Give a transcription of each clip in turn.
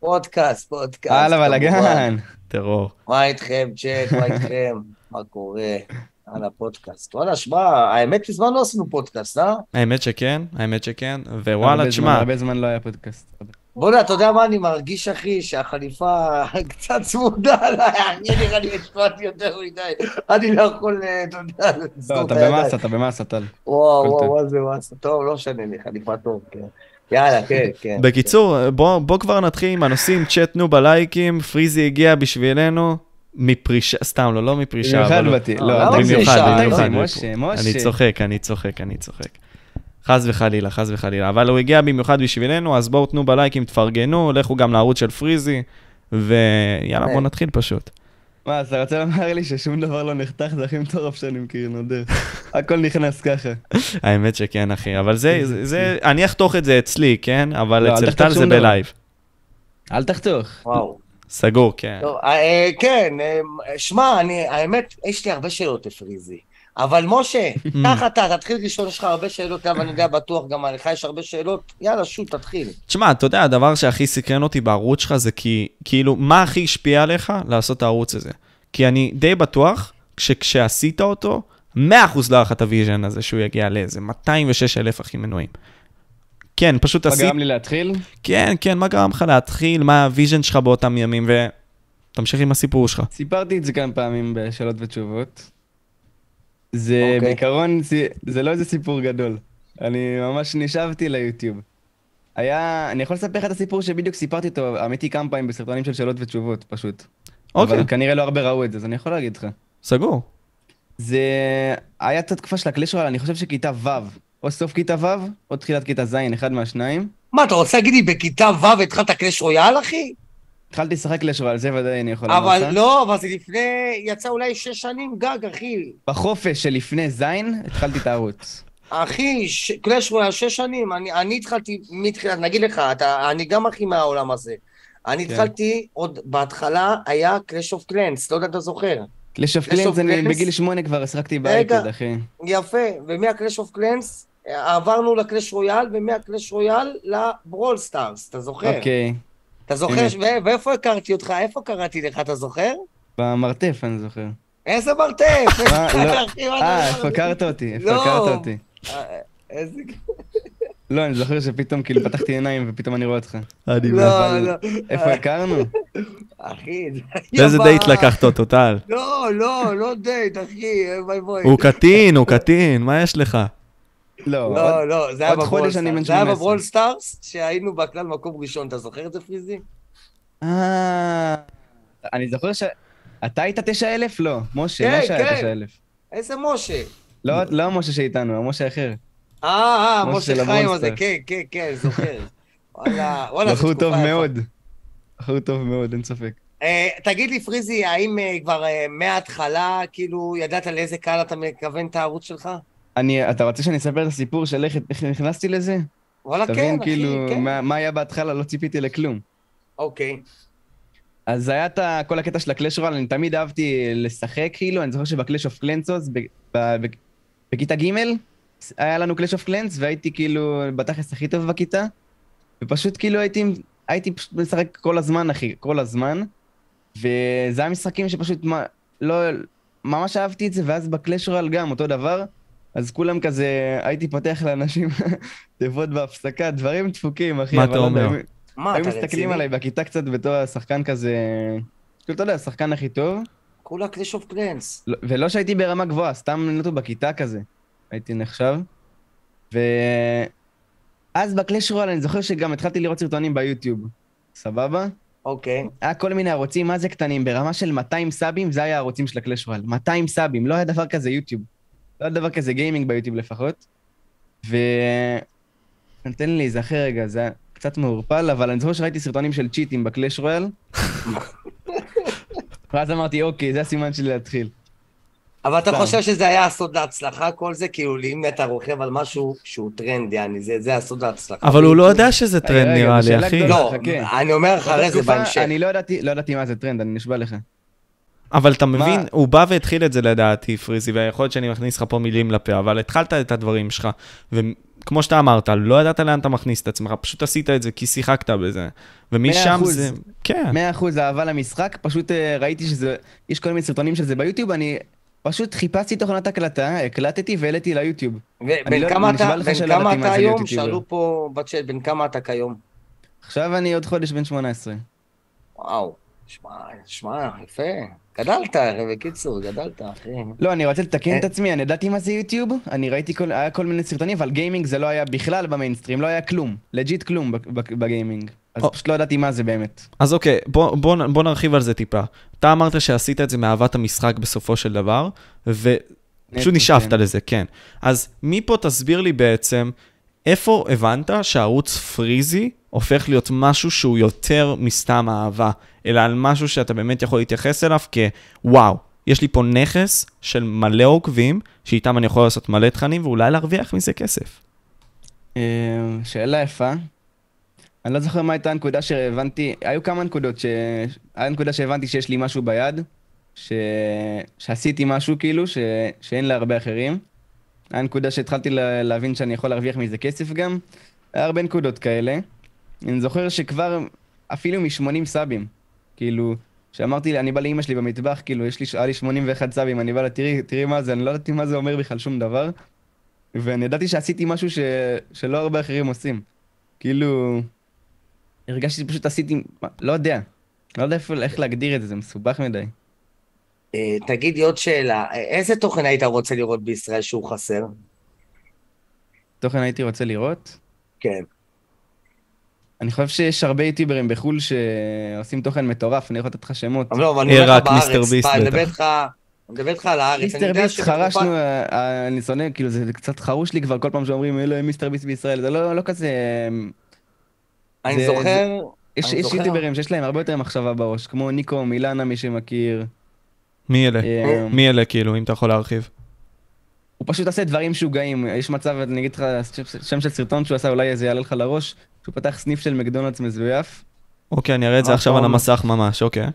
פודקאסט, פודקאסט. הלאה. בלאגן. טרור. מה איתכם, צ'ק, מה איתכם? מה קורה? על הפודקאסט. וואלה, שמע, האמת מזמן לא עשינו פודקאסט, אה? האמת שכן, האמת שכן, ווואלה, תשמע, הרבה זמן לא היה פודקאסט. בוא'נה, אתה יודע מה אני מרגיש, אחי? שהחליפה קצת צמודה עליי, אני נראה לי השפעתי יותר מדי. אני לא יכול, אה, אתה יודע, לא, לסגור את אתה הידיים. במאסה, אתה במאסה, טל. וואו, וואו. וואו, זה מסה. טוב, לא משנה לי, חליפה טוב, כן. יאללה, כן, כן. בקיצור, בוא, בוא כבר נתחיל עם הנושאים, צ'טנו בלייקים, פריזי הגיע בשבילנו מפרישה, סתם לא, לא מפרישה, במיוחד אבל... באתי. אה, לא, למה אתה- במיוחד? במיוחד, משה, משה. אני צוחק, אני צוחק, אני צוחק. חס וחלילה, חס וחלילה. אבל הוא הגיע במיוחד בשבילנו, אז בואו תנו בלייקים, תפרגנו, לכו גם לערוץ של פריזי, ויאללה, בואו נתחיל פשוט. מה, אתה רוצה לומר לי ששום דבר לא נחתך, זה הכי מטורף שאני מכיר, נודר. הכל נכנס ככה. האמת שכן, אחי, אבל זה, זה, אני אחתוך את זה אצלי, כן? אבל לא, אצל טל זה. ב live. אל תחתוך. וואו. סגור, כן. טוב, אה, כן, אה, שמע, אני, האמת, יש לי הרבה שאלות לפריזי. אבל משה, קח אתה, תתחיל ראשון, יש לך הרבה שאלות, אבל אני יודע בטוח גם עליך יש הרבה שאלות. יאללה, shoot, תתחיל. תשמע, אתה יודע, הדבר שהכי סקרן אותי בערוץ שלך זה כי, כאילו, מה הכי השפיע עליך לעשות את הערוץ הזה? כי אני די בטוח שכשעשית אותו, 100% לא היה לך את ה vision הזה שהוא יגיע לאיזה 206 אלף אחי מנויים. כן, פשוט מה עשית, גרם לי להתחיל? כן, כן, מה גרם לך להתחיל, מה ה vision שלך באותם ימים, ותמשיך עם הסיפור שלך. סיפרתי את זה כמה פעמים בשאלות ותשובות. זה אוקיי. בעיקרון, זה- לא איזה סיפור גדול. אני ממש נשאבתי ליוטיוב. היה, אני יכול לספר לך את הסיפור שבדיוק סיפרתי אותו, אמיתי כמה פעמים בסרטונים של שאלות ותשובות, פשוט. אוקיי, אבל כנראה לא הרבה ראו את זה, אז אני יכול להגיד לך. סגור. זה היה את התקופה של הקלאש רואל, אני חושב שכיתה ו', או סוף כיתה ו', או תחילת כיתה ז', אחד מהשניים. מה, אתה רוצה להגיד לי בכיתה ו' התחלת קלאש רויאל, אחי? התחלתי לשחק קלאש רואל, זה ודאי אני יכול לומר לך. אבל לא, אבל זה לפני, יצא אולי שש שנים גג, אחי. בחופש שלפני ז', התחלתי את הערוץ. אחי, ש- קלאש רויאל שש שנים, אני, אני התחלתי מתחילת, נגיד לך, אתה, אני גם אחי מהעולם הזה. אני כן. התחלתי, עוד בהתחלה היה Clash of Clans, לא יודע אם אתה זוכר. Clash of Clans, אני? בגיל שמונה כבר השחקתי רגע. באייפד, אחי. יפה, ומה Clash of Clans עברנו ל Clash Royale, ומה Clash Royale ל Brawl Stars, אתה זוכר? אוקיי. אתה זוכר. ש- ואיפה הכרתי אותך? איפה קראתי לך, אתה זוכר? במרתף, אני זוכר. איזה מרתף! מה? לא. אה? איפה הכרת אותי? איפה לא. הכרת אותי? אה, איזה... לא, אני זוכר שפתאום כאילו פתחתי עיניים ופתאום אני רואה אותך. אני לא, לא. איפה הכרנו? אחי, זה לאיזה יבא. דייט לקחת אותו, טל? לא, לא, לא דייט, אחי, בואי בואי. הוא קטין, הוא קטין, מה יש לך? לא, לא, לא, זה היה עוד בברול חודש אני בן סטארס. זה היה 18. בברול סטארס, שהיינו בכלל מקום ראשון, אתה זוכר את זה, פריזי? אה... אני זוכר ש... אתה היית 9,000? לא. משה, כן, משה היה כן. 9,000. איזה משה. לא, לא המשה שאיתנו, המשה אחר. אה, אה, משה חיים הזה. כן, כן, כן, זוכר. וואלה, וואלה, זו בחור תקופה טוב יפה. מאוד. בחור טוב מאוד, אין ספק. אה, תגיד לי, פריזי, האם אה, כבר מההתחלה, כאילו, ידעת לאיזה קהל אתה מכוון את הערוץ שלך? אני, אתה רוצה שאני אספר את הסיפור של איך איך נכנסתי לזה? וואלה, כן, תבין אחי, כאילו כן. מה- מה היה בהתחלה, לא ציפיתי לכלום. אוקיי. אז היה את כל הקטע של ה Clash Royale, אני תמיד אהבתי לשחק כאילו, אני זוכר שב Clash of Clans, בכיתה ג' היה לנו Clash of Clans, והייתי כאילו בתכלס הכי טוב בכיתה, ופשוט כאילו הייתי, הייתי פשוט משחק כל הזמן, אחי, כל הזמן, וזה היה משחקים שפשוט, מה, לא, ממש אהבתי את זה, ואז ב Clash Royale גם אותו דבר, אז כולם כזה, הייתי פותח לאנשים תיבות בהפסקה, דברים דפוקים, אחי. מה אתה לא אומר? מה, היו אתה מסתכלים רציני? עליי בכיתה קצת בתור השחקן כזה, כאילו, אתה יודע, השחקן הכי טוב, כולה Clash of Clans. לא- ולא שהייתי ברמה גבוהה, סתם נטו בכיתה כזה, הייתי נחשב. ואז ב Clash Royale אני זוכר שגם התחלתי לראות סרטונים ביוטיוב, סבבה? אוקיי. היה כל מיני ערוצים, מה זה קטנים, ברמה של 200 סאבים, זה היה הערוצים של ה Clash Royale. 200 סאבים, לא היה דבר כזה יוטיוב. לא היה דבר כזה gaming ביוטיוב לפחות. ו... תן לי להיזכר רגע, זה היה קצת מעורפל, אבל אני זוכר שראיתי סרטונים של צ'יטים בקלאש רויאל. ואז אמרתי, אוקיי, זה הסימן שלי להתחיל. אבל אתה. חושב שזה היה הסוד להצלחה כל זה? כאילו, אם אתה רוכב על משהו שהוא טרנד, יעני, זה זה הסוד להצלחה. אבל הוא לא יודע שזה טרנד נראה לי, אחי. לא. אני אומר אחרי באותה זה בהמשך. אני לא לא ידעתי מה זה טרנד, אני נשבע לך. אבל אתה מבין, מה? הוא בא והתחיל את זה לדעתי, פריזי, ויכול להיות שאני מכניס לך פה מילים לפה, אבל התחלת את הדברים שלך, כמו שאתה אמרת, לא ידעת לאן אתה מכניס את עצמך, פשוט עשית את זה כי שיחקת בזה. ומשם. זה... כן. 100% אהבה למשחק, פשוט אה, ראיתי שזה, יש כל מיני סרטונים של זה ביוטיוב, אני פשוט חיפשתי תוכנת הקלטה, הקלטתי והעליתי ליוטיוב. ובן לא- כמה אתה, בן כמה אתה היום? שאלו פה בצ'אט, בן כמה אתה כיום? עכשיו אני עוד חודש בן 18. וואו, שמע, שמע, יפה. גדלת, בקיצור, גדלת, אחי. לא, אני רוצה לתקן אה. את עצמי, אני ידעתי מה זה יוטיוב, אני ראיתי כל, היה כל מיני סרטונים, אבל גיימינג זה לא היה בכלל במיינסטרים, לא היה כלום, legit כלום ב- ב- בגיימינג. אז. פשוט לא ידעתי מה זה באמת. אז אוקיי, בוא, בוא, נ- בוא נרחיב על זה טיפה. אתה אמרת שעשית את זה מאהבת המשחק בסופו של דבר, ופשוט נשאפת כן. לזה, כן. אז מפה תסביר לי בעצם, איפה הבנת שערוץ פריזי הופך להיות משהו שהוא יותר מסתם אהבה, אלא על משהו שאתה באמת יכול להתייחס אליו כוואו, יש לי פה נכס של מלא עוקבים, שאיתם אני יכול לעשות מלא תכנים ואולי להרוויח מזה כסף. אה, שאלה יפה. אני לא זוכר מה הייתה הנקודה שהבנתי, היו כמה נקודות, ש... היה נקודה שהבנתי שיש לי משהו ביד, ש... שעשיתי משהו כאילו, ש... שאין להרבה אחרים. היה נקודה שהתחלתי לה... להבין שאני יכול להרוויח מזה כסף גם. היה הרבה נקודות כאלה. אני זוכר שכבר אפילו מ-80 סאבים, כאילו, שאמרתי, אני בא לאמא שלי במטבח, כאילו, יש לי, היה לי 81 סאבים, אני בא לה, תראי, תראי מה זה, אני לא ידעתי מה זה אומר בכלל שום דבר. ואני ידעתי שעשיתי משהו ש... שלא הרבה אחרים עושים. כאילו, הרגשתי שפשוט עשיתי, לא יודע. לא יודע איפה, איך להגדיר את זה, זה מסובך מדי. אה, תגיד לי עוד שאלה, אה, איזה תוכן היית רוצה לראות בישראל שהוא חסר? תוכן הייתי רוצה לראות. כן. אני חושב שיש הרבה יוטיוברים בחו"ל שעושים תוכן מטורף, אני יכול לתת לך שמות. אבל לא, אבל אני אה, לך רק מיסטר בארץ, ביסט אני. מדבר איתך, אני מדבר איתך על הארץ. אני מיסטר ביסט חרשנו, אה, אה, אני שונא, כאילו זה קצת חרוש לי כבר כל פעם שאומרים "אלוהים, מיסטר ביסט בישראל, זה לא לא כזה... אני זה- זוכר, יש אני. יוטיוברים שיש להם הרבה יותר מחשבה בראש, כמו ניקו מילאנה, מי שמכיר. מי אלה? אה, מי אלה כאילו, אם אתה יכול להרחיב? הוא פשוט עושה דברים משוגעים, יש מצב, אני אגיד לך שם של סרטון שהוא עשה, אולי זה יעלה לך לראש, שהוא פתח סניף של מקדונלדס מזויף, אוקיי, אני אראה את זה עכשיו על? המסך ממש, אוקיי.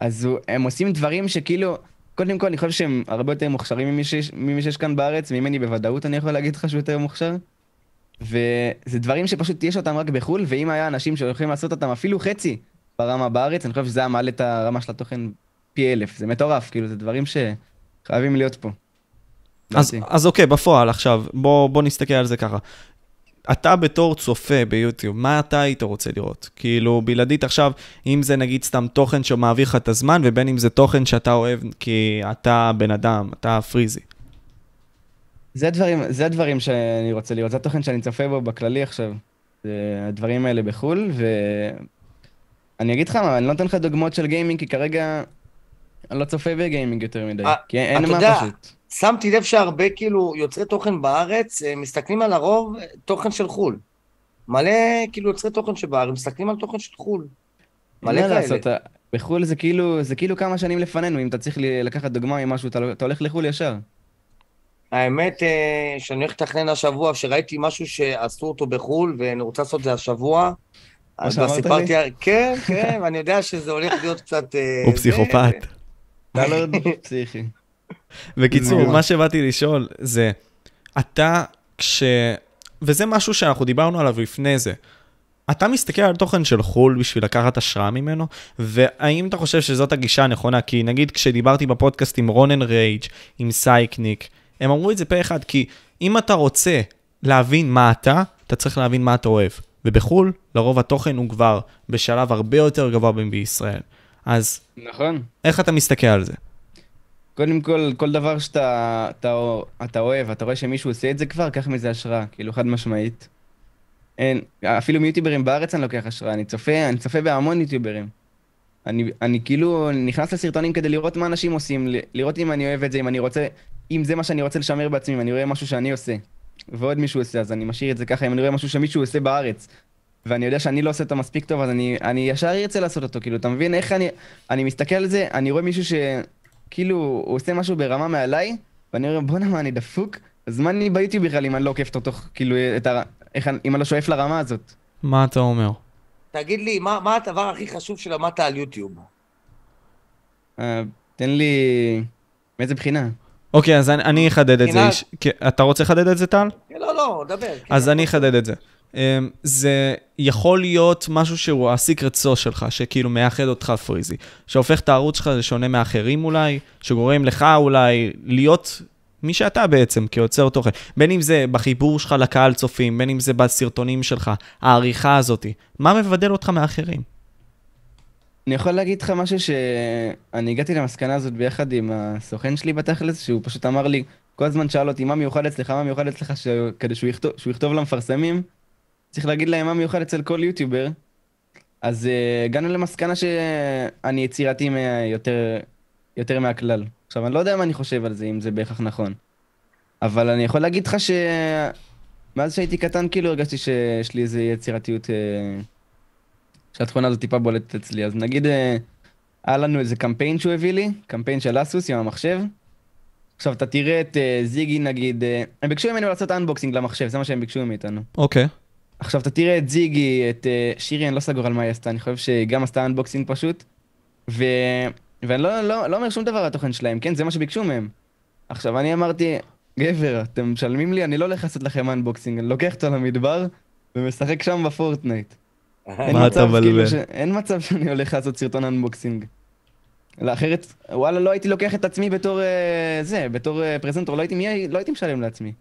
אז הם עושים דברים שכאילו, קודם כל אני חושב שהם הרבה יותר מוכשרים ממי שיש, ממי שיש כאן בארץ, ממני בוודאות אני יכול להגיד לך שהוא יותר מוכשר. וזה דברים שפשוט יש אותם רק בחו"ל, ואם היה אנשים שיכולים לעשות אותם אפילו חצי ברמה בארץ, אני חושב שזה היה מעלה את הרמה של התוכן פי אלף, זה מטורף, כאילו זה דברים שחייבים להיות פה. אז. אז אוקיי, בפועל עכשיו, בוא, בוא נסתכל על זה ככה. אתה בתור צופה ביוטיוב, מה אתה היית רוצה לראות? כאילו, בלעדית עכשיו, אם זה נגיד סתם תוכן שמעביר לך את הזמן, ובין אם זה תוכן שאתה אוהב כי אתה בן אדם, אתה פריזי. זה הדברים, זה הדברים שאני רוצה לראות, זה התוכן שאני צופה בו בכללי עכשיו. זה הדברים האלה בחו"ל, ואני אגיד לך מה, אני לא נותן לך דוגמאות של גיימינג, כי כרגע אני לא צופה בגיימינג יותר מדי. אה, כי אין מה יודע, פשוט. שמתי לב שהרבה כאילו יוצרי תוכן בארץ, אה, מסתכלים על הרוב אה, תוכן של חו"ל. מלא כאילו יוצרי תוכן שבארץ, מסתכלים על תוכן של חו"ל. מלא כאלה. לעשות, בחו"ל זה כאילו, זה כאילו כמה שנים לפנינו, אם אתה צריך לקחת דוגמה ממשהו, אתה, לא- אתה הולך לחו"ל ישר. האמת אה, שאני הולך לתכנן השבוע, שראיתי משהו שעשו אותו בחו"ל, ואני רוצה לעשות את זה השבוע. אז כבר סיפרתי, כן, כן, ואני יודע שזה הולך להיות קצת... אה, הוא פסיכופת. אתה לא פסיכי. בקיצור. מה שבאתי לשאול זה, אתה כש... וזה משהו שאנחנו דיברנו עליו לפני זה. אתה מסתכל על תוכן של חו"ל בשביל לקחת השראה ממנו, והאם אתה חושב שזאת הגישה הנכונה? כי נגיד כשדיברתי בפודקאסט עם רונן רייג', עם סייקניק, הם אמרו את זה פה אחד, כי אם אתה רוצה להבין מה אתה, אתה צריך להבין מה אתה אוהב. ובחו"ל, לרוב התוכן הוא כבר בשלב הרבה יותר גבוה מבישראל. אז נכון. איך אתה מסתכל על זה? קודם כל, כל דבר שאתה אתה, אתה אוהב, אתה רואה שמישהו עושה את זה כבר, קח מזה השראה, כאילו חד משמעית. אין, אפילו מיוטיוברים בארץ אני לוקח השראה, אני צופה, אני צופה בהמון יוטיוברים. אני, אני כאילו נכנס לסרטונים כדי לראות מה אנשים עושים, לראות אם אני אוהב את זה, אם אני רוצה, אם זה מה שאני רוצה לשמר בעצמי, אם אני רואה משהו שאני עושה, ועוד מישהו עושה, אז אני משאיר את זה ככה, אם אני רואה משהו שמישהו עושה בארץ, ואני יודע שאני לא עושה אותו מספיק טוב, אז אני, אני ישר ארצה לעשות אותו, כאילו, אתה מבין איך אני, אני מסתכל על זה, אני רואה מישהו ש... כאילו, הוא עושה משהו ברמה מעליי, ואני אומר, בואנה, מה, אני דפוק? אז מה אני ביוטיוב בכלל אם אני לא עוקף אותו, כאילו, את ה... איך, אני- אם אני לא שואף לרמה הזאת? מה אתה אומר? תגיד לי, מה מה הדבר הכי חשוב שלמדת על יוטיוב? אה, תן לי... מאיזה בחינה? אוקיי, אז אני, אחדד את זה. כן, אתה רוצה לחדד את זה, טל? לא, לא, דבר. כן, אז אני אחדד את זה. אמ, זה יכול להיות משהו שהוא הסיקרט סוס שלך, שכאילו מאחד אותך פריזי. שהופך את הערוץ שלך לשונה מאחרים אולי, שגורם לך אולי להיות מי שאתה בעצם, כיוצר תוכן. בין אם זה בחיבור שלך לקהל צופים, בין אם זה בסרטונים שלך, העריכה הזאתי. מה מבדל אותך מאחרים? אני יכול להגיד לך משהו שאני הגעתי למסקנה הזאת ביחד עם הסוכן שלי בתכלס, שהוא פשוט אמר לי, כל הזמן שאל אותי מה מיוחד אצלך, מה מיוחד אצלך, ש... כדי שהוא יכתוב, שהוא יכתוב למפרסמים, צריך להגיד להם מה מיוחד אצל כל יוטיובר. אז uh, הגענו למסקנה שאני יצירתי יותר, יותר מהכלל. עכשיו, אני לא יודע מה אני חושב על זה, אם זה בהכרח נכון. אבל אני יכול להגיד לך שמאז שהייתי קטן, כאילו הרגשתי שיש לי איזו יצירתיות, uh, שהתכונה הזאת טיפה בולטת אצלי. אז נגיד, אה, היה לנו איזה קמפיין שהוא הביא לי, קמפיין של אסוס עם המחשב. עכשיו, אתה תראה את זיגי, נגיד, הם ביקשו ממנו לעשות unboxing למחשב, זה מה שהם ביקשו מאיתנו. אוקיי. עכשיו אתה תראה את זיגי, את אה, שירי, אני לא סגור על מה היא עשתה, אני חושב שהיא גם עשתה unboxing פשוט. ו... ואני לא, לא, לא אומר שום דבר על התוכן שלהם, כן? זה מה שביקשו מהם. עכשיו אני אמרתי, גבר, אתם משלמים לי, אני לא הולך לעשות לכם unboxing, אני לוקח אותו למדבר ומשחק שם בפורטנייט. אין מה אתה מצב, כאילו, מבלבל? ש... אין מצב שאני הולך לעשות סרטון unboxing. לא, אחרת, וואלה, לא הייתי לוקח את עצמי בתור אה, זה, בתור אה, presenter, לא הייתי, מי, לא הייתי משלם לעצמי.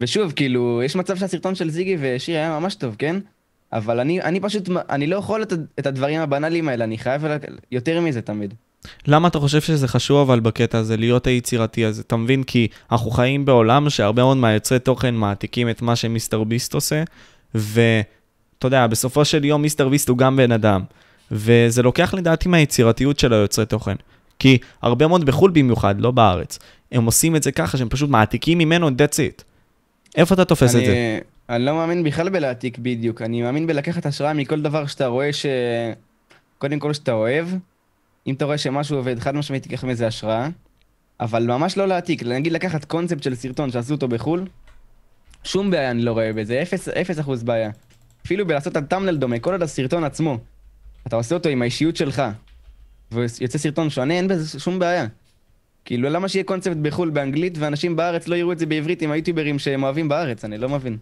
ושוב, כאילו, יש מצב שהסרטון של זיגי ושיר היה ממש טוב, כן? אבל אני, אני פשוט, אני לא יכול את, את הדברים הבנאליים האלה, אני חייב יותר מזה תמיד. למה אתה חושב שזה חשוב אבל בקטע הזה, להיות היצירתי הזה? אתה מבין? כי אנחנו חיים בעולם שהרבה מאוד מהיוצרי תוכן מעתיקים את מה שמיסטר ביסט עושה, ואתה יודע, בסופו של יום מיסטר ביסט הוא גם בן אדם, וזה לוקח לדעתי מהיצירתיות של היוצרי תוכן. כי הרבה מאוד בחו"ל במיוחד, לא בארץ, הם עושים את זה ככה שהם פשוט מעתיקים ממנו that's it. איפה אתה תופס את אני, זה? אני לא מאמין בכלל בלהעתיק בדיוק, אני מאמין בלקחת השראה מכל דבר שאתה רואה ש... קודם כל שאתה אוהב, אם אתה רואה שמשהו עובד, חד משמעית תיקח מזה השראה, אבל ממש לא להעתיק, נגיד לקחת קונספט של סרטון שעשו אותו בחו"ל, שום בעיה אני לא רואה בזה, אפס, אפס אחוז בעיה. אפילו בלעשות את הטאמנל דומה, כל עוד הסרטון עצמו, אתה עושה אותו עם האישיות שלך, ויוצא סרטון שונה, אין בזה שום בעיה. כאילו, למה שיהיה קונספט בחו"ל באנגלית, ואנשים בארץ לא יראו את זה בעברית עם היוטיוברים שהם אוהבים בארץ? אני לא מבין.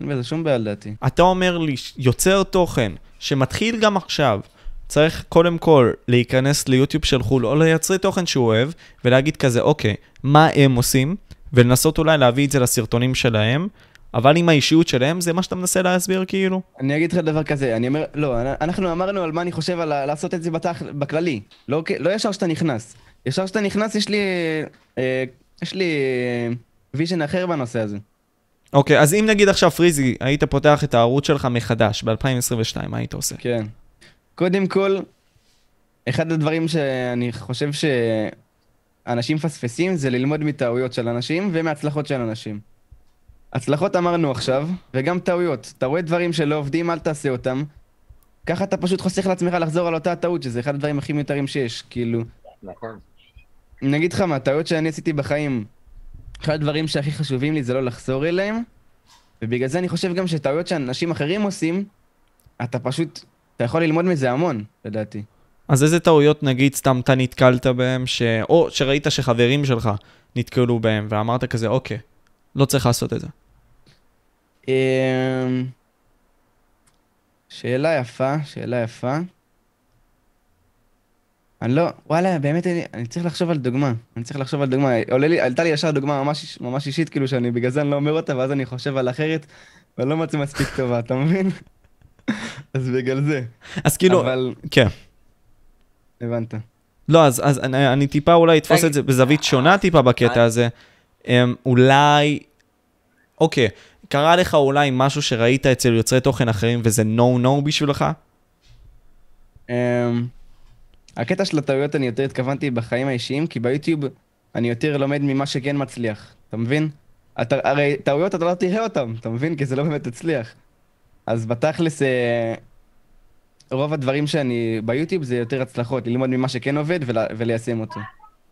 אין בזה שום בעיה לדעתי. אתה אומר לי, יוצר תוכן, שמתחיל גם עכשיו, צריך קודם כל להיכנס ליוטיוב של חו"ל, או ליצרי תוכן שהוא אוהב, ולהגיד כזה, אוקיי, מה הם עושים, ולנסות אולי להביא את זה לסרטונים שלהם, אבל עם האישיות שלהם, זה מה שאתה מנסה להסביר כאילו? אני אגיד לך דבר כזה, אני אומר, לא, אנחנו אמרנו על מה אני חושב על לעשות את זה בתח... בכללי. לא, לא ישר שאתה נכנס. ישר שאתה נכנס, יש לי... אה, יש לי... אה, vision אחר בנושא הזה. אוקיי, אז אם נגיד עכשיו פריזי, היית פותח את הערוץ שלך מחדש ב-2022, מה היית עושה? כן. קודם כל, אחד הדברים שאני חושב שאנשים מפספסים זה ללמוד מטעויות של אנשים ומהצלחות של אנשים. הצלחות אמרנו עכשיו, וגם טעויות. אתה רואה דברים שלא עובדים, אל תעשה אותם. ככה אתה פשוט חוסך לעצמך לחזור על אותה טעות, שזה אחד הדברים הכי מיותרים שיש. כאילו, נכון. אני אגיד לך מה, הטעויות שאני עשיתי בחיים, אחד הדברים שהכי חשובים לי זה לא לחזור אליהם, ובגלל זה אני חושב גם שטעויות שאנשים אחרים עושים, אתה פשוט, אתה יכול ללמוד מזה המון, לדעתי. אז איזה טעויות נגיד סתם אתה נתקלת בהם, ש... או שראית שחברים שלך נתקלו בהם, ואמרת כזה, אוקיי, לא צריך לעשות את זה. אמ, שאלה יפה, שאלה יפה. אני לא, וואלה, באמת אני, אני צריך לחשוב על דוגמה. אני צריך לחשוב על דוגמה. עולה לי, עלתה לי ישר דוגמה ממש, ממש אישית, כאילו שאני, בגלל זה אני לא אומר אותה, ואז אני חושב על אחרת, ואני לא מוצא מספיק טובה, אתה מבין? אז בגלל זה. אז כאילו, אבל, כן. הבנת. לא, אז, אז אני, אני טיפה אולי אתפוס. את זה בזווית שונה טיפה בקטע הזה. אמ, אולי, אוקיי, קרה לך אולי משהו שראית אצל יוצרי תוכן אחרים וזה נו נו בשבילך? הקטע של הטעויות אני יותר התכוונתי בחיים האישיים, כי ביוטיוב אני יותר לומד ממה שכן מצליח, אתה מבין? אתה, הרי טעויות אתה לא תראה אותן, אתה מבין? כי זה לא באמת הצליח. אז בתכלס, אה, רוב הדברים שאני ביוטיוב זה יותר הצלחות, ללמוד ממה שכן עובד ולה, וליישם אותו.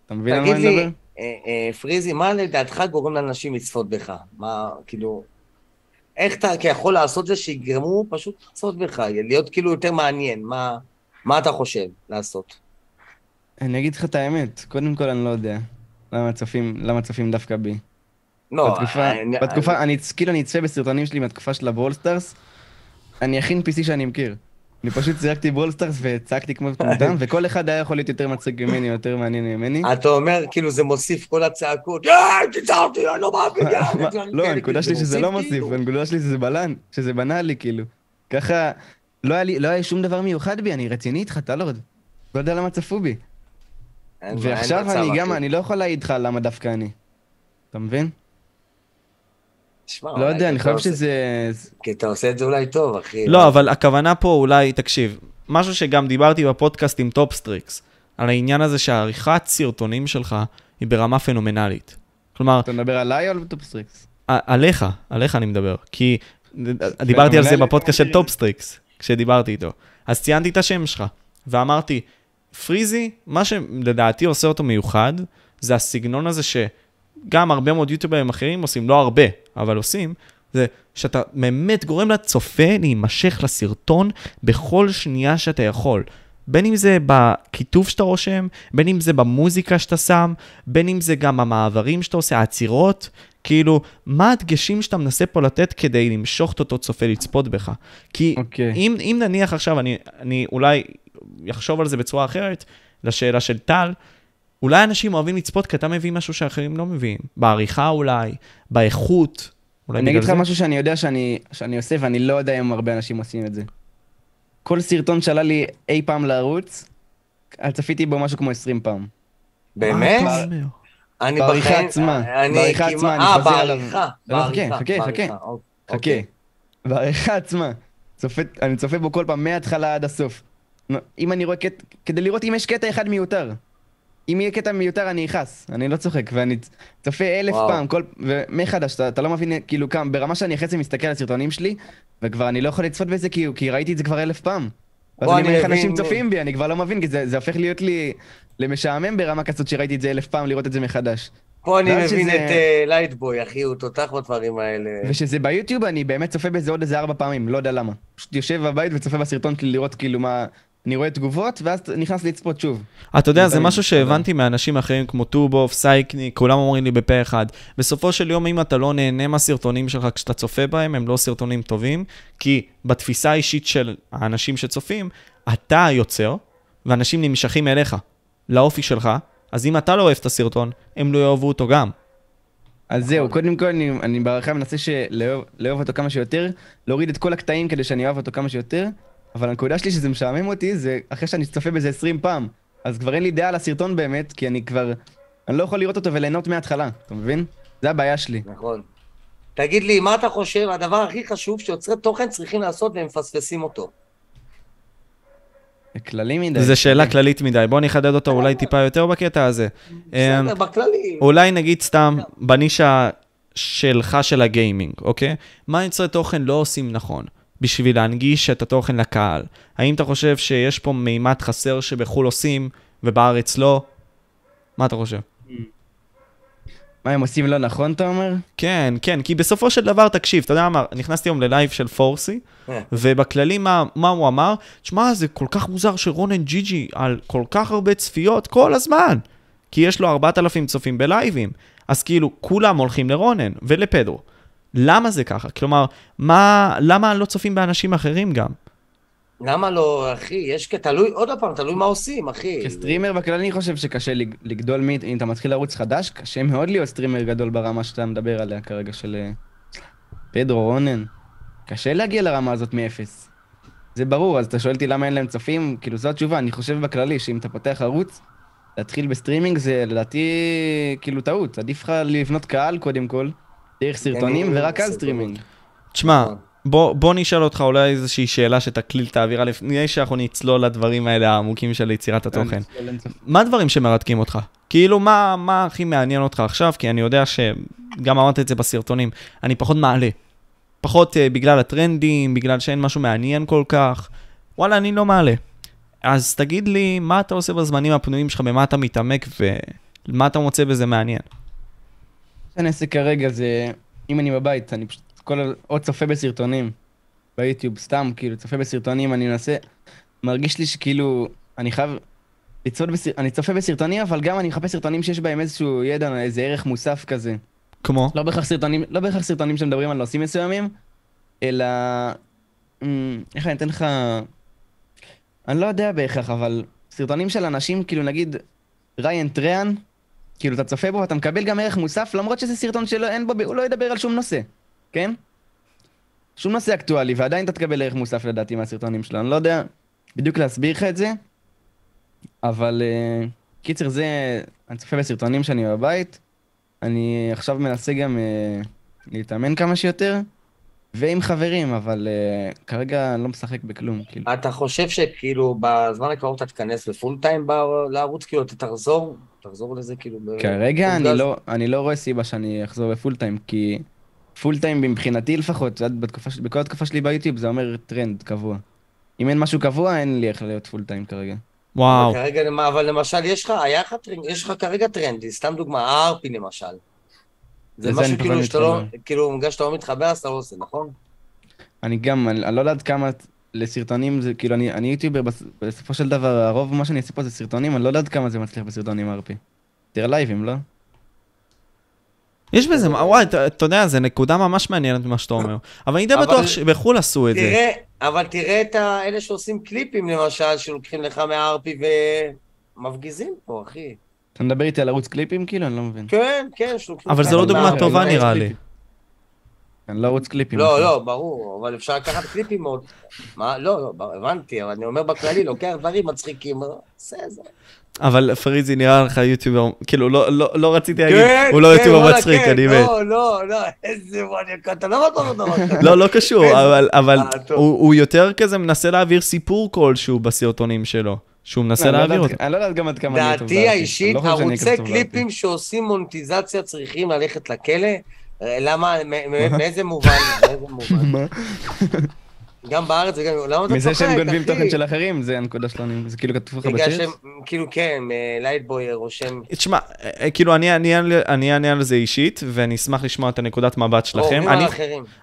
אתה מבין על מה אני מדבר? אה, אה, פריזי, מה לדעתך גורם לאנשים לצפות בך? מה, כאילו, איך אתה יכול לעשות זה שיגרמו פשוט לצפות בך, להיות כאילו יותר מעניין? מה, מה אתה חושב לעשות? אני אגיד לך את האמת, קודם כל אני לא יודע. למה צופים, למה צופים דווקא בי. לא, בתקופה, אני- בתקופה, אני, כאילו אני אצפה בסרטונים שלי מהתקופה של הברול סטארס, אני הכי NPC שאני מכיר. אני פשוט זירקתי ברול סטארס וצעקתי כמו מטומטם, וכל אחד היה יכול להיות יותר מצחיק ממני, יותר מעניין ממני. אתה אומר, כאילו זה מוסיף כל הצעקות, יאי, תצא אותי, אני לא מאמין, דברים לא, הנקודה שלי זה שזה לא מוסיף, כאילו. הנקודה שלי שזה בלן, שזה בנאלי כאילו. ככה, לא היה לי, לא היה שום דבר מיוחד בי, אני רציני איתך, טלורד. לא יודע למה צפו בי. ועכשיו אני גם, אחי. אני לא יכול להעיד לך למה דווקא אני. אתה מבין? תשמע, לא יודע, אני חושב עושה- שזה... כי אתה עושה את זה אולי טוב, אחי. לא, אבל הכוונה פה אולי, תקשיב, משהו שגם דיברתי בפודקאסט עם טופסטריקס, על העניין הזה שהעריכת סרטונים שלך היא ברמה פנומנלית. כלומר, אתה מדבר עליי או על טופסטריקס? עליך, עליך אני מדבר. כי דיברתי על זה בפודקאסט של. טופסטריקס, כשדיברתי איתו. אז ציינתי את השם שלך, ואמרתי, פריזי, מה שלדעתי עושה אותו מיוחד, זה הסגנון הזה שגם הרבה מאוד יוטיוברים אחרים עושים, לא הרבה, אבל עושים, זה שאתה באמת גורם לצופה להימשך לסרטון בכל שנייה שאתה יכול. בין אם זה בכיתוב שאתה רושם, בין אם זה במוזיקה שאתה שם, בין אם זה גם המעברים שאתה עושה, העצירות, כאילו, מה הדגשים שאתה מנסה פה לתת כדי למשוך את אותו צופה לצפות בך? כי אוקיי. אם, אם נניח עכשיו, אני, אני אולי אחשוב על זה בצורה אחרת, לשאלה של טל, אולי אנשים אוהבים לצפות כי אתה מביא משהו שאחרים לא מביאים. בעריכה אולי, באיכות. אולי אני אגיד לך זה? משהו שאני יודע שאני, שאני עושה, ואני לא יודע אם הרבה אנשים עושים את זה. כל סרטון שעלה לי אי פעם לערוץ, צפיתי בו משהו כמו 20 פעם. באמת? אני בעריכה בחיים- עצמה, אני בעריכה כמעט- עצמה, אני אה, חוזר עליו. בעריכה, לא, חכה, בעריכה, חכה, חכה. אוק- חכה. אוקיי. בעריכה עצמה. צופה, אני צופה בו כל פעם מההתחלה עד הסוף. אם אני רואה קטע, כדי לראות אם יש קטע אחד מיותר. אם יהיה קטע מיותר אני אכעס, אני לא צוחק, ואני צופה אלף וואו. פעם, כל, ומחדש, אתה, אתה לא מבין, כאילו כמה, ברמה שאני אחרי זה מסתכל על הסרטונים שלי, וכבר אני לא יכול לצפות בזה כי, כי ראיתי את זה כבר אלף פעם. ואז אני אומר איך מבין. אנשים צופים בי, אני כבר לא מבין, כי זה, זה הופך להיות לי למשעמם ברמה כזאת שראיתי את זה אלף פעם, לראות את זה מחדש. פה אני מבין שזה- את אה, לייטבוי, אחי, הוא תותח בדברים האלה. ושזה ביוטיוב, אני באמת צופה בזה עוד איזה ארבע פעמים, לא יודע למה. פשוט יושב בבית וצופה בסרטון שלי לראות כאילו מה... אני רואה תגובות, ואז נכנס לצפות שוב. אתה יודע, זה משהו שהבנתי מאנשים אחרים כמו טובוף, סייקניק, כולם אומרים לי בפה אחד. בסופו של יום, אם אתה לא נהנה מהסרטונים שלך כשאתה צופה בהם, הם לא סרטונים טובים, כי בתפיסה האישית של האנשים שצופים, אתה היוצר, ואנשים נמשכים אליך, לאופי שלך, אז אם אתה לא אוהב את הסרטון, הם לא יאהבו אותו גם. אז זהו, קודם כל אני, אני בהערכה מנסה לאהוב אותו כמה שיותר, להוריד את כל הקטעים כדי שאני אוהב אותו כמה שיותר, אבל הנקודה שלי שזה משעמם אותי, זה אחרי שאני צופה בזה 20 פעם, אז כבר אין לי דעה על הסרטון באמת, כי אני כבר... אני לא יכול לראות אותו וליהנות מההתחלה, אתה מבין? זה הבעיה שלי. נכון. תגיד לי, מה אתה חושב, הדבר הכי חשוב שיוצרי תוכן צריכים לעשות והם מפספסים אותו? זה כללי מדי. זו שאלה כללית מדי, בוא נחדד אותו אולי טיפה יותר בקטע הזה. בסדר, אמ, בכללי. אולי נגיד סתם בנישה שלך של הגיימינג, אוקיי? מה יוצרי תוכן לא עושים נכון בשביל להנגיש את התוכן לקהל? האם אתה חושב שיש פה מימד חסר שבחו"ל עושים ובארץ לא? מה אתה חושב? מה הם עושים לא נכון, אתה אומר? כן, כן, כי בסופו של דבר, תקשיב, אתה יודע מה, נכנסתי היום ללייב של פורסי, אה. ובכללי מה, מה הוא אמר? תשמע, זה כל כך מוזר שרונן ג'י ג'י על כל כך הרבה צפיות כל הזמן, כי יש לו 4,000 צופים בלייבים, אז כאילו, כולם הולכים לרונן ולפדרו. למה זה ככה? כלומר, מה, למה לא צופים באנשים אחרים גם? למה לא, אחי? יש כ... תלוי, עוד פעם, תלוי מה עושים, אחי. כסטרימר בכלל אני חושב שקשה לג- לגדול מ... אם אתה מתחיל ערוץ חדש, קשה מאוד להיות סטרימר גדול ברמה שאתה מדבר עליה כרגע של אה, פדרו, רונן. קשה להגיע לרמה הזאת מאפס. זה ברור, אז אתה שואל אותי למה אין להם צופים, כאילו זו התשובה, אני חושב בכללי שאם אתה פותח ערוץ, להתחיל בסטרימינג זה לדעתי כאילו טעות, עדיף לך לבנות קהל קודם כל, דרך סרטונים ורק אז סרטונים. סטרימינג. תשמע, נכון. בוא, בוא נשאל אותך אולי איזושהי שאלה שתקליל את האווירה לפני שאנחנו נצלול לדברים האלה העמוקים של יצירת התוכן. מה הדברים שמרתקים אותך? כאילו, מה, מה הכי מעניין אותך עכשיו? כי אני יודע שגם אמרת את זה בסרטונים, אני פחות מעלה. פחות uh, בגלל הטרנדים, בגלל שאין משהו מעניין כל כך. וואלה, אני לא מעלה. אז תגיד לי, מה אתה עושה בזמנים הפנויים שלך, במה אתה מתעמק ומה אתה מוצא בזה מעניין? שאני אעשה כרגע זה, אם אני בבית, אני פשוט כל, או צופה בסרטונים ביוטיוב, סתם, כאילו, צופה בסרטונים, אני מנסה, מרגיש לי שכאילו, אני חייב לצפות בסרטונים, אני צופה בסרטונים, אבל גם אני מחפש סרטונים שיש בהם איזשהו ידע, איזה ערך מוסף כזה. כמו? לא בהכרח סרטונים, לא בהכרח סרטונים שמדברים על נושאים מסוימים, אלא... אמ, איך אני אתן לך... אני לא יודע בהכרח, אבל סרטונים של אנשים, כאילו נגיד ריין טריאן, כאילו אתה צופה בו ואתה מקבל גם ערך מוסף, למרות שזה סרטון שלא, אין בו, הוא לא ידבר על שום נושא, כן? שום נושא אקטואלי, ועדיין אתה תקבל ערך מוסף לדעתי מהסרטונים שלו, אני לא יודע בדיוק להסביר לך את זה, אבל uh, קיצר זה, אני צופה בסרטונים שאני בבית, אני עכשיו מנסה גם אה, להתאמן כמה שיותר, ועם חברים, אבל אה, כרגע אני לא משחק בכלום, כאילו. אתה חושב שכאילו בזמן הקרוב אתה תיכנס ב full time ב- לערוץ, כאילו אתה תחזור, תחזור לזה כאילו. כרגע אני לא, אני לא רואה סיבה שאני אחזור ב full time, כי full time מבחינתי לפחות, בתקופה, בכל התקופה שלי ביוטיוב זה אומר טרנד קבוע. אם אין משהו קבוע, אין לי איך להיות full time כרגע. וואו. כרגע, אבל למשל, יש לך, היה לך טרנד, יש לך כרגע טרנדי, סתם דוגמה, ה RP למשל. זה משהו כאילו שאתה לא. כאילו, בגלל שאתה לא מתחבר, אז אתה לא עושה, נכון? אני גם, אני, אני לא יודעת כמה לסרטונים זה, כאילו, אני, אני יוטיובר, בס- בסופו של דבר, הרוב מה שאני עושה פה זה סרטונים, אני לא יודעת כמה זה מצליח בסרטונים RP. תראה לייבים, לא? יש בזה, מה- וואי, אתה יודע, זה נקודה ממש מעניינת מה שאתה אומר. אבל אני די אבל- בטוח שבחו"ל עשו את זה. תראה, אבל תראה את האלה שעושים קליפים, למשל, שלוקחים לך מהארפי ומפגיזים פה, אחי. אתה מדבר איתי על ערוץ קליפים כאילו? אני לא מבין. כן, כן, שלוקחים אבל זה לא דוגמה מה, טובה לא נראה יש לי. אני לא ערוץ קליפים. לא, אחי. לא, ברור, אבל אפשר לקחת קליפים מאוד. מה? לא, לא, הבנתי, אבל אני אומר בכללי, לוקח דברים מצחיקים, עושה את זה. אבל פריזי נראה לך יוטיובר, כאילו, לא- לא לא רציתי להגיד, כן, הוא לא כן, יוטיובר מצחיק, כן, אני מת. לא, לא, לא, איזה מניאק, אתה לא בטוח דבר כזה. לא, לא קשור, איזה- אבל, אבל אה. הוא, הוא יותר כזה מנסה להעביר סיפור כלשהו בסרטונים שלו, שהוא מנסה אני לא להעביר אותו. אני לא יודעת גם עד כמה אני טוב דעתי. האישית, לא ערוצי קליפים שעושים מונטיזציה צריכים ללכת לכלא. אה, למה, מ- מ- מאיזה מובן, מאיזה מובן? גם בארץ וגם, למה אתה מזה צוחק, שהם גונבים אחי? תוכן של אחרים, זה הנקודה שלנו, זה כאילו כתוב לך בגלל בצ'אט? שהם, כאילו, כן, לייטבוי רושם. תשמע, אה, כאילו, אני אני אענה- על זה אישית, ואני אשמח לשמוע את הנקודת מבט שלכם.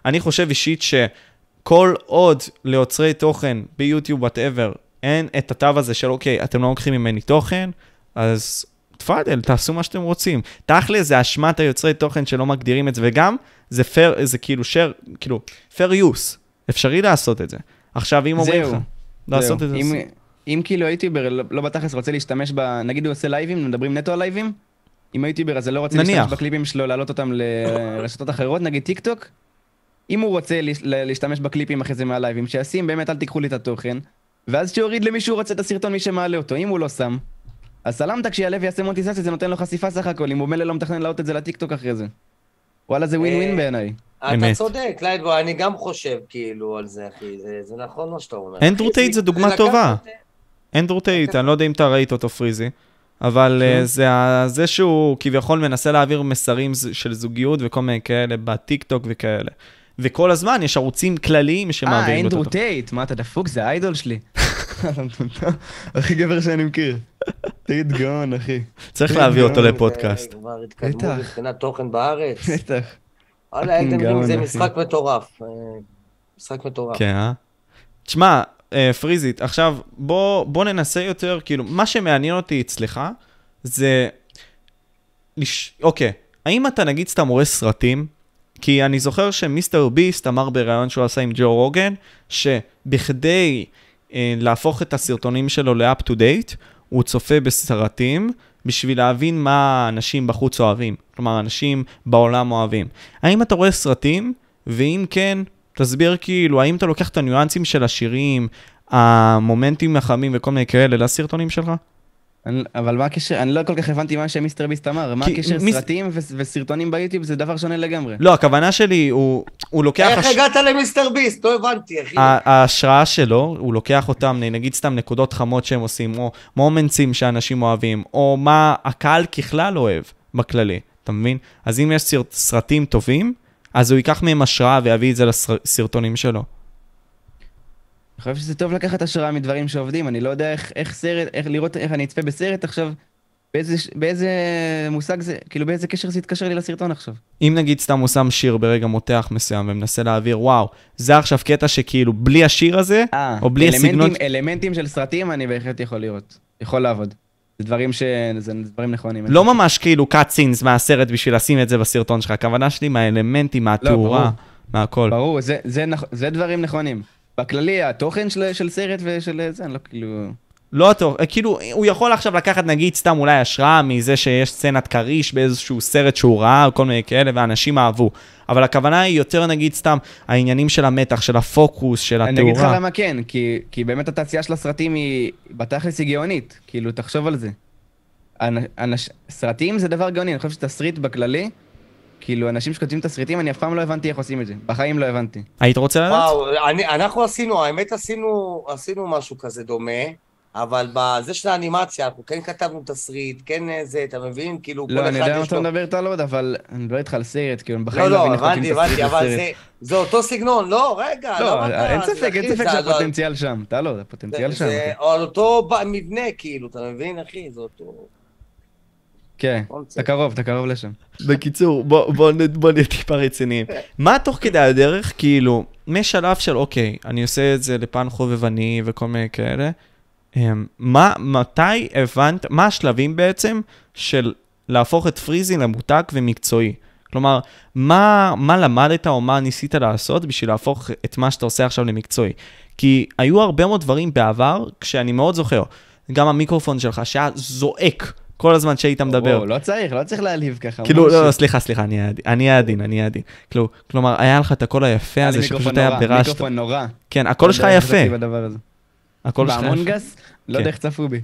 אני חושב אישית שכל עוד ליוצרי תוכן ביוטיוב, whatever, אין את התו הזה של אוקיי, אתם לא לוקחים ממני תוכן, אז תפאדל, תעשו מה שאתם רוצים. תכל'ס זה אשמת היוצרי תוכן שלא מגדירים את זה, וגם זה fair, זה כאילו share, כאילו, fair use, אפשרי לעשות את זה. עכשיו, אם אומרים. לך, לעשות זהו. את זה, אם-. אם כאילו היוטיובר לא לא בתכלס רוצה להשתמש ב... נגיד הוא עושה לייבים, מדברים נטו על לייבים, אם היוטיובר הזה לא רוצה נניח. להשתמש בקליפים שלו, להעלות אותם לרשתות אחרות, נגיד טיק טוק, אם הוא רוצה להשתמש בקליפים אחרי זה מהלייבים, שישים באמת אל תיקחו לי את התוכן, ואז שיוריד למי שהוא רוצה את הסרטון מי שמעלה אותו, אם הוא לא שם. אז סלמת כשיעלה ויעשה מונטיזציה זה נותן לו חשיפה סך הכל, אם הוא מילא לא מתכנן להעלות את זה לטיק טוק אחרי זה. וואלה זה ווין אה, ווין בעיניי. אתה. צודק, לייטבוי, אני גם חושב כאילו על זה, אחי, זה- זה נכון מה שאתה אומר. אנדרו טייט זה דוגמה טובה. אנדרו טייט, אני לא יודע אם אתה ראית אותו פריזי, אבל אה, זה ה- זה שהוא כביכול מנסה להעביר מסרים של זוגיות וכל מיני כאלה בטיק טוק וכאלה. וכל הזמן יש ערוצים כלליים אה, שמעבירים לו את אנדרו התוכן. טייט, מה אתה דפוק? זה ה idol שלי. הכי גבר שאני מכיר. טייט גאון, אחי. צריך להביא אותו לפודקאסט. כבר התקדמות בטח. מבחינת תוכן בארץ. בטח. וואלה, רינג זה. משחק מטורף. אה, משחק מטורף. כן, אה? תשמע, אה, פריזית, עכשיו בוא, בוא ננסה יותר, כאילו, מה שמעניין אותי אצלך זה... לש... אוקיי, האם אתה נגיד סתם רואה סרטים? כי אני זוכר שמיסטר ביסט אמר בריאיון שהוא עשה עם ג'ו רוגן, שבכדי אה, להפוך את הסרטונים שלו ל-up to date, הוא צופה בסרטים בשביל להבין מה אנשים בחוץ אוהבים. כלומר, אנשים בעולם אוהבים. האם אתה רואה סרטים? ואם כן, תסביר כאילו, האם אתה לוקח את הניואנסים של השירים, המומנטים החמים וכל מיני כאלה לסרטונים שלך? אני- אבל מה הקשר, אני לא כל כך הבנתי מה שמיסטר ביסט אמר, מה הקשר מיס- סרטים ו- וסרטונים ביוטיוב זה דבר שונה לגמרי. לא, הכוונה שלי, הוא, הוא לוקח... איך הש- הגעת למיסטר ביסט? לא הבנתי, אחי. ההשראה שלו, הוא לוקח אותם, נגיד סתם נקודות חמות שהם עושים, או מומנטים שאנשים אוהבים, או מה הקהל ככלל אוהב בכללי, אתה מבין? אז אם יש סרט, סרטים טובים, אז הוא ייקח מהם השראה ויביא את זה לסרטונים שלו. אני חושב שזה טוב לקחת השראה מדברים שעובדים, אני לא יודע איך, איך סרט, איך לראות, איך אני אצפה בסרט עכשיו, באיזה, באיזה מושג זה, כאילו באיזה קשר זה יתקשר לי לסרטון עכשיו. אם נגיד סתם הוא שם שיר ברגע מותח מסוים ומנסה להעביר, וואו, זה עכשיו קטע שכאילו בלי השיר הזה, אה, או בלי אלמנטים, הסגנון... אלמנטים של סרטים אני בהחלט יכול לראות, יכול לעבוד. זה דברים ש... זה דברים נכונים. לא ממש כאילו cut scenes מהסרט בשביל לשים את זה בסרטון שלך, הכוונה שלי מהאלמנטים, מהתאורה, ברור. מהכל. ברור, זה, זה, נכ- זה דברים נכונים. בכללי, התוכן של, של סרט ושל זה, אני לא כאילו... לא טוב, כאילו, הוא יכול עכשיו לקחת נגיד סתם אולי השראה מזה שיש סצנת כריש באיזשהו סרט שהוא ראה, או כל מיני כאלה, ואנשים אהבו. אבל הכוונה היא יותר נגיד סתם העניינים של המתח, של הפוקוס, של אני אגיד לך התאורה. למה כן, כי, כי באמת התעשייה של הסרטים היא בתכלס היא גאונית, כאילו, תחשוב על זה. אנ, אנש, סרטים זה דבר גאוני, אני חושב שתסריט בכללי, כאילו, אנשים שכותבים תסריטים, אני אף פעם לא הבנתי איך עושים את זה. בחיים לא הבנתי. היית רוצה לדעת? וואו, אני, אנחנו עשינו, האמת עשינו, עשינו משהו כזה דומה, אבל בזה של האנימציה, אנחנו כן כתבנו תסריט, כן זה, אתה מבין? כאילו, לא, כל אני אחד יודע מה יש אתה לו... מדבר איתו על עוד, אבל אני מדבר איתך על סרט, כאילו, אני לא, בחיים לא, מבין איך הבנתי, כותבים הבנתי, תסריט אבל. זה, זה אותו סגנון, לא, רגע, לא, אתה... אין זה, ספק, אין ספק זה- שהפוטנציאל שם. אתה לא, הפוטנציאל זה- שם. זה אותו מבנה, כאילו, אתה מבין, אחי? זה אותו... כן, קונספט. אתה קרוב, אתה קרוב לשם. בקיצור, בוא, נהיה טיפה רציניים. מה תוך כדי הדרך, כאילו, משלב של אוקיי, אני עושה את זה לפן חובבני וכל מיני כאלה, אמ, מה, מתי הבנת, מה השלבים בעצם של להפוך את פריזי למותג ומקצועי? כלומר, מה, מה למדת או מה ניסית לעשות בשביל להפוך את מה שאתה עושה עכשיו למקצועי? כי היו הרבה מאוד דברים בעבר, כשאני מאוד זוכר, גם המיקרופון שלך שהיה זועק כל הזמן שהיית מדבר. לא צריך, לא צריך להעליב ככה. כאילו. לא, לא, סליחה, סליחה, אני אהיה עדין, אני אהיה עדין, אני אהיה עדין. כאילו, כלומר, היה לך את הקול היפה לי הזה, שפשוט היה ברעש. מיקרופון נורא. כן, הקול שלך לא איך יפה. הקול שלך יפה. באמונגס? לא כן. יודע איך צפו בי.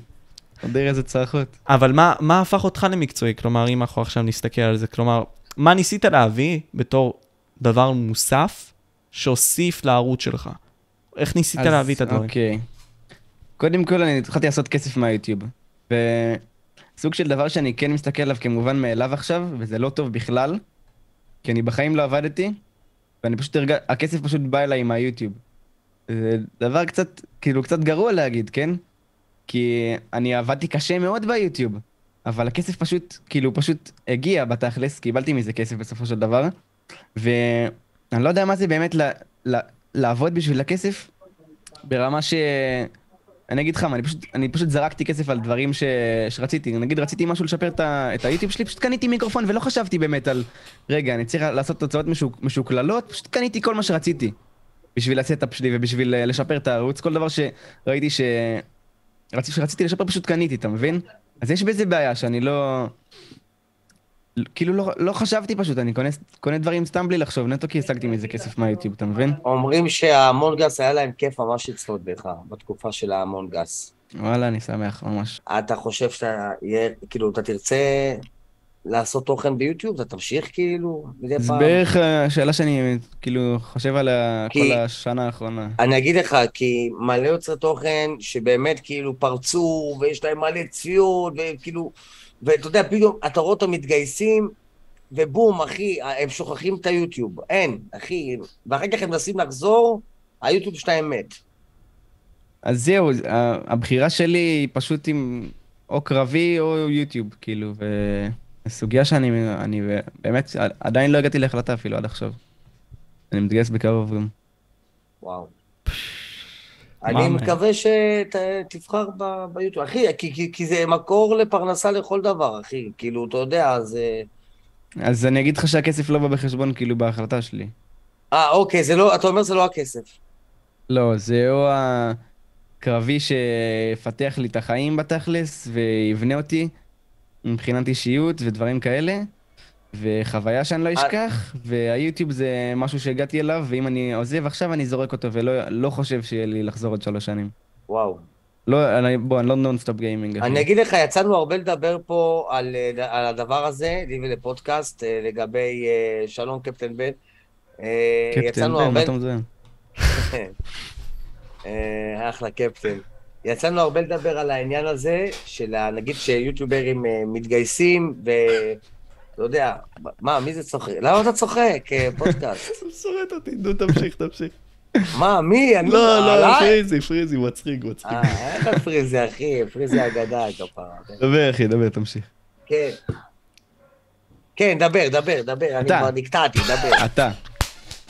לא יודע איזה צרחות. אבל מה, מה הפך אותך למקצועי? כלומר, אם אנחנו עכשיו נסתכל על זה, כלומר, מה ניסית להביא בתור דבר מוסף שהוסיף לערוץ שלך? איך ניסית אז, להביא את הדברים? אוקיי. קודם כל, אני התחלתי לעשות כסף מהיוטיוב. וסוג של דבר שאני כן מסתכל עליו כמובן מאליו עכשיו, וזה לא טוב בכלל, כי אני בחיים לא עבדתי, ואני פשוט הרגע... הכסף פשוט בא אליי מהיוטיוב. זה דבר קצת, כאילו, קצת גרוע להגיד, כן? כי אני עבדתי קשה מאוד ביוטיוב, אבל הכסף פשוט, כאילו, פשוט הגיע בתכלס, קיבלתי מזה כסף בסופו של דבר, ואני לא יודע מה זה באמת ל... ל... לעבוד בשביל הכסף ברמה ש... אני אגיד לך מה, אני פשוט, אני פשוט זרקתי כסף על דברים ש... שרציתי. נגיד רציתי משהו לשפר את, ה... את היוטיוב שלי, פשוט קניתי מיקרופון ולא חשבתי באמת על, רגע, אני צריך לעשות תוצאות משוק... משוקללות, פשוט קניתי כל מה שרציתי. בשביל ה setup שלי ובשביל אה, לשפר את הערוץ, כל דבר שראיתי ש... רציתי, שרציתי לשפר פשוט קניתי, אתה מבין? אז יש בזה בעיה שאני לא... כאילו לא, לא חשבתי פשוט, אני קונה, קונה דברים סתם בלי לחשוב, נטו כי השגתי מזה כסף מהיוטיוב, אתה מבין? אומרים שהמונגס היה להם כיף ממש לצפות בך, בתקופה של המונגס. וואלה, אני שמח, ממש. אתה חושב שאתה יהיה, כאילו, אתה תרצה לעשות תוכן ביוטיוב? אתה תמשיך כאילו, מדי זה פעם? בערך השאלה שאני כאילו חושב עליה כי- כל השנה האחרונה. אני אגיד לך, כי מלא יוצרי תוכן שבאמת כאילו פרצו, ויש להם מלא צפיות, וכאילו, ואתה יודע, פתאום אתה רואה אותם מתגייסים, ובום, אחי, הם שוכחים את היוטיוב. אין, אחי, ואחר כך הם מנסים לחזור, היוטיוב שלהם מת. אז זהו, הבחירה שלי היא פשוט עם או קרבי או יוטיוב, כאילו, וסוגיה שאני אני באמת עדיין לא הגעתי להחלטה אפילו עד עכשיו. אני מתגייס בקרוב גם. וואו. אני? מקווה שתבחר ביוטיוב. אחי, כי, כי, כי זה מקור לפרנסה לכל דבר, אחי. כאילו, אתה יודע, זה... אז אני אגיד לך שהכסף לא בא בחשבון כאילו בהחלטה שלי. אה, אוקיי, זה לא, אתה אומר זה לא הכסף. לא, זה או הקרבי שיפתח לי את החיים בתכלס ויבנה אותי מבחינת אישיות ודברים כאלה, וחוויה שאני לא אשכח, והיוטיוב זה משהו שהגעתי אליו, ואם אני עוזב עכשיו אני זורק אותו ולא לא חושב שיהיה לי לחזור עוד שלוש שנים. וואו. לא, אני, בוא, אני לא nonstop gaming. אני אגיד לך, יצאנו הרבה לדבר פה על, אה, על הדבר הזה, לי ולפודקאסט, אה, לגבי אה, שלום קפטן בן. אה, קפטן, בן, הרבה... מה אתה מזוהה? אה, אחלה קפטן. יצאנו הרבה לדבר על העניין הזה, של נגיד שיוטיוברים אה, מתגייסים, ואתה יודע, מה, מי זה צוחק? למה אתה צוחק, אה, פודקאסט? הוא שורט אותי, נו תמשיך, תמשיך. מה, מי? אני לא, לא? פריזי, פריזי, מצחיק, מצחיק. אה, איך הפריזי, אחי? פריזי אגדה, כפרה. דבר אחי, דבר, תמשיך. כן. כן, דבר, דבר, דבר, אני אתה. כבר נקטעתי, דבר. אתה.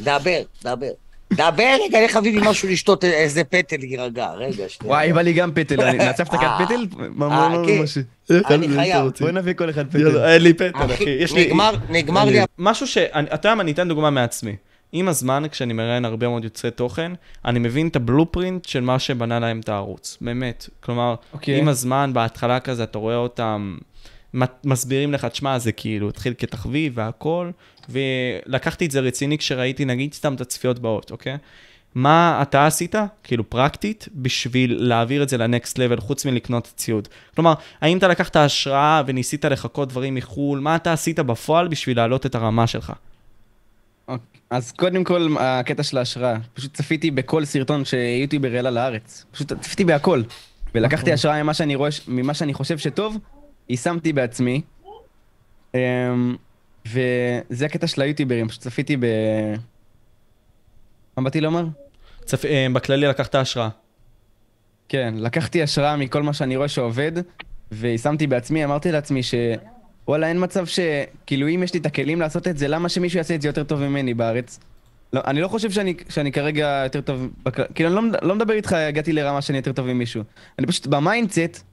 דבר, דבר. דבר רגע, לך חביבי משהו לשתות, איזה פטל להירגע. רגע, שנייה. וואי, בא לי גם פטל, אני- נעצב את הכת אה. פטל? מה, אה, כן. משה? אני חייב. בוא נביא כל אחד פטל. יאללה, אין לי פטל, אחי. נגמר, נגמר לי... משהו ש... אתה יודע מה, אני אתן דוגמה מעצמי. עם הזמן, כשאני מראיין הרבה מאוד יוצרי תוכן, אני מבין את הבלופרינט של מה שבנה להם את הערוץ. באמת. כלומר, אוקיי. עם הזמן, בהתחלה כזה, אתה רואה אותם מסבירים לך, תשמע, זה כאילו התחיל כתחביב והכל, ולקחתי את זה רציני כשראיתי, נגיד, סתם את הצפיות באות, אוקיי? מה אתה עשית, כאילו פרקטית, בשביל להעביר את זה לנקסט לבל, חוץ מלקנות ציוד? כלומר, האם אתה לקחת השראה וניסית לחכות דברים מחו"ל? מה אתה עשית בפועל בשביל להעלות את הרמה שלך? אוקיי. אז קודם כל, הקטע של ההשראה. פשוט צפיתי בכל סרטון שיוטיובר העלה לארץ. פשוט צפיתי בהכל. ולקחתי השראה ממה שאני רואה, ממה שאני חושב שטוב, יישמתי בעצמי. אמ, וזה הקטע של היוטיוברים, פשוט צפיתי ב... מה באתי לומר? צפ... אה, בכללי לקחת השראה. כן, לקחתי השראה מכל מה שאני רואה שעובד, ויישמתי בעצמי, אמרתי לעצמי ש... וואלה, אין מצב ש... כאילו, אם יש לי את הכלים לעשות את זה, למה שמישהו יעשה את זה יותר טוב ממני בארץ? לא, אני לא חושב שאני, שאני כרגע יותר טוב... בק... כאילו, אני לא, לא מדבר איתך, הגעתי לרמה שאני יותר טוב ממישהו. אני פשוט, ב mindset,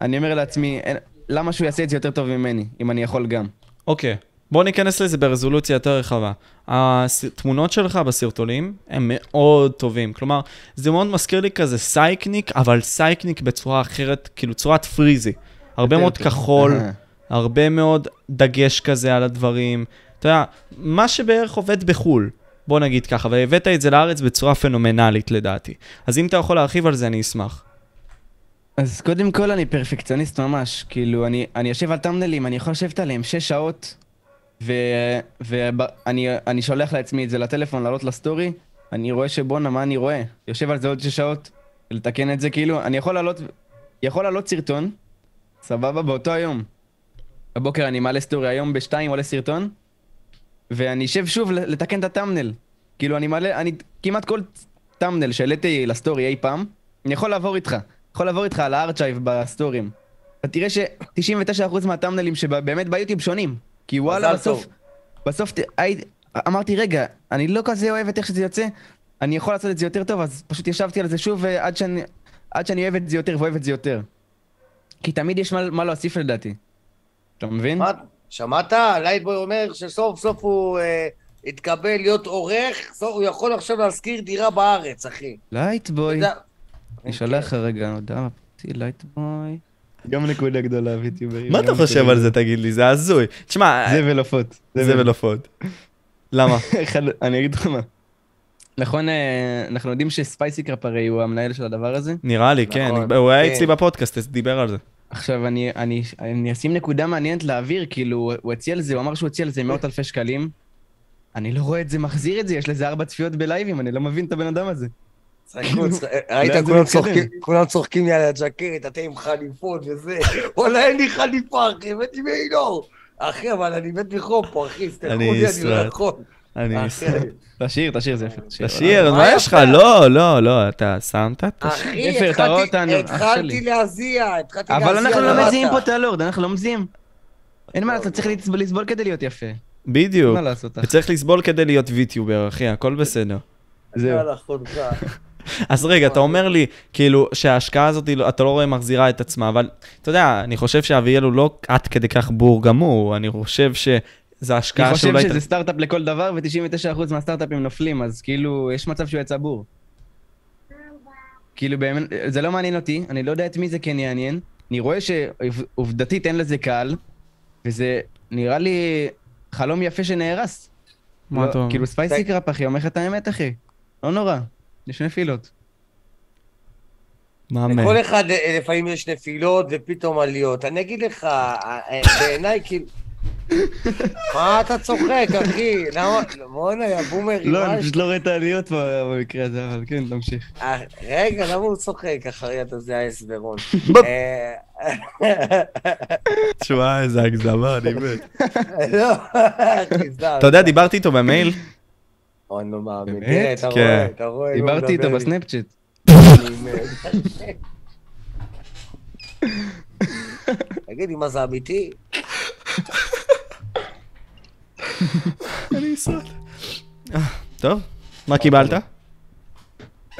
אני אומר לעצמי, אין... למה שהוא יעשה את זה יותר טוב ממני, אם אני יכול גם? אוקיי, בוא ניכנס לזה ברזולוציה יותר רחבה. התמונות שלך בסרטונים הם מאוד טובים. כלומר, זה מאוד מזכיר לי כזה סייקניק, אבל סייקניק בצורה אחרת, כאילו צורת פריזי. הרבה יותר מאוד טוב. כחול. הרבה מאוד דגש כזה על הדברים. אתה יודע, מה שבערך עובד בחו"ל, בוא נגיד ככה, והבאת את זה לארץ בצורה פנומנלית לדעתי. אז אם אתה יכול להרחיב על זה, אני אשמח. אז קודם כל אני פרפקציוניסט ממש, כאילו אני, אני יושב על טאמנלים, אני יכול לשבת עליהם שש שעות ואני אני שולח לעצמי את זה לטלפון, לעלות לסטורי, אני רואה שבואנה, מה אני רואה? יושב על זה עוד שש שעות, לתקן את זה כאילו, אני יכול לעלות, יכול לעלות סרטון, סבבה, באותו היום. בבוקר אני מעלה סטורי, היום בשתיים עולה סרטון, ואני אשב שוב לתקן את הטאמנל. כאילו אני מעלה, אני כמעט כל thumbnail שהעליתי לסטורי אי פעם, אני יכול לעבור איתך. יכול לעבור איתך על ה archive בסטורים. אתה תראה ש-99% מהטאמנלים שבאמת ביוטיוב שונים. כי וואלה, בסוף. בסוף אמרתי, רגע, אני לא כזה אוהב את איך שזה יוצא, אני יכול לעשות את זה יותר טוב, אז פשוט ישבתי על זה שוב אה, עד שאני, עד שאני אוהב את זה יותר ואוהב את זה יותר. כי תמיד יש מה, מה להוסיף לדעתי. אתה מבין? שמעת? לייטבוי אומר שסוף סוף הוא אה, התקבל להיות עורך, סוף- הוא יכול עכשיו להשכיר דירה בארץ, אחי. לייטבוי. אתה יודע- אני שולח לך רגע הודעה, פרטי לייטבוי. גם נקודה גדולה, ויוטיוברים. מה אתה חושב על זה, תגיד לי? זה הזוי. תשמע, זה ולעופות. זה ולעופות. למה? אני אגיד לך מה. נכון, אה, אנחנו יודעים שספייסי קראפ הרי הוא המנהל של הדבר הזה. נראה לי, כן. נכון, הוא היה כן. אצלי בפודקאסט, דיבר על זה. עכשיו, אני, אני, אני אשים נקודה מעניינת לאוויר, כאילו, הוא הציע על זה, הוא אמר שהוא הציע על זה מאות אלפי שקלים. אני לא רואה את זה מחזיר את זה, יש לזה ארבע צפיות בלייבים, אני לא מבין את הבן אדם הזה. ראית, כולם מתקדם? צוחקים- כולם צוחקים לי על הג'קט, אתם עם חליפות וזה. וואלה, אין לי חליפה, אחי, הבאתי מעינור. אחי, אבל אני מת מחום פה, אחי, סתכלו אני לי, אני לא. יכול. אני אחי, תשאיר, תשאיר, זה יפה. תשאיר. תשאיר, מה יש לך? לא, לא, לא, אתה שמת? אחי, אתה התחלתי-. להזיע, התחלתי להזיע. אבל אנחנו לא. מזיעים פה את הלורד, אנחנו לא מזיעים. אין מה לעשות, צריך לסבול- לסבול כדי להיות יפה. בדיוק. מה לעשות, אחי? וצריך לסבול כדי להיות ויטיובר, אחי, הכל בסדר. זהו. אז רגע, אתה אומר לי, כאילו, שההשקעה הזאת, לא- אתה לא רואה מחזירה את עצמה, אבל אתה יודע, אני חושב שאביאל הוא לא עד כדי כך בור גמור, אני חושב שזו השקעה אני חושב שאולי... שזה סטארט-אפ לכל דבר, ו-99% מהסטארט-אפים נופלים, אז כאילו, יש מצב שהוא יצא בור. כאילו, באמת, זה לא מעניין אותי, אני לא יודע את מי זה כן יעניין. אני רואה שעובדתית אין לזה קהל, וזה נראה לי חלום יפה שנהרס. מה לא, אתה אומר? כאילו, ספייסי קראפ, אחי, אומר לך את האמת, אחי. לא נורא, יש נפילות. מה מה? לכל אחד אה, לפעמים יש נפילות ופתאום עליות. אני אגיד לך, אה, אה, בעיניי כאילו... מה אתה צוחק, אחי? למה? בואנה, יא בומרי, לא, אני פשוט לא רואה את העליות במקרה הזה, אבל כן, תמשיך. רגע, למה הוא צוחק אחרי אתה זה ההסברון? תשמע, איזה הגזמה, אני מת. לא. אתה יודע, דיברתי איתו במייל, אוי, נו מאמין. באמת? כן. רואה, אתה רואה. דיברתי איתו לי. בסנאפצ'אט. אני מת. תגידי, מה זה אמיתי? אני אשרד. אה, טוב, מה קיבלת?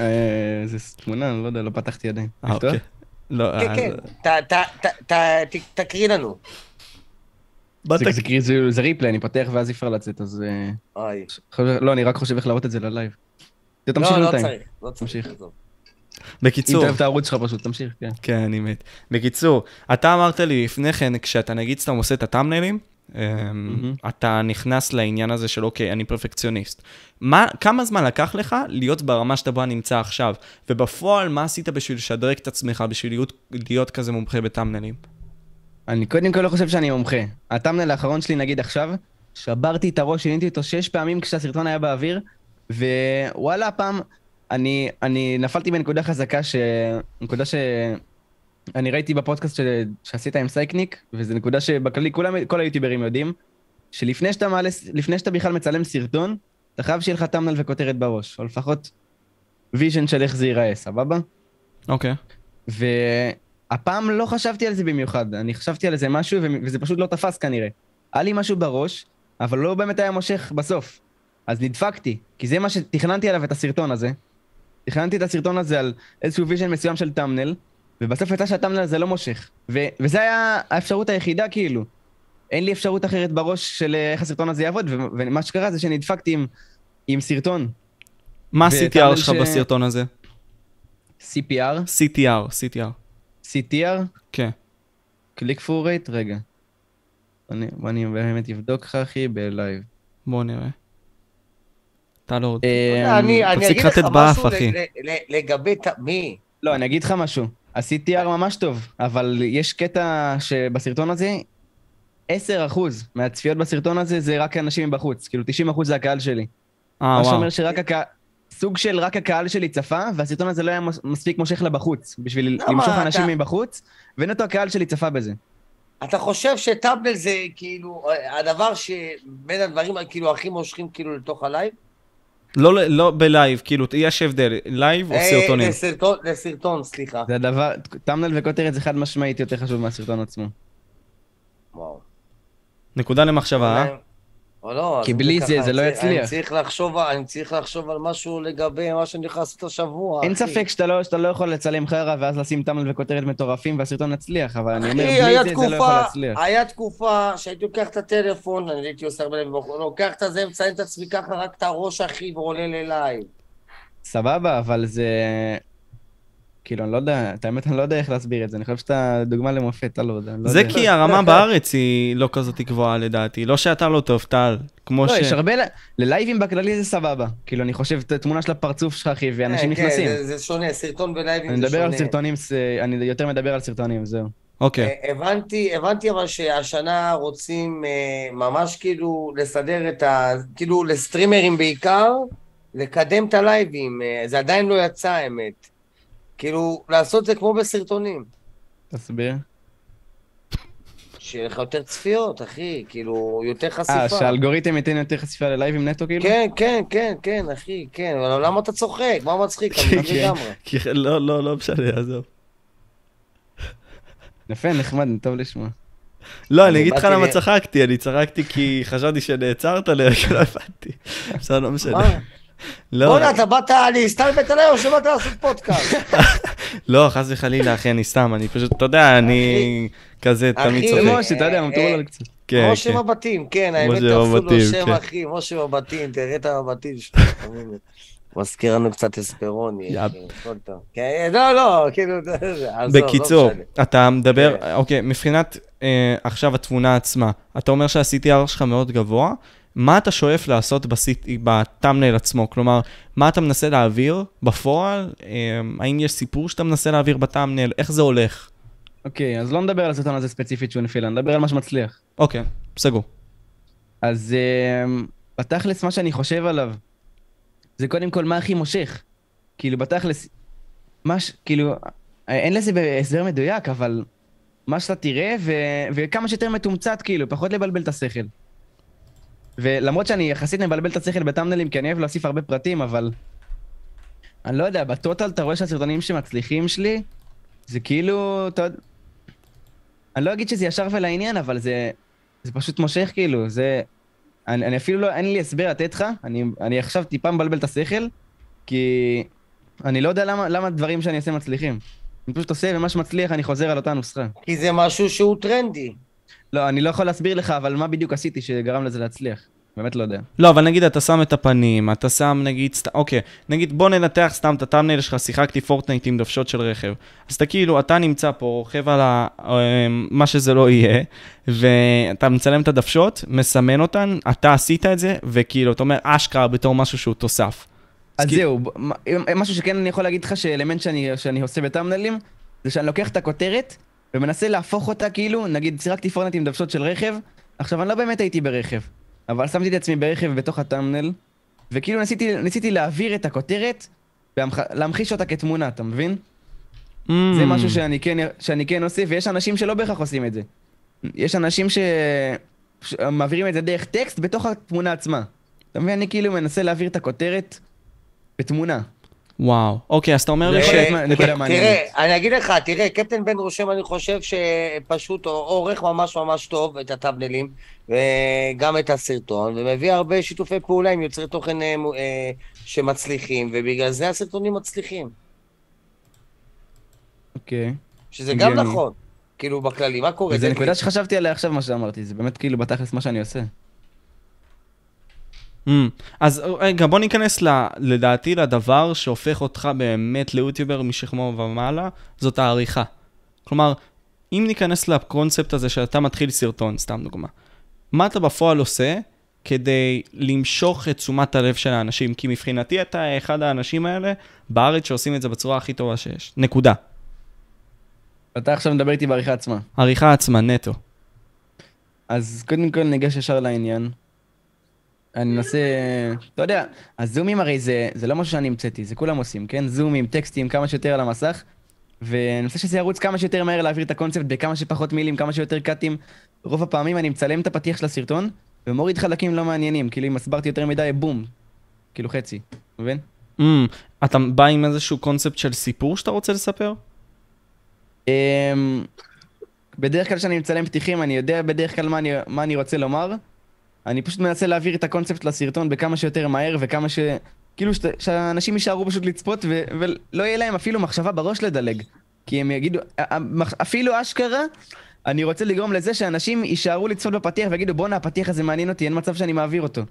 אה, זה תמונה, אני לא יודע, לא פתחתי עדיין. אה? אוקיי. לא, כן, אה, כן, תקריא לנו. זה- ריפלי, אני פותח ואז אי אפשר לצאת, אז... אה, אוי. חושב- לא, אני רק חושב איך להראות את זה ללייב. זה תמשיך לא, לא בינתיים. צריך, לא צריך. תמשיך. עזוב. אם בקיצור, אתה אוהב את הערוץ שלך פשוט, תמשיך, כן. כן, אני מת. בקיצור, אתה אמרת לי לפני כן, כשאתה נגיד סתם עושה את הטאמנלים, אמ, אתה נכנס לעניין הזה של אוקיי, אני פרפקציוניסט. מה, כמה זמן לקח לך להיות ברמה שאתה בה נמצא עכשיו? ובפועל, מה עשית בשביל לשדרג את עצמך, בשביל להיות, להיות כזה מומחה בטאמנלים? אני קודם כל לא חושב שאני מומחה. הטאמנל האחרון שלי, נגיד עכשיו, שברתי את הראש, שיניתי אותו שש פעמים כשהסרטון היה באוויר, ווואלה, הפעם אני, אני נפלתי בנקודה חזקה, ש... נקודה ש... אני ראיתי בפודקאסט ש... שעשית עם סייקניק, וזו נקודה שבכללי כולם, כל היוטיוברים יודעים, שלפני שאתה, מעלה, לפני שאתה בכלל מצלם סרטון, אתה חייב שיהיה לך thumbnail וכותרת בראש, או לפחות vision של איך זה ייראה, סבבה? אוקיי. והפעם לא חשבתי על זה במיוחד, אני חשבתי על איזה משהו וזה פשוט לא תפס כנראה. היה לי משהו בראש, אבל לא באמת היה מושך בסוף. אז נדפקתי, כי זה מה שתכננתי עליו את הסרטון הזה. תכננתי את הסרטון הזה על איזשהו vision מסוים של thumbnail, ובסוף יצא שה thumbnail הזה לא מושך. ו- וזה היה האפשרות היחידה כאילו. אין לי אפשרות אחרת בראש של אה, איך הסרטון הזה יעבוד, ו- ומה שקרה זה שנדפקתי עם, עם סרטון מה ה-CTR שלך ש- בסרטון הזה? CPR, CTR, CTR. CTR, כן. click for rate, רגע. אני, אני באמת אבדוק לך אחי בלייב. בוא נראה. אתה לא... אה, אני אני תפסיק אגיד לך לתת באף, משהו אחי. לגבי... מי? לא, אני אגיד לך משהו. ה-CTR ממש טוב, אבל יש קטע שבסרטון הזה, 10% מהצפיות בסרטון הזה זה רק אנשים מבחוץ. כאילו 90% זה הקהל שלי. אה, מה וואו. שאומר שרק הקהל... סוג של רק הקהל שלי צפה, והסרטון הזה לא היה מס- מספיק מושך לבחוץ, בשביל למה למשוך אתה- אנשים מבחוץ, ונטו הקהל שלי צפה בזה. אתה חושב ש thumbnail זה כאילו הדבר שבין הדברים כאילו הכי מושכים כאילו לתוך הלייב? לא, לא בלייב, כאילו, יש הבדל, לייב או אה, סרטונים? לסרטון, לסרטון, סליחה. זה הדבר, thumbnail וכותרת זה חד משמעית יותר חשוב מהסרטון עצמו. וואו. נקודה למחשבה, אה? או לא, כי בלי זה, זה לא יצליח. אני צריך לחשוב, אני צריך לחשוב על משהו לגבי מה שאני הולך לעשות השבוע. אין אחי. ספק שאתה לא, שאתה לא יכול לצלם חרא ואז לשים thumbnail וכותרת מטורפים והסרטון יצליח, אבל אני אומר, אחי, בלי זה זה לא יכול תקופה, להצליח. היה תקופה שהייתי לוקח את הטלפון, אני הייתי עושה הרבה לב, לוקח את הזה, מצלם את עצמי ככה, רק את הראש, אחי, ועולה ללייב. סבבה, אבל זה... כאילו, אני לא יודע, את האמת, אני לא יודע איך להסביר את זה, אני חושב שאתה דוגמה למופת, אתה לא יודע. אני לא זה יודע. כי הרמה בארץ היא לא כזאת גבוהה לדעתי. לא שאתה לא טוב, טל. כמו לא, ש... יש הרבה... ל- ללייבים בכללי זה סבבה. כאילו, אני חושב, את התמונה של הפרצוף שלך, אחי, ואנשים כן, נכנסים. זה- זה שונה, סרטון בלייבים אני זה מדבר על. סרטונים, ס- אני יותר מדבר על סרטונים, זהו. אוקיי. אה, הבנתי, הבנתי אבל שהשנה רוצים אה, ממש כאילו לסדר את ה... כאילו לסטרימרים בעיקר, לקדם את הלייבים. אה, זה עדיין לא יצא, האמת. כאילו, לעשות זה כמו בסרטונים. תסביר. שיהיה לך יותר צפיות, אחי, כאילו, יותר חשיפה. אה, שהאלגוריתם ייתן יותר חשיפה ללייבים נטו, כאילו? כן, כן, כן, כן, אחי, כן, אבל למה אתה צוחק? מה מצחיק? אתה מבין כן. לגמרי. לא, לא, לא משנה, עזוב. יפה, נחמד, טוב לשמוע. לא, אני אני אגיד לך למה צחקתי, אני צחקתי כי חשבתי שנעצרת לרגע, לא הבנתי. בסדר, לא משנה. לא, בוא'נה, אתה באת להסתלבט עליי או שבאת לעשות פודקאסט? לא, חס וחלילה, אחי, אני סתם, אני פשוט, אתה יודע, אני כזה תמיד אחי, צוחק. זה משה, אתה יודע, אה, מטורלל קצת. כן, משה כן. מבטים, כן, האמת משה תפסו לו שם, כן. אחי, משה מבטים, תראה את המבטים שלו. מזכיר לנו קצת אספרוני. אחי. כן, לא, לא, כאילו, עזוב, לא בקיצור. אתה מדבר, כן. אוקיי, מבחינת אה, עכשיו התמונה עצמה, אתה אומר שה-CTR שלך מאוד גבוה, מה אתה שואף לעשות בטאמנייל עצמו? כלומר, מה אתה מנסה להעביר בפועל? אה, האם יש סיפור שאתה מנסה להעביר בטאמנייל? איך זה הולך? אוקיי, אז לא נדבר על הסרטון הזה ספציפית שהוא נפילה, נדבר על מה שמצליח. אוקיי, סגור. אז אמ, בתכלס מה שאני חושב עליו, זה קודם כל מה הכי מושך. כאילו בתכלס, מה ש... כאילו, אין לזה הסבר מדויק, אבל מה שאתה תראה, ו... וכמה שיותר מתומצת, כאילו, פחות לבלבל את השכל. ולמרות שאני יחסית מבלבל את השכל בטאמנלים, כי אני אוהב להוסיף הרבה פרטים, אבל... אני לא יודע, בטוטל אתה רואה שהסרטונים שמצליחים שלי, זה כאילו, אתה. אני לא אגיד שזה ישר ולעניין, אבל זה... זה פשוט מושך, כאילו, זה... אני, אני אפילו לא, אין לי הסבר לתת לך, אני, אני עכשיו טיפה מבלבל את השכל, כי אני לא יודע למה, למה דברים שאני עושה מצליחים. אני פשוט עושה, ומה שמצליח אני חוזר על אותה נוסחה. כי זה משהו שהוא טרנדי. לא, אני לא יכול להסביר לך, אבל מה בדיוק עשיתי שגרם לזה להצליח? באמת לא יודע. לא, אבל נגיד אתה שם את הפנים, אתה שם נגיד, סת... אוקיי, נגיד בוא ננתח סתם את הטאמנייל שלך, שיחקתי פורטנייט עם דוושות של רכב. אז אתה כאילו, אתה נמצא פה, רוכב על ה... אמ, מה שזה לא יהיה, ואתה מצלם את הדוושות, מסמן אותן, אתה עשית את זה, וכאילו, אתה אומר אשכרה בתור משהו שהוא תוסף. אז כי- זהו, ב- מה- משהו שכן אני יכול להגיד לך שאלמנט שאני, שאני עושה בטאמנלים, זה שאני לוקח את הכותרת ומנסה להפוך אותה כאילו, נגיד שיחקתי פורטנייט עם דוושות של רכב, עכשיו אני לא באמת הייתי ברכב, אבל שמתי את עצמי ברכב בתוך הטאמנל, וכאילו ניסיתי, ניסיתי להעביר את הכותרת, ולהמחיש אותה כתמונה, אתה מבין? Mm. זה משהו שאני כן, שאני כן עושה, ויש אנשים שלא בהכרח עושים את זה. יש אנשים. שמעבירים את זה דרך טקסט בתוך התמונה עצמה. אתה מבין? אני כאילו מנסה להעביר את הכותרת בתמונה. וואו. אוקיי, אז אתה אומר לי ש... נקודה מעניינת. תראה, אני אגיד לך, תראה, קפטן בן רושם, אני חושב שפשוט עורך ממש ממש טוב את הטאבנלים, וגם את הסרטון, ומביא הרבה שיתופי פעולה עם יוצרי תוכן אה, אה, שמצליחים, ובגלל זה הסרטונים מצליחים. אוקיי. שזה גם. נכון. כאילו, בכללי, מה קורה? זה- נקודה שחשבתי עליה עכשיו מה שאמרתי, זה באמת כאילו בתכלס מה שאני עושה. Mm. אז רגע, בוא ניכנס ל, לדעתי לדבר שהופך אותך באמת ליוטיובר משכמו ומעלה, זאת העריכה. כלומר, אם ניכנס לקונספט הזה שאתה מתחיל סרטון, סתם דוגמה, מה אתה בפועל עושה כדי למשוך את תשומת הלב של האנשים? כי מבחינתי אתה אחד האנשים האלה בארץ שעושים את זה בצורה הכי טובה שיש. נקודה. אתה עכשיו מדבר איתי בעריכה עצמה. העריכה עצמה, נטו. אז קודם כל ניגש ישר לעניין. אני מנסה, אתה יודע, הזומים הרי זה, זה לא משהו שאני המצאתי, זה כולם עושים, כן? זומים, טקסטים, כמה שיותר על המסך, ואני רוצה שזה ירוץ כמה שיותר מהר להעביר את הקונספט בכמה שפחות מילים, כמה שיותר קאטים. רוב הפעמים אני מצלם את הפתיח של הסרטון, ומוריד חלקים לא מעניינים, כאילו אם הסברתי יותר מדי, בום. כאילו חצי, מבין? Mm. אתה בא עם איזשהו קונספט של סיפור שאתה רוצה לספר? אמ, בדרך כלל כשאני מצלם פתיחים, אני יודע בדרך כלל מה אני, מה אני רוצה לומר. אני פשוט מנסה להעביר את הקונספט לסרטון בכמה שיותר מהר וכמה ש... כאילו שת, שאנשים יישארו פשוט לצפות ו, ולא יהיה להם אפילו מחשבה בראש לדלג. כי הם יגידו, אפילו אשכרה, אני רוצה לגרום לזה שאנשים יישארו לצפות בפתיח ויגידו בואנה הפתיח הזה מעניין אותי, אין מצב שאני מעביר אותו.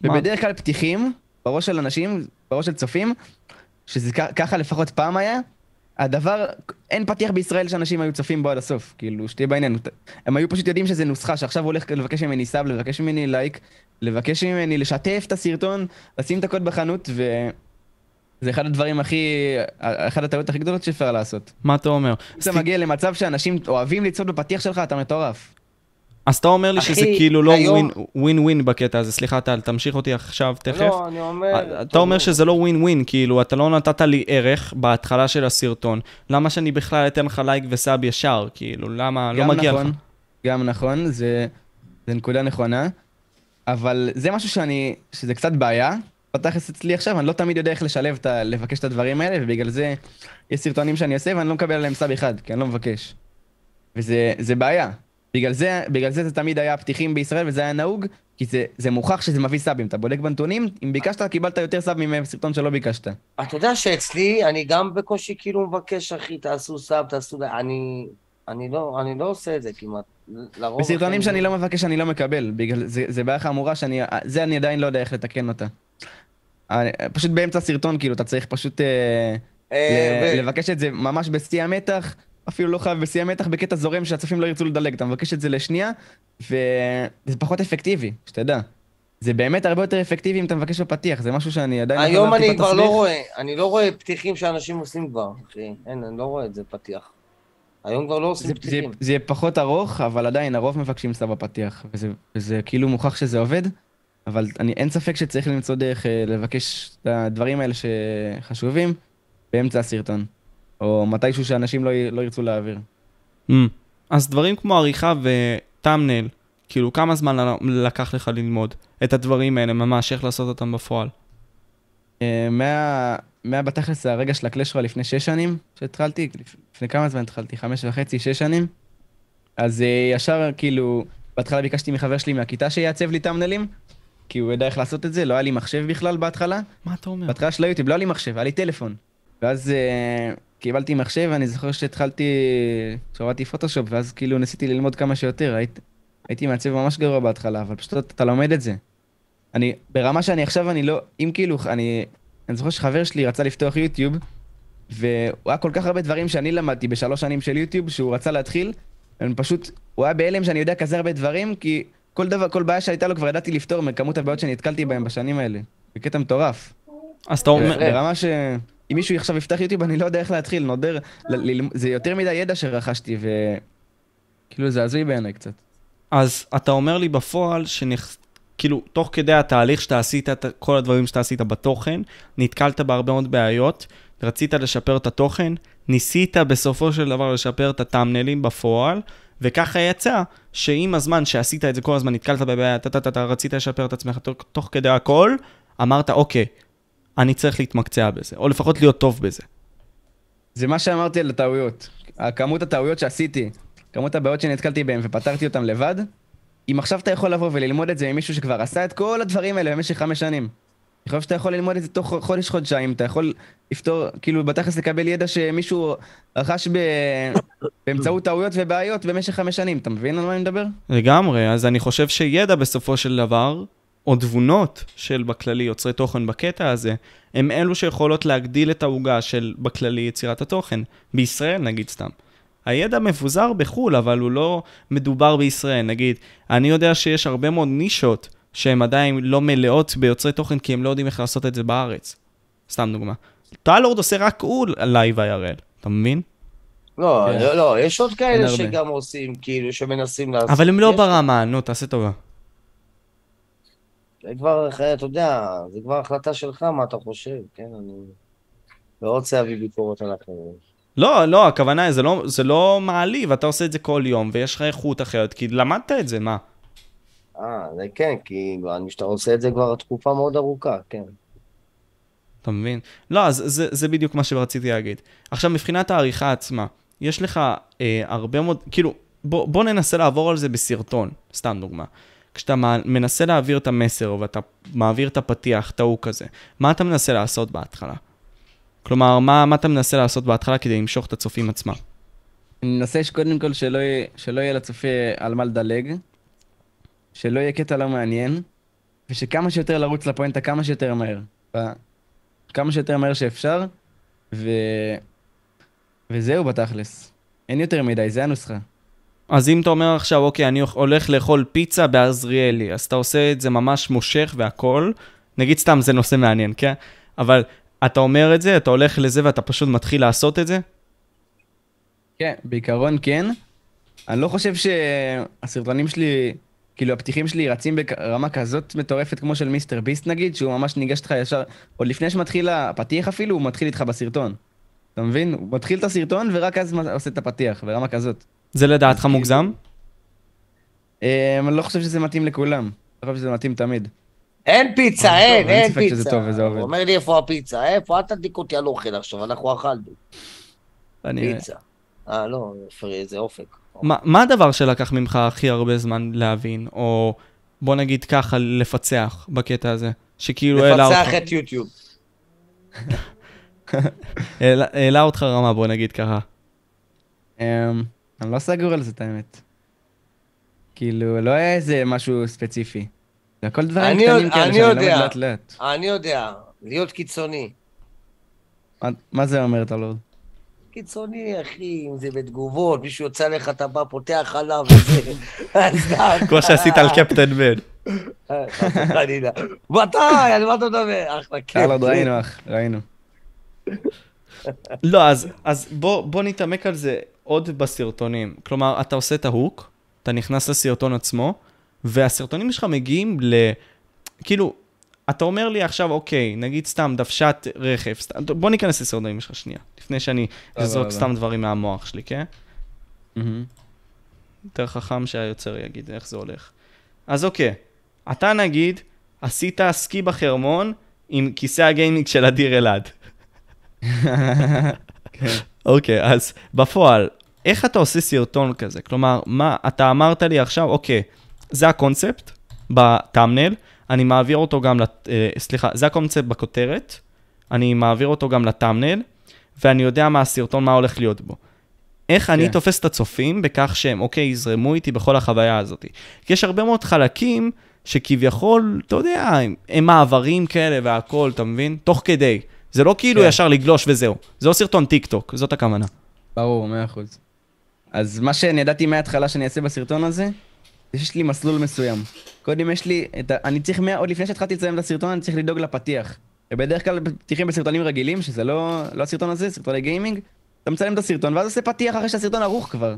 מה? ובדרך כלל פתיחים, בראש של אנשים, בראש של צופים, שזה ככה לפחות פעם היה, הדבר, אין פתיח בישראל שאנשים היו צופים בו עד הסוף, כאילו, שתהיה בעניין. הם היו פשוט יודעים שזה נוסחה, שעכשיו הולך לבקש ממני סאב, לבקש ממני לייק, לבקש ממני לשתף את הסרטון, לשים את הקוד בחנות, וזה אחד הדברים הכי, אחת הטעויות הכי גדולות שאפשר לעשות. מה אתה אומר? אתה מגיע למצב שאנשים אוהבים לצעוד בפתיח שלך, אתה מטורף. אז אתה אומר לי אחי, שזה כאילו לא היום- ווין ווין בקטע הזה, סליחה טל, תמשיך אותי עכשיו תכף. לא, אני אומר... אתה אומר שזה לא ווין ווין, כאילו, אתה לא נתת לי ערך בהתחלה של הסרטון. למה שאני בכלל אתן לך לייק וסאב ישר? כאילו, למה? לא גם מגיע נכון, לך. גם נכון, זה, זה נקודה נכונה, אבל זה משהו שאני, שזה קצת בעיה, בתכלס אצלי עכשיו, אני לא תמיד יודע איך לשלב, את ה, לבקש את הדברים האלה, ובגלל זה יש סרטונים שאני עושה ואני לא מקבל עליהם sub אחד, כי אני לא מבקש. וזה זה בעיה. בגלל זה, בגלל זה זה תמיד היה פתיחים בישראל וזה היה נהוג, כי זה, זה מוכח שזה מביא סאבים. אתה בודק בנתונים, אם ביקשת, קיבלת יותר sub מסרטון שלא ביקשת. אתה יודע שאצלי, אני גם בקושי כאילו מבקש, אחי, תעשו sub, תעשו... אני... אני לא, אני לא עושה את זה כמעט. לרוב... בסרטונים שאני לא מבקש, אני לא מקבל. בגלל זה, זה בעיה חמורה שאני... זה אני עדיין לא יודע איך לתקן אותה. אני- פשוט באמצע סרטון, כאילו, אתה צריך פשוט אה, אה, ל- ו- לבקש את זה ממש בשיא המתח, אפילו לא חייב בשיא המתח, בקטע זורם שהצופים לא ירצו לדלג. אתה מבקש את זה לשנייה, וזה פחות אפקטיבי, שתדע. זה באמת הרבה יותר אפקטיבי אם אתה מבקש בפתיח, זה משהו שאני עדיין... יכול היום אני כבר לא. רואה, אני לא רואה פתיחים שאנשים עושים כבר, אחי. אין, אני לא רואה את זה פתיח. היום כבר לא עושים זה, זה, פתיחים. זה יהיה פחות ארוך, אבל עדיין הרוב מבקשים סב בפתיח, וזה, וזה כאילו מוכח שזה עובד, אבל אני, אין ספק שצריך למצוא דרך אה, לבקש את הדברים האלה שחשובים באמצע הסרטון, או מתישהו שאנשים לא, י- לא ירצו להעביר. Mm. אז דברים כמו עריכה וטאמנל, כאילו, כמה זמן לקח לך ללמוד את הדברים האלה, ממש, איך לעשות אותם בפועל? אה, מה, מה בתכלס הרגע של הקלאשרה לפני שש שנים שהתחלתי, לפ- לפני כמה זמן התחלתי? חמש וחצי, שש שנים? אז אה, ישר כאילו, בהתחלה ביקשתי מחבר שלי מהכיתה שיעצב לי טאמנלים, כי הוא יודע איך לעשות את זה, לא היה לי מחשב בכלל בהתחלה. מה אתה אומר? בהתחלה של היוטיוב לא היה לי מחשב, היה לי טלפון. ואז אה, קיבלתי מחשב, ואני זוכר שהתחלתי, כשהורדתי פוטושופ, ואז כאילו ניסיתי ללמוד כמה שיותר. היית, הייתי מעצב ממש גרוע בהתחלה, אבל פשוט אתה לומד את זה. אני, ברמה שאני עכשיו, אני לא, אם כאילו, אני, אני זוכר שחבר שלי רצה לפתוח יוטיוב, והוא היה כל כך הרבה דברים שאני למדתי בשלוש שנים של יוטיוב, שהוא רצה להתחיל, אני פשוט, הוא היה בהלם שאני יודע כזה הרבה דברים, כי כל דבר, כל בעיה שהייתה לו כבר ידעתי לפתור מכמות הבעיות שנתקלתי בהן בשנים האלה. בקטע מטורף. אז אתה אומר... ברמה ש... אם מישהו עכשיו יפתח יוטיוב, אני לא יודע איך להתחיל, נודר, זה יותר מדי ידע שרכשתי, וכאילו זה הזוי בעיניי קצת. אז אתה אומר לי בפועל, שנכ... כאילו, תוך כדי התהליך שאתה עשית, כל הדברים שאתה עשית בתוכן, נתקלת בהרבה מאוד בעיות, רצית לשפר את התוכן, ניסית בסופו של דבר לשפר את הטאמנלים בפועל, וככה יצא שעם הזמן שעשית את זה כל הזמן, נתקלת בבעיה, אתה, רצית לשפר את עצמך תוך כדי הכל, אמרת, אוקיי, אני צריך להתמקצע בזה, או לפחות להיות טוב בזה. זה מה שאמרתי על הטעויות. כמות הטעויות שעשיתי, כמות הבעיות שנתקלתי בהן ופתרתי אותן לבד, אם עכשיו אתה יכול לבוא וללמוד את זה ממישהו שכבר עשה את כל הדברים האלה במשך חמש שנים. אני חושב שאתה יכול ללמוד את זה תוך חודש, חודשיים, אתה יכול לפתור, כאילו בתכלס לקבל ידע שמישהו רכש ב... באמצעות טעויות ובעיות במשך חמש שנים, אתה מבין על מה אני מדבר? לגמרי, אז אני חושב שידע בסופו של דבר, או תבונות של בכללי יוצרי תוכן בקטע הזה, הם אלו שיכולות להגדיל את העוגה של בכללי יצירת התוכן. בישראל נגיד סתם. הידע מבוזר בחו"ל, אבל הוא לא מדובר בישראל. נגיד, אני יודע שיש הרבה מאוד נישות שהן עדיין לא מלאות ביוצרי תוכן, כי הם לא יודעים איך לעשות את זה בארץ. סתם דוגמה. טלורד עושה רק הוא לייב IRL, אתה מבין? לא, כן. לא, לא, יש עוד כאלה הרבה. שגם עושים, כאילו, שמנסים לעשות. אבל הם לא יש- ברמה, נו, תעשה טובה. זה כבר, אתה יודע, זה כבר החלטה שלך, מה אתה חושב, כן? אני לא רוצה להביא ביקורת על אחרים. לא, לא, הכוונה היא, זה לא, זה לא מעליב, אתה עושה את זה כל יום, ויש לך איכות אחרת, כי למדת את זה, מה? אה, זה כן, כי אני שאתה עושה את זה כבר תקופה מאוד ארוכה, כן. אתה מבין? לא, אז זה, זה בדיוק מה שרציתי להגיד. עכשיו, מבחינת העריכה עצמה, יש לך אה, הרבה מאוד, כאילו, בוא, בוא ננסה לעבור על זה בסרטון, סתם דוגמה. כשאתה מנסה להעביר את המסר, ואתה מעביר את הפתיח, את ההוא כזה, מה אתה מנסה לעשות בהתחלה? כלומר, מה, מה אתה מנסה לעשות בהתחלה כדי למשוך את הצופים עצמם? אני מנסה שקודם כל שלא יהיה, שלא יהיה לצופה על מה לדלג, שלא יהיה קטע לא מעניין, ושכמה שיותר לרוץ לפואנטה כמה שיותר מהר. כמה שיותר מהר שאפשר, ו... וזהו בתכלס. אין יותר מדי, זה הנוסחה. אז אם אתה אומר עכשיו, אוקיי, אני הולך לאכול פיצה בעזריאלי, אז אתה עושה את זה ממש מושך והכל, נגיד סתם זה נושא מעניין, כן? אבל אתה אומר את זה, אתה הולך לזה ואתה פשוט מתחיל לעשות את זה? כן, בעיקרון כן. אני לא חושב שהסרטונים שלי, כאילו הפתיחים שלי רצים ברמה כזאת מטורפת כמו של מיסטר ביסט נגיד, שהוא ממש ניגש איתך ישר, עוד לפני שמתחיל הפתיח אפילו, הוא מתחיל איתך בסרטון. אתה מבין? הוא מתחיל את הסרטון ורק אז עושה את הפתיח, ברמה כזאת. זה לדעתך מוגזם? אה, אני לא חושב שזה מתאים לכולם. אני חושב שזה מתאים תמיד. אין פיצה, טוב, אין, אין אין ספק פיצה. שזה טוב וזה עובד. הוא אומר לי איפה הפיצה, איפה? אל תדליק אותי על אוכל עכשיו, אנחנו אכלנו. פיצה. אה, לא, זה אופק. מה, מה הדבר שלקח ממך הכי הרבה זמן להבין, או בוא נגיד ככה, לפצח בקטע הזה? שכאילו העלה אותך, לפצח את יוטיוב. העלה, העלה אותך רמה, בוא נגיד ככה. אני לא סגור על זה, את האמת. כאילו, לא היה איזה משהו ספציפי. זה הכל דברים אני קטנים כאלה אני שאני לומד יודע. לאט לאט. אני יודע, להיות קיצוני. מה- מה זה אומר, טלורד? קיצוני, אחי, אם זה בתגובות, מישהו יוצא לך, אתה בא, פותח עליו וזה. כמו שעשית על קפטן בן. אה, חס וחלילה. מתי? על מה אתה מדבר? אחלה כיף. טלורד, ראינו, אח, ראינו. לא, אז, אז בוא, בוא נתעמק על זה עוד בסרטונים. כלומר, אתה עושה את ההוק, אתה נכנס לסרטון עצמו, והסרטונים שלך מגיעים ל... כאילו, אתה אומר לי עכשיו, אוקיי, נגיד סתם דוושת רכב, סתם, בוא ניכנס לסרטונים שלך שנייה, לפני שאני אזרוק. סתם דברים מהמוח שלי, כן? מהמם. יותר חכם שהיוצר יגיד איך זה הולך. אז אוקיי, אתה נגיד עשית סקי בחרמון עם כיסא הגיימינג של אדיר אלעד. אוקיי, אז בפועל, איך אתה עושה סרטון כזה? כלומר, מה, אתה אמרת לי עכשיו, אוקיי, זה הקונספט בטאמנל, אני מעביר אותו גם, לת... אה, סליחה, זה הקונספט בכותרת, אני מעביר אותו גם לטאמנל, ואני יודע מה הסרטון, מה הולך להיות בו. איך אני כן. תופס את הצופים בכך שהם, אוקיי, יזרמו איתי בכל החוויה הזאת. כי יש הרבה מאוד חלקים שכביכול, אתה יודע, הם, הם מעברים כאלה והכול, אתה מבין? תוך כדי. זה לא כאילו כן. ישר לגלוש וזהו. זה לא סרטון טיק טוק, זאת הכוונה. ברור, מאה אחוז. אז מה שאני ידעתי מההתחלה שאני אעשה בסרטון הזה, זה שיש לי מסלול מסוים. קודם יש לי את ה... אני צריך, מה... עוד לפני שהתחלתי לצלם את הסרטון, אני צריך לדאוג לפתיח. ובדרך כלל פתיחים בסרטונים רגילים, שזה לא, לא הסרטון הזה, סרטוני גיימינג, אתה מצלם את הסרטון, ואז עושה פתיח אחרי שהסרטון ערוך כבר.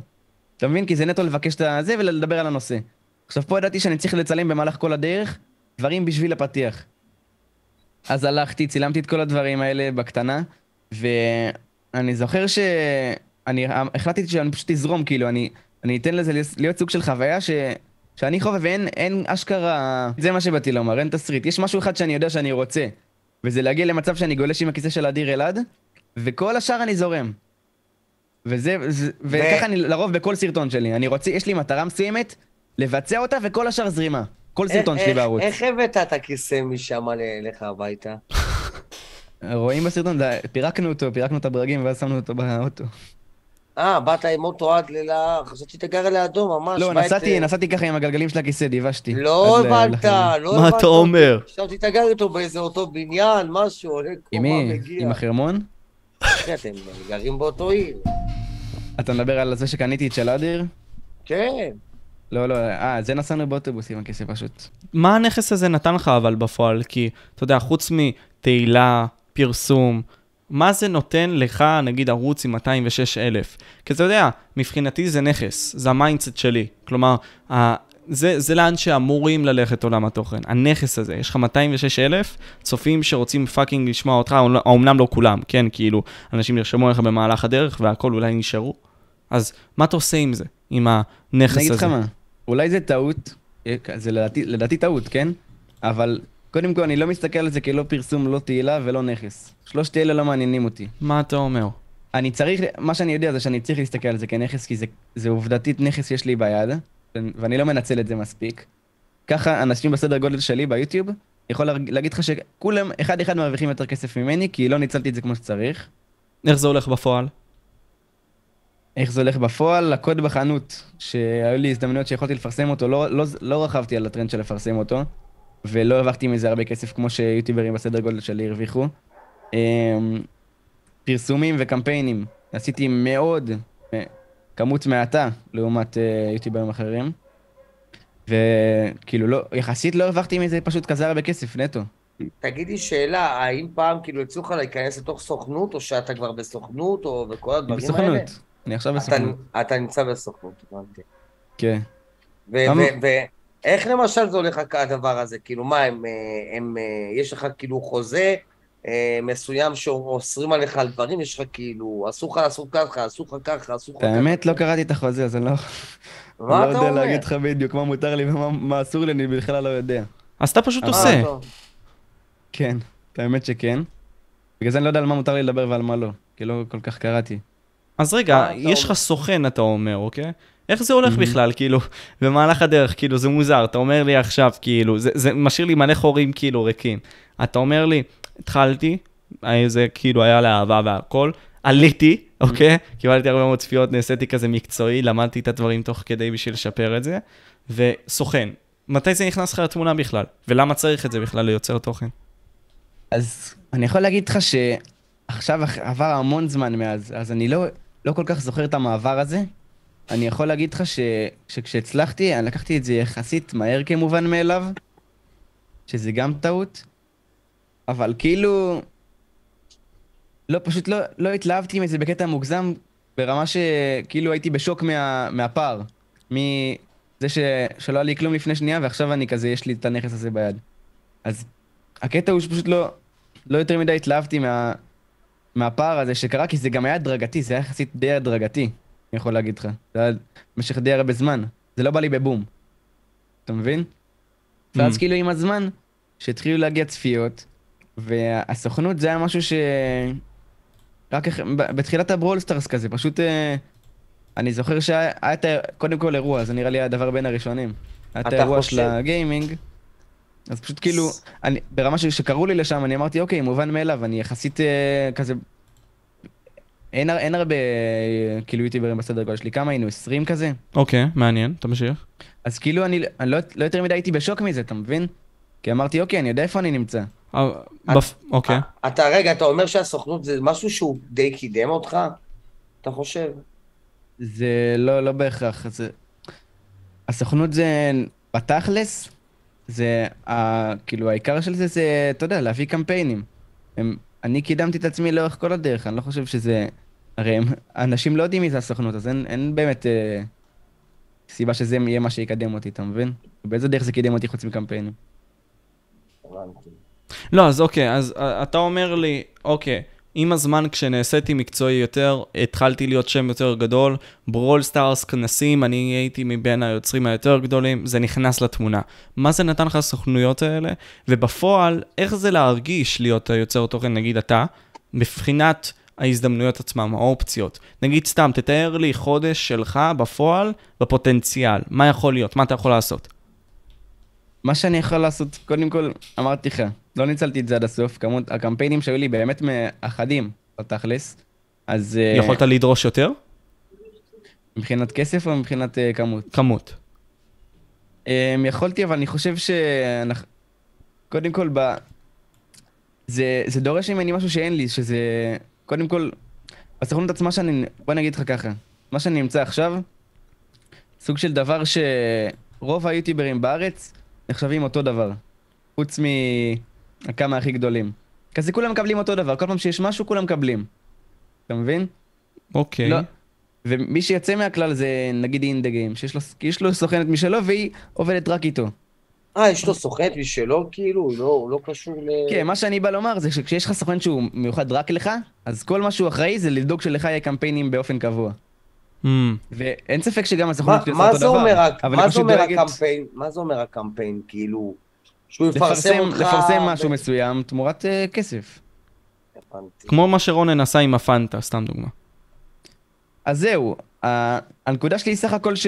אתה מבין? כי זה נטו לבקש את הזה ולדבר על הנושא. עכשיו פה ידעתי שאני צריך לצלם במהלך כל הדרך, דברים בשביל הפתיח. אז הלכתי, צילמתי את כל הדברים האלה בקטנה, ואני זוכר ש... אני החלטתי שאני פשוט אזרום, כאילו, אני, אני אתן לזה להיות סוג של חוויה ש... שאני חווה ואין אין אשכרה... זה מה שבאתי לומר, אין תסריט. יש משהו אחד שאני יודע שאני רוצה, וזה להגיע למצב שאני גולש עם הכיסא של אדיר אלעד, וכל השאר אני זורם. וזה, זה, וככה אני לרוב בכל סרטון שלי. אני רוצה, יש לי מטרה מסוימת, לבצע אותה, וכל השאר זרימה. כל סרטון איך- שלי בערוץ. איך הבאת את הכיסא משם אליך הביתה? רואים בסרטון, פירקנו אותו, פירקנו את הברגים, ואז שמנו אותו באוטו. אה, באת עם אוטו עד ל... חשבתי שאתה גר לידו ממש. לא, נסעתי, אה, נסעתי ככה עם הגלגלים של הכיסא, דיוושתי. לא הבנת, לחדר. לא מה הבנת. אתה אומר? חשבתי שאתה גר איתו באיזה אותו בניין, משהו, עולה עם קומה, מי? מגיע. עם החרמון? אחי, אתם גרים באותו עיר. אתה מדבר על זה שקניתי את של אדיר? כן. לא, לא, אה, זה נסענו באוטובוס עם הכיסא פשוט. מה הנכס הזה נתן לך אבל בפועל? כי, אתה יודע, חוץ מתהילה, פרסום, מה זה נותן לך, נגיד, ערוץ עם 206 אלף? כי אתה יודע, מבחינתי זה נכס, זה ה mindset שלי. כלומר, ה... זה, זה לאן שאמורים ללכת עולם התוכן, הנכס הזה. יש לך 206 אלף צופים שרוצים fucking לשמוע אותך, אומנם לא כולם, כן? כאילו, אנשים נרשמו לך במהלך הדרך ולא כל אולי נשארו. אז מה אתה עושה עם זה, עם הנכס אני הזה? אגיד לך מה, אולי זה טעות, אה, זה לדעתי, לדעתי טעות, כן? אבל קודם כל אני לא מסתכל על זה כלא פרסום, לא תהילה ולא נכס. שלושת אלה לא מעניינים אותי. מה אתה אומר? אני צריך, מה שאני יודע זה שאני צריך להסתכל על זה כנכס, כי זה, זה עובדתית נכס שיש לי ביד, ואני לא מנצל את זה מספיק. ככה אנשים בסדר גודל שלי ביוטיוב, יכול להגיד לך שכולם אחד אחד מרוויחים יותר כסף ממני, כי לא ניצלתי את זה כמו שצריך. איך זה הולך בפועל? איך זה הולך בפועל? הקוד בחנות, שהיו לי הזדמנויות שיכולתי לפרסם אותו, לא, לא, לא רכבתי על הטרנד של לפרסם אותו, ולא הרווחתי מזה הרבה כסף כמו שיוטיוברים בסדר גודל שלי הרוויחו. אמ, פרסומים וקמפיינים, עשיתי מאוד, אה, כמות מעטה לעומת אה, יוטיוברים אחרים. וכאילו לא, יחסית לא הרווחתי מזה פשוט כזה הרבה כסף נטו. תגידי שאלה, האם פעם כאילו הצליחו לך להיכנס לתוך סוכנות, או שאתה כבר בסוכנות, או וכל הדברים האלה? בסוכנות, אני עכשיו אתה, בסוכנות, אתה נמצא בסוכנות, הבנתי. כן. ו- למה? ו- ואיך למשל זה הולך הדבר הזה? כאילו מה, הם, אה, הם, אה, יש לך כאילו חוזה אה, מסוים שאוסרים עליך על דברים, יש לך כאילו, אסור לך לעשות ככה, אסור לך ככה, אסור לך ככה. האמת לא קראתי את החוזה אז אני לא... מה אני אתה לא יודע אומר? להגיד לך בדיוק מה מותר לי ומה מה אסור לי, אני בכלל לא יודע. אז אתה פשוט עושה. כן, האמת שכן. בגלל זה אני לא יודע על מה מותר לי לדבר ועל מה לא, כי לא כל כך קראתי. אז רגע, יש לך אומר? סוכן, אתה אומר, אוקיי? איך זה הולך Mhm. בכלל, כאילו, במהלך הדרך, כאילו, זה מוזר, אתה אומר לי עכשיו, כאילו, זה, זה משאיר לי מלא חורים, כאילו, ריקים. אתה אומר לי, התחלתי, אה, זה כאילו היה לאהבה והכל, עליתי, אוקיי? קיבלתי הרבה מאוד צפיות, נעשיתי כזה מקצועי, למדתי את הדברים תוך כדי בשביל לשפר את זה, וסוכן, מתי זה נכנס לך לתמונה בכלל? ולמה צריך את זה בכלל ליוצר תוכן? אז אני יכול להגיד לך שעכשיו עבר המון זמן מאז, אז אני לא, לא כל כך זוכר את המעבר הזה. אני יכול להגיד לך ש, שכשהצלחתי, אני לקחתי את זה יחסית מהר כמובן מאליו, שזה גם טעות, אבל כאילו... לא, פשוט לא, לא התלהבתי מזה בקטע מוגזם, ברמה שכאילו הייתי בשוק מה, מהפער. מזה ש, שלא היה לי כלום לפני שנייה, ועכשיו אני כזה, יש לי את הנכס הזה ביד. אז הקטע הוא שפשוט לא, לא יותר מדי התלהבתי מה, מהפער הזה שקרה, כי זה גם היה הדרגתי, זה היה יחסית די הדרגתי, אני יכול להגיד לך. זה היה במשך די הרבה זמן, זה לא בא לי בבום. אתה מבין? ואז Mm. כאילו עם הזמן, שהתחילו להגיע צפיות, והסוכנות זה היה משהו ש... רק אח... בתחילת הברולסטארס כזה, פשוט... אה, אני זוכר שהיה היה את. קודם כל אירוע, זה נראה לי הדבר בין הראשונים. היה את האירוע של הגיימינג, אז פשוט כאילו, אני, ברמה שקראו לי לשם, אני אמרתי, אוקיי, מובן מאליו, אני יחסית אה, כזה... אין, אין הרבה אה, כאילו יוטיוברים בסדר גודל שלי, כמה היינו? 20 כזה? אוקיי, מעניין, תמשיך. אז כאילו אני, אני לא, לא יותר מדי הייתי בשוק מזה, אתה מבין? כי אמרתי, אוקיי, אני יודע איפה אני נמצא. אה, אוקיי. אתה, רגע, אתה אומר שהסוכנות זה משהו שהוא די קידם אותך? אתה חושב? זה לא, לא בהכרח, זה... הסוכנות זה, בתכלס, זה, ה, כאילו העיקר של זה זה, אתה יודע, להביא קמפיינים. הם, אני קידמתי את עצמי לאורך כל הדרך, אני לא חושב שזה... הרי הם, אנשים לא יודעים מי זה הסוכנות, אז אין, אין באמת אה, סיבה שזה יהיה מה שיקדם אותי, אתה מבין? באיזה דרך זה קידם אותי חוץ מקמפיינים? לא, אז אוקיי, אז אה, אתה אומר לי, אוקיי, עם הזמן כשנעשיתי מקצועי יותר, התחלתי להיות שם יותר גדול, ברול סטארס, כנסים, אני הייתי מבין היוצרים היותר גדולים, זה נכנס לתמונה. מה זה נתן לך הסוכנויות האלה? ובפועל, איך זה להרגיש להיות היוצר תוכן, נגיד אתה, מבחינת ההזדמנויות עצמם, האופציות. נגיד סתם, תתאר לי חודש שלך בפועל, בפוטנציאל. מה יכול להיות? מה אתה יכול לעשות? מה שאני יכול לעשות, קודם כל, אמרתי לך, לא ניצלתי את זה עד הסוף, כמות הקמפיינים שהיו לי באמת מאחדים, בתכלס, אז אה, יכולת לדרוש יותר? מבחינת כסף או מבחינת אה, כמות? כמות. אה, יכולתי, אבל אני חושב ש... קודם כל, ב... זה, זה דורש ממני משהו שאין לי, שזה... קודם כל, בסוכנות עצמה שאני... בוא נגיד לך ככה, מה שאני נמצא עכשיו, סוג של דבר שרוב היוטיוברים בארץ נחשבים אותו דבר, חוץ מכמה הכי גדולים. כזה כולם מקבלים אותו דבר, כל פעם שיש משהו כולם מקבלים. אתה מבין? אוקיי. לא. ומי שיוצא מהכלל זה נגיד אינדה גיים, שיש לו, לו סוכנת משלו והיא עובדת רק איתו. אה, יש לו סוכנת משלו, כאילו? הוא לא, הוא לא קשור ל... כן, מה שאני בא לומר זה שכשיש לך סוכן שהוא מיוחד רק לך, אז כל מה שהוא אחראי זה לדאוג שלך יהיה קמפיינים באופן קבוע. Mm, ואין ספק שגם מה, הסוכנות מה אותו זה דבר. אומר, מה זה אומר דואגת הקמפיין? מה זה אומר הקמפיין? כאילו, שהוא יפרסם אותך... לפרסם משהו ב- מסוים תמורת uh, כסף. הבנתי. כמו מה שרונן עשה עם הפנטה, סתם דוגמה. אז זהו, ה- הנקודה שלי היא סך הכל ש...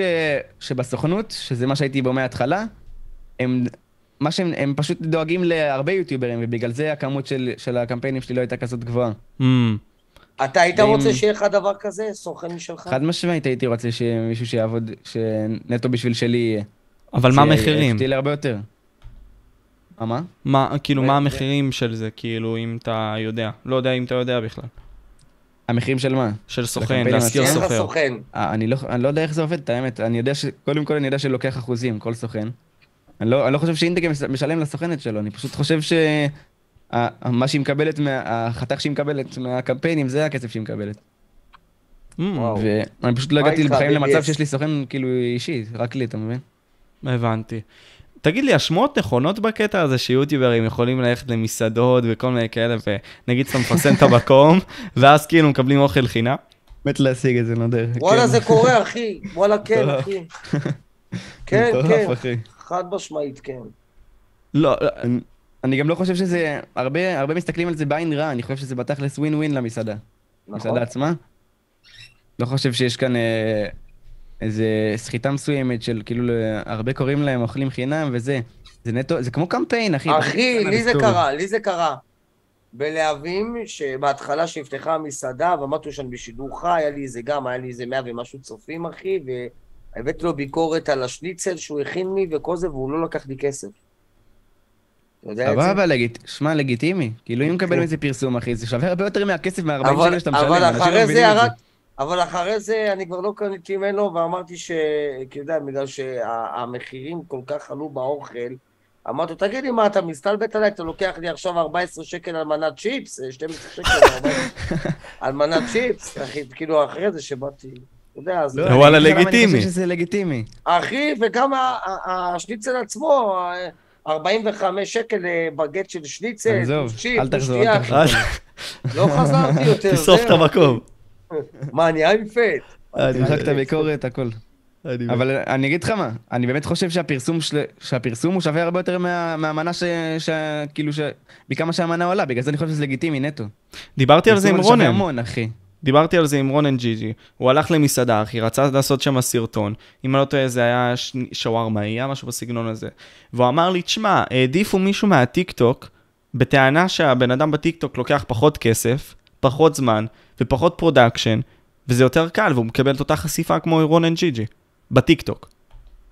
שבסוכנות, שזה מה שהייתי בו מההתחלה, הם, מה שהם הם פשוט דואגים להרבה יוטיוברים, ובגלל זה הכמות של, של הקמפיינים שלי לא הייתה כזאת גבוהה. Mm, אתה היית ואם- רוצה שיהיה לך דבר כזה? סוכן משלך? חד משמעית הייתי רוצה שמישהו שיעבוד, שנטו בשביל שלי יהיה. אבל מה המחירים? שתהיה לי הרבה יותר. מה, מה? מה, כאילו, מה המחירים של זה, כאילו, אם אתה יודע. לא יודע אם אתה יודע בכלל. המחירים של מה? של סוכן, להזכיר. סוכן. אה, אני לא, אני לא יודע איך זה עובד, את האמת. אני יודע ש... קודם כל אני יודע שלוקח אחוזים, כל סוכן. אני לא, אני לא חושב שאינטגרם מש- משלם לסוכנת שלו, אני פשוט חושב ש... ה- מה שהיא מקבלת, מה... החתך שהיא מקבלת מהקמפיינים, זה הכסף שהיא מקבלת. ואני פשוט לא הגעתי בחיים למצב? שיש לי סוכן כאילו אישי, רק לי, אתה מבין? הבנתי. תגיד לי, השמועות נכונות בקטע הזה שיוטיוברים יכולים ללכת למסעדות וכל מיני כאלה, ונגיד שאתה מפרסם את המקום, ואז כאילו מקבלים אוכל חינם? מת להשיג את זה, לא יודע. וואלה, זה קורה, אחי. וואלה, כן. אחי. כן, כן. חד משמעית, כן. לא, אני- אני גם לא חושב שזה, הרבה, הרבה מסתכלים על זה בעין רע, אני חושב שזה בתכלס ווין ווין למסעדה. נכון. המסעדה עצמה. לא חושב שיש כאן אה, איזה סחיטה מסוימת של כאילו הרבה קוראים להם אוכלים חינם וזה. זה נטו, זה כמו קמפיין, אחי. אחי, לי זה. קרה, לי זה קרה. בלהבים, שבהתחלה שנפתחה המסעדה, ועמדתי שם בשידור חי, היה לי איזה גם, היה לי איזה מאה ומשהו צופים, אחי, והבאתי לו ביקורת על השניצל שהוא הכין לי וכל זה, והוא לא לקח לי כסף. סבבה, לגיט... שמע, לגיטימי. כאילו אם מקבל מזה פרסום, אחי, זה שווה הרבה יותר מהכסף מה-40 אבל, שקל שאתה משלם. אבל אחרי זה ירד, אבל אחרי זה אני כבר לא קניתי ממנו, ואמרתי ש... כי יודע, בגלל שהמחירים כל כך עלו באוכל, אמרתי לו, תגיד לי, מה, אתה מסתלבט עליי? אתה לוקח לי עכשיו 14 שקל על מנת צ'יפס? אה, 12 שקל על 14 על מנת צ'יפס? אחי, כאילו, אחרי זה שבאתי, יודע, אז... לא, וואלה, אני לך למה אני לגיטימי. חושב שזה לגיטימי. אחי, וגם השניצל עצמו, ה- 45 שקל אה, בגט של שניצל, צ'יפ, אל תחזור, אל תחזור. לא חזרתי יותר, תשרוף את. המקום. מה, אני איימפט? תמחק את הביקורת, הכל. אבל אני אגיד לך מה, אני באמת חושב שהפרסום, של... שהפרסום הוא שווה הרבה יותר מה... מהמנה ש... ש... כאילו ש... מכמה שהמנה עולה, בגלל זה אני חושב שזה לגיטימי נטו. דיברתי על זה עם פרסום שווה רונן. המון, אחי. דיברתי על זה עם רונן ג'יג'י, הוא הלך למסעדה, אחי, רצה לעשות שם סרטון, אם אני לא טועה זה היה ש... שווארמה, היה משהו בסגנון הזה. והוא אמר לי, תשמע, העדיפו מישהו מהטיקטוק, בטענה שהבן אדם בטיקטוק לוקח פחות כסף, פחות זמן, ופחות production, וזה יותר קל, והוא מקבל את אותה חשיפה כמו רונן ג'יג'י, בטיקטוק.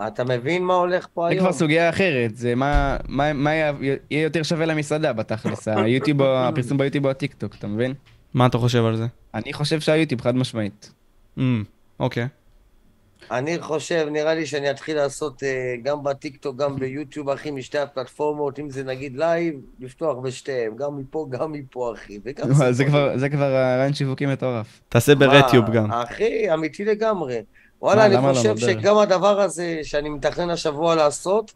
אתה מבין מה הולך פה זה היום? כבר סוגיה אחרת, זה מה, מה, מה יהיה יותר שווה למסעדה בתכלס, היוטיוב הפרסום ביוטיוב או הטיקטוק, אתה מבין? מה אתה חושב על זה? אני חושב שהיוטיוב חד משמעית. Mm, אוקיי. אני חושב, נראה לי שאני אתחיל לעשות אה, גם בטיקטוק, גם ביוטיוב, אחי, משתי הפלטפורמות, אם זה נגיד לייב, לפתוח בשתיהם, גם מפה, גם מפה, אחי. וגם זה. כבר, זה כבר רעיון שיווקי מטורף. תעשה ביוטיוב גם. אחי, אמיתי לגמרי. וואלה, אני לא? חושב. שגם הדבר הזה שאני מתכנן השבוע לעשות,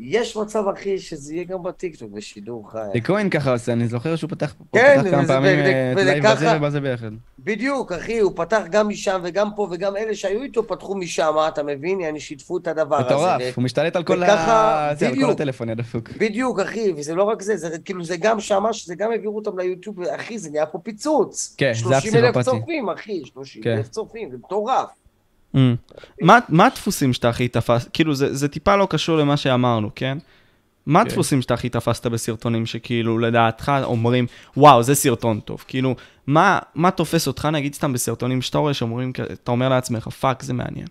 יש מצב, אחי, שזה יהיה גם בטיקטוק, בשידור חי. דיקוין ככה עושה, אני זוכר שהוא פתח כן, כמה פעמים אה, את לייב בזה ובזה ביחד. בדיוק, אחי, הוא פתח גם משם וגם פה, וגם אלה שהיו איתו פתחו משם, אתה מבין? יעני, שיתפו את הדבר הזה. מטורף, הוא משתלט על כל וככה, ה... זה, על כל בדיוק. הטלפון, יא דפוק. בדיוק, אחי, וזה לא רק זה, זה כאילו, זה גם שמה, שזה גם העבירו אותם ליוטיוב, אחי, זה נהיה פה פיצוץ. כן, זה 30 אלף הפסיכופתי. צופים, אחי, 30 כן. אלף צופים, זה מטורף. Mm. מה, מה הדפוסים שאתה הכי תפס? כאילו, זה, זה טיפה לא קשור למה שאמרנו, כן? מה כן. הדפוסים שאתה הכי תפסת בסרטונים שכאילו לדעתך אומרים, וואו, זה סרטון טוב? כאילו, מה, מה תופס אותך, נגיד סתם בסרטונים שאתה רואה, שאומרים, אתה אומר לעצמך, fuck, זה מעניין.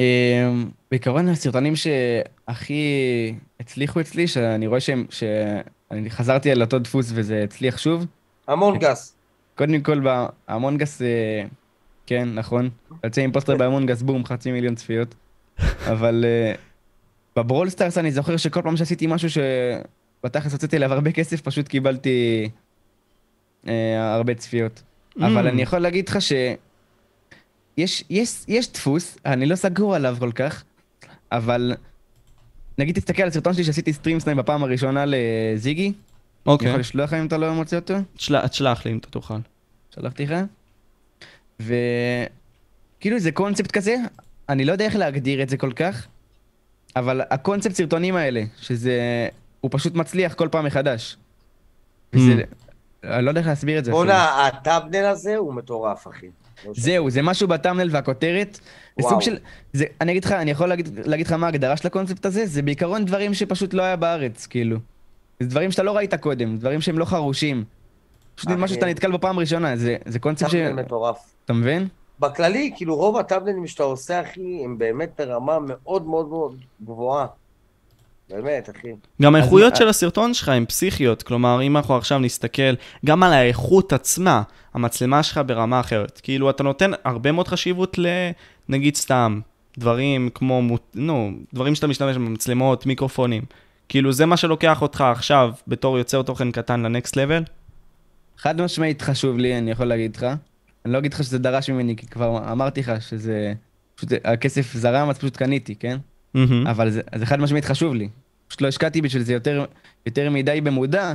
אמ, בעיקרון הסרטונים שהכי הצליחו אצלי, שאני רואה שהם, שאני חזרתי על אותו דפוס וזה הצליח שוב, אמונגאס. קודם כל באמונגאס, אה, כן, נכון, יוצא עם פוסטר באמונגאס, בום, חצי מיליון צפיות, אבל אה, בברול סטארס אני זוכר שכל פעם שעשיתי משהו שבתכלס הוצאתי עליו הרבה כסף, פשוט קיבלתי אה, הרבה צפיות. אבל Mm. אני יכול להגיד לך ש... יש, יש, יש דפוס, אני לא סגור עליו כל כך, אבל נגיד תסתכל על הסרטון שלי שעשיתי stream snipe בפעם הראשונה לזיגי, אני אוקיי, יכול לשלוח לך אם אתה לא מוצא אותו? תשלח, תשלח לי אם אתה תוכל. שלחתי לך. וכאילו זה קונספט כזה, אני לא יודע איך להגדיר את זה כל כך, אבל הקונספט סרטונים האלה, שזה, הוא פשוט מצליח כל פעם מחדש. וזה, אני לא יודע איך להסביר את זה. בואנה, הטאבנל הזה הוא מטורף, אחי. לא זהו, זה משהו בטאמנל והכותרת. זה. סוג של... זה, אני אגיד לך, אני יכול להגיד, להגיד לך מה ההגדרה של הקונספט הזה, זה בעיקרון דברים שפשוט לא היה בארץ, כאילו. זה דברים שאתה לא ראית קודם, דברים שהם לא חרושים. פשוט אחי. משהו שאתה נתקל בפעם ראשונה, זה, זה קונספט ש... מטורף. אתה מבין? בכללי, כאילו רוב הטאבלטים שאתה עושה, אחי, הם באמת ברמה מאוד מאוד מאוד גבוהה. באמת, אחי. גם האיכויות מה- של הסרטון שלך הן פסיכיות, כלומר, אם אנחנו עכשיו נסתכל גם על האיכות עצמה, המצלמה שלך ברמה אחרת. כאילו, אתה נותן הרבה מאוד חשיבות ל... נגיד סתם, דברים כמו, מות- נו, דברים שאתה משתמש במצלמות, מיקרופונים. כאילו, זה מה שלוקח אותך עכשיו, בתור יוצר תוכן קטן לנקסט לבל? חד משמעית חשוב לי, אני יכול להגיד לך. אני לא אגיד לך שזה דרש ממני, כי כבר אמרתי לך שזה... פשוט הכסף זרם, אז פשוט קניתי, כן? מהמם. אבל זה, זה חד משמעית חשוב לי. פשוט לא השקעתי בשביל זה יותר, יותר מדי במודע,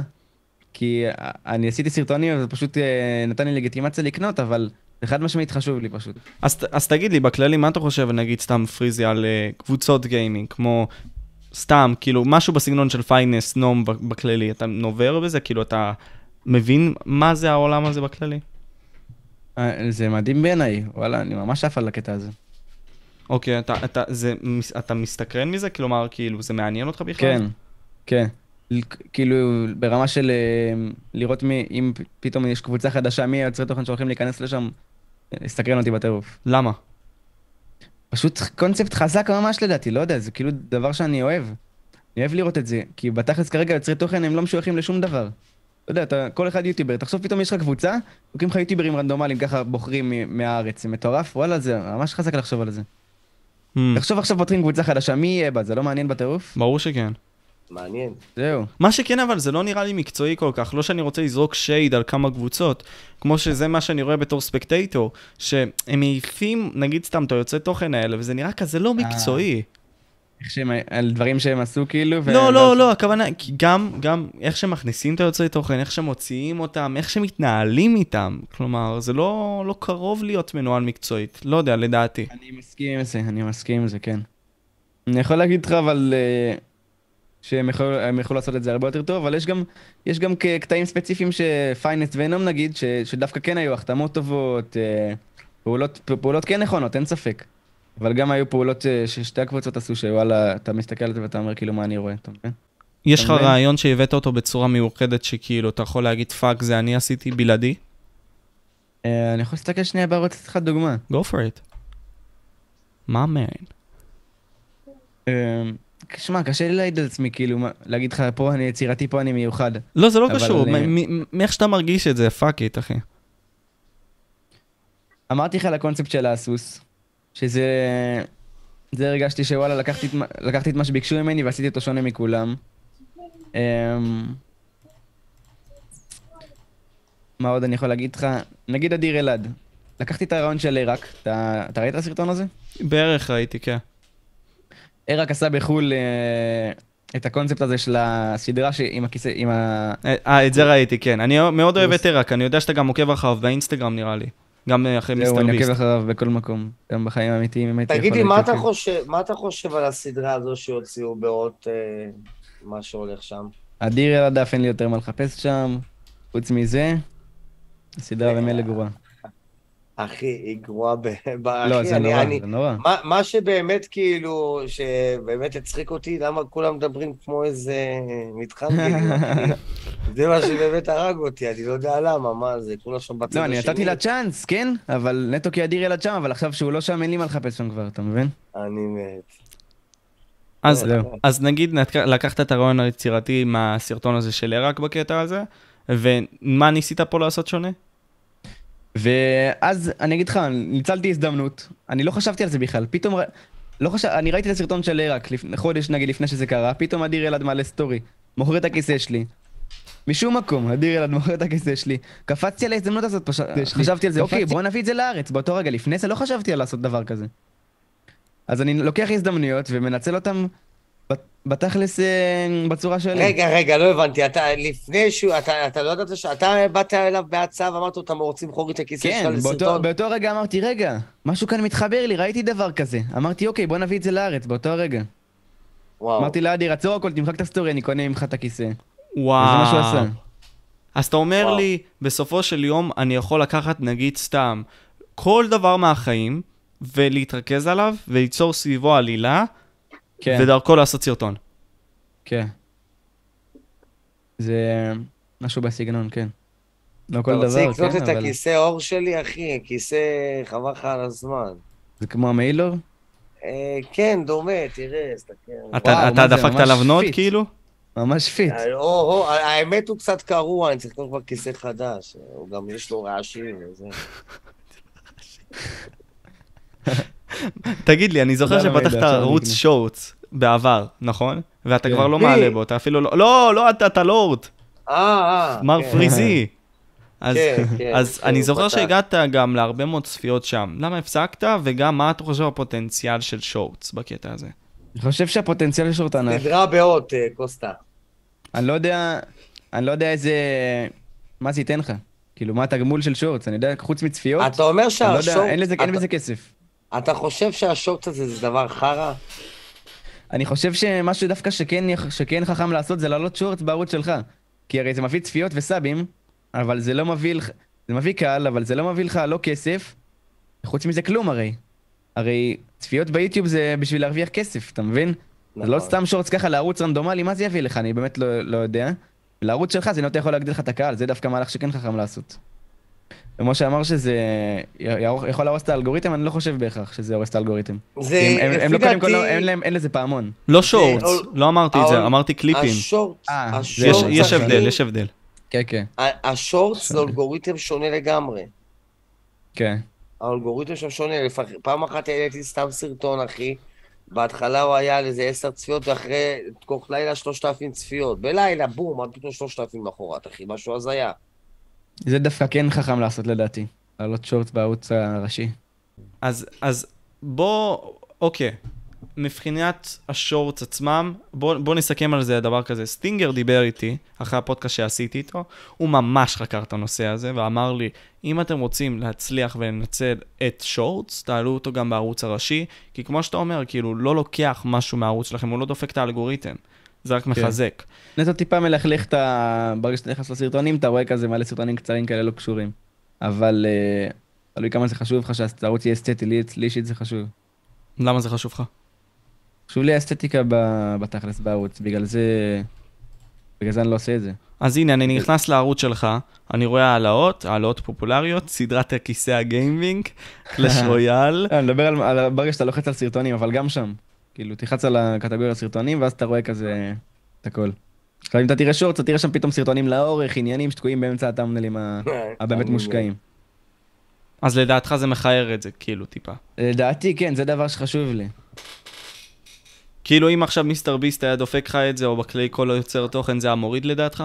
כי אני עשיתי סרטונים וזה פשוט אה, נתן לי לגיטימציה לקנות, אבל זה חד משמעית חשוב לי פשוט. אז, אז תגיד לי, בכללי, מה אתה חושב, נגיד סתם פריזי, על uh, קבוצות גיימינג, כמו סתם, כאילו, משהו בסגנון של פיינס, נום בכללי, אתה נובר בזה? כאילו, אתה מבין מה זה העולם הזה בכללי? אה, זה מדהים בעיניי, וואלה, אני ממש עף על הקטע הזה. אוקיי, אתה, אתה, זה, אתה מסתקרן מזה? כלומר, כאילו, זה מעניין אותך בכלל? כן, כן. כאילו, ברמה של אה, לראות מי, אם פתאום יש קבוצה חדשה, מי היוצרי תוכן שהולכים להיכנס לשם, אה, הסתקרן אותי בטירוף. למה? פשוט קונספט חזק ממש לדעתי, לא יודע, זה כאילו דבר שאני אוהב. אני אוהב לראות את זה, כי בתכלס כרגע יוצרי תוכן הם לא משויכים לשום דבר. אתה יודע, אתה כל אחד יוטיובר, תחשוב פתאום יש לך קבוצה, לוקחים לך יוטיוברים רנדומליים, ככה בוחרים מהארץ, זה מטורף, וואלה, זה ממש חזק לחשוב על זה. Hmm, תחשוב עכשיו פותחים קבוצה חדשה, מי יהיה בה? זה לא מעניין בטירוף? ברור שכן. מעניין. זהו. מה שכן, אבל זה לא נראה לי מקצועי כל כך. לא שאני רוצה לזרוק שייד על כמה קבוצות, כמו שזה מה שאני רואה בתור ספקטייטור, שהם מעיפים, נגיד סתם, את היוצאי תוכן האלה, וזה נראה כזה לא מקצועי. איך שהם, על דברים שהם עשו כאילו, ו- לא, לא, לא, הכוונה, גם, גם איך שמכניסים את היוצאי תוכן, איך שמוציאים אותם, איך שמתנהלים איתם. כלומר, זה לא, לא קרוב להיות מנוהל מקצועית. לא יודע, לדעתי. אני מסכים עם זה, אני מסכים עם זה, כן. אני יכול להגיד לך, אבל... אה, שהם יכולו, הם יכולו לעשות את זה הרבה יותר טוב, אבל יש גם, יש גם קטעים ספציפיים שפיינט ונום נגיד, ש, שדווקא כן היו החתמות טובות, אה, פעולות, פעולות כן נכונות, אין ספק. אבל גם היו פעולות אה, ששתי הקבוצות עשו, שוואלה, אתה מסתכל על זה ואתה אומר כאילו מה אני רואה, אתה מבין? יש לך? רעיון שהבאת אותו בצורה מיוחדת, שכאילו, אתה יכול להגיד fuck, זה אני עשיתי בלעדי? אה, אני יכול להסתכל שנייה בערוץ, לתת לך דוגמה. go for it. מה מן? אה, שמע, קשה לי להעיד על עצמי, כאילו, להגיד לך, פה אני יצירתי, פה אני מיוחד. לא, זה לא קשור, מאיך שאתה מרגיש את זה, fuck it, אחי. אמרתי לך על הקונספט של הסוס, שזה... זה הרגשתי שוואלה, לקחתי, לקחתי את מה שביקשו ממני ועשיתי אותו שונה מכולם. אמ, מה עוד אני יכול להגיד לך? נגיד אדיר אלעד. לקחתי את הרעיון של עיראק, אתה, אתה ראית את הסרטון הזה? בערך ראיתי, כן. עיראק עשה בחו"ל אה, את הקונספט הזה של הסדרה ש... עם הכיסא, עם ה... אה, את זה ראיתי, כן. אני מאוד אוהב את עיראק, אני יודע שאתה גם עוקב אחריו באינסטגרם, נראה לי. גם אה, אחרי זהו, מיסטר אני עוקב ביסט. אחריו בכל מקום, גם בחיים האמיתיים, אם הייתי יכול... תגיד לי, מה אתה. חושב, מה אתה חושב על הסדרה הזו שהוציאו באות, אה, מה שהולך שם? אדיר אלעד אף אין לי יותר מה לחפש שם, חוץ מזה, הסדרה במילא גרועה. אחי, היא גרועה ב... לא, אחי, זה אני- נורא, אני- זה נורא. מה, מה שבאמת כאילו, שבאמת הצחיק אותי, למה כולם מדברים כמו איזה מתחם גלים, אחי? זה מה שבאמת הרג אותי, אני לא יודע למה, מה זה, כולם שם בצד לא, השני. אני נתתי לה צ'אנס, כן? אבל נטו כי אדיר אלעד שם, אבל עכשיו שהוא לא שם, אין לי מה לחפש שם כבר, אתה מבין? אני מת. אז, זהו. אז נגיד לקחת את הרעיון היצירתי מהסרטון הזה של עיראק בקטע הזה, ומה ניסית פה לעשות שונה? ואז אני אגיד לך, ניצלתי הזדמנות, אני לא חשבתי על זה בכלל, פתאום, לא חשב, אני ראיתי את הסרטון של עיראק, חודש נגיד לפני שזה קרה, פתאום אדיר אלעד מעלה סטורי, מוכר את הכיסא שלי. משום מקום, אדיר אלעד מוכר את הכיסא שלי. קפצתי על ההזדמנות הזאת, פש... חשבתי על זה, אוקיי, בוא נביא את זה לארץ, באותו רגע, לפני זה לא חשבתי על לעשות דבר כזה. אז אני לוקח הזדמנויות ומנצל אותן בתכלס אה, בצורה שלי. רגע, רגע, לא הבנתי, אתה לפני שהוא, אתה, אתה לא ידעת שאתה באת אליו בהצעה ואמרת לו, אתם רוצים לי את הכיסא שלך כן, באותו, לסרטון? באותו רגע אמרתי, רגע, משהו כאן מתחבר לי, ראיתי דבר כזה. אמרתי, אוקיי, בוא נביא את זה לארץ, באותו הרגע. וואו. אמרתי לאדיר, עצור הכל, תמחק את הסטורי, אני קונה ממך את הכיסא. וואו. וזה מה שהוא עשה. אז אתה אומר וואו. לי, בסופו של יום אני יכול לקחת נגיד סתם כל דבר מהחיים ולהתרכז עליו וליצור סביבו עלילה, כן, ודרכו לעשות סרטון. כן. זה משהו בסגנון, כן. לא כל אתה רוצה דבר, לקנות כן, את אבל... הכיסא עור שלי, אחי, כיסא חבל לך על הזמן. זה כמו המיילור? אה, כן, דומה, תראה, תסתכל. אתה, דפקת עליו נוט. כאילו? ממש פיט. אה, או, או, האמת הוא קצת קרוע, אני צריך לקנות כבר כיסא חדש. הוא גם יש לו רעשים וזה. תגיד לי, אני זוכר שפתחת ערוץ. שורטס בעבר, נכון? ואתה כן. כבר לא מי? מעלה בו, אתה אפילו לא... לא, לא אתה, אתה לורד, אה, אה. מר כן. פריזי. אז, כן, כן, אז כן, אני זוכר פתח. שהגעת גם להרבה מאוד צפיות שם. למה הפסקת, וגם מה אתה חושב הפוטנציאל של שורטס בקטע הזה? אני חושב שהפוטנציאל של שורט ענק. סדרה באות, אה, קוסטה. אני לא יודע, אני לא יודע איזה... מה זה ייתן לך? כאילו, מה התגמול של שורטס? אני יודע, חוץ מצפיות, אתה אומר אני לא. יודע, אין לזה- אין אתה- בזה כסף. אתה חושב שהשורט הזה זה דבר חרא? אני חושב שמשהו דווקא שכן, שכן חכם לעשות זה להעלות שורטס בערוץ שלך. כי הרי זה מביא צפיות וסאבים, אבל זה לא מביא לך... זה מביא קהל, אבל זה לא מביא לך לא כסף, חוץ מזה כלום הרי. הרי צפיות ביוטיוב זה בשביל להרוויח כסף, אתה מבין? זה לא נכון. סתם שורטס ככה לערוץ רנדומלי, מה זה יביא לך? אני באמת לא, לא יודע. לערוץ שלך זה נוטה יכול להגדיל לך את הקהל, זה דווקא מהלך שכן חכם לעשות. ומשה אמר שזה יכול להרוס את האלגוריתם, אני לא חושב בהכרח שזה הורס את האלגוריתם. זה, הם, לא קודם כל, לא, דעתי, אין להם, אין לזה פעמון. לא שורטס, לא אמרתי את זה, אמרתי קליפים. השורט, אה, זה- יש, הבדל, יש הבדל. כן, כן. ה- השורט זה. אלגוריתם שונה לגמרי. כן. האלגוריתם שם שונה, לפח- פעם אחת העליתי סתם סרטון, אחי. בהתחלה הוא היה על איזה עשר צפיות, ואחרי תוך לילה שלושת אלפים צפיות. בלילה, בום, עד פתאום שלושת אלפים למחרת, אחי, משהו הזיה. זה דווקא כן חכם לעשות לדעתי. לעלות שורטס בערוץ הראשי. אז, אז בוא, אוקיי, מבחינת השורטס עצמם, בוא, בוא נסכם על זה דבר כזה. סטינגר דיבר איתי, אחרי הפודקאסט שעשיתי איתו, הוא ממש חקר את הנושא הזה, ואמר לי, אם אתם רוצים להצליח ולנצל את שורטס, תעלו אותו גם בערוץ הראשי, כי כמו שאתה אומר, כאילו, לא לוקח משהו מהערוץ שלכם, הוא לא דופק את האלגוריתם. זה רק כן. מחזק. נטו טיפה מלכלך את ה... ברגע שאתה נכנס לסרטונים, אתה רואה כזה מלא סרטונים קצרים כאלה לא קשורים. אבל אה, תלוי כמה זה חשוב לך שהערוץ יהיה אסתטי, לי אישית זה חשוב. למה זה חשוב לך? חשוב לי האסתטיקה בתכלס בערוץ, בגלל זה... בגלל זה אני לא עושה את זה. אז הנה, אני נכנס לערוץ שלך, אני רואה העלאות, העלאות פופולריות, סדרת הכיסא הגיימינג, קלאש רויאל. אה, אני מדבר על ברגע שאתה לוחץ על סרטונים, אבל גם שם. כאילו, תלחץ על הקטגוריה סרטונים, ואז אתה רואה כזה את הכל. עכשיו אם אתה תראה שורט, אתה תראה שם פתאום סרטונים לאורך, עניינים שתקועים באמצע הטאמנלים הבאמת מושקעים. אז לדעתך זה מכער את זה, כאילו, טיפה. לדעתי, כן, זה דבר שחשוב לי. כאילו, אם עכשיו מיסטר ביסט היה דופק לך את זה, או בכלי כל יוצר תוכן, זה היה מוריד לדעתך?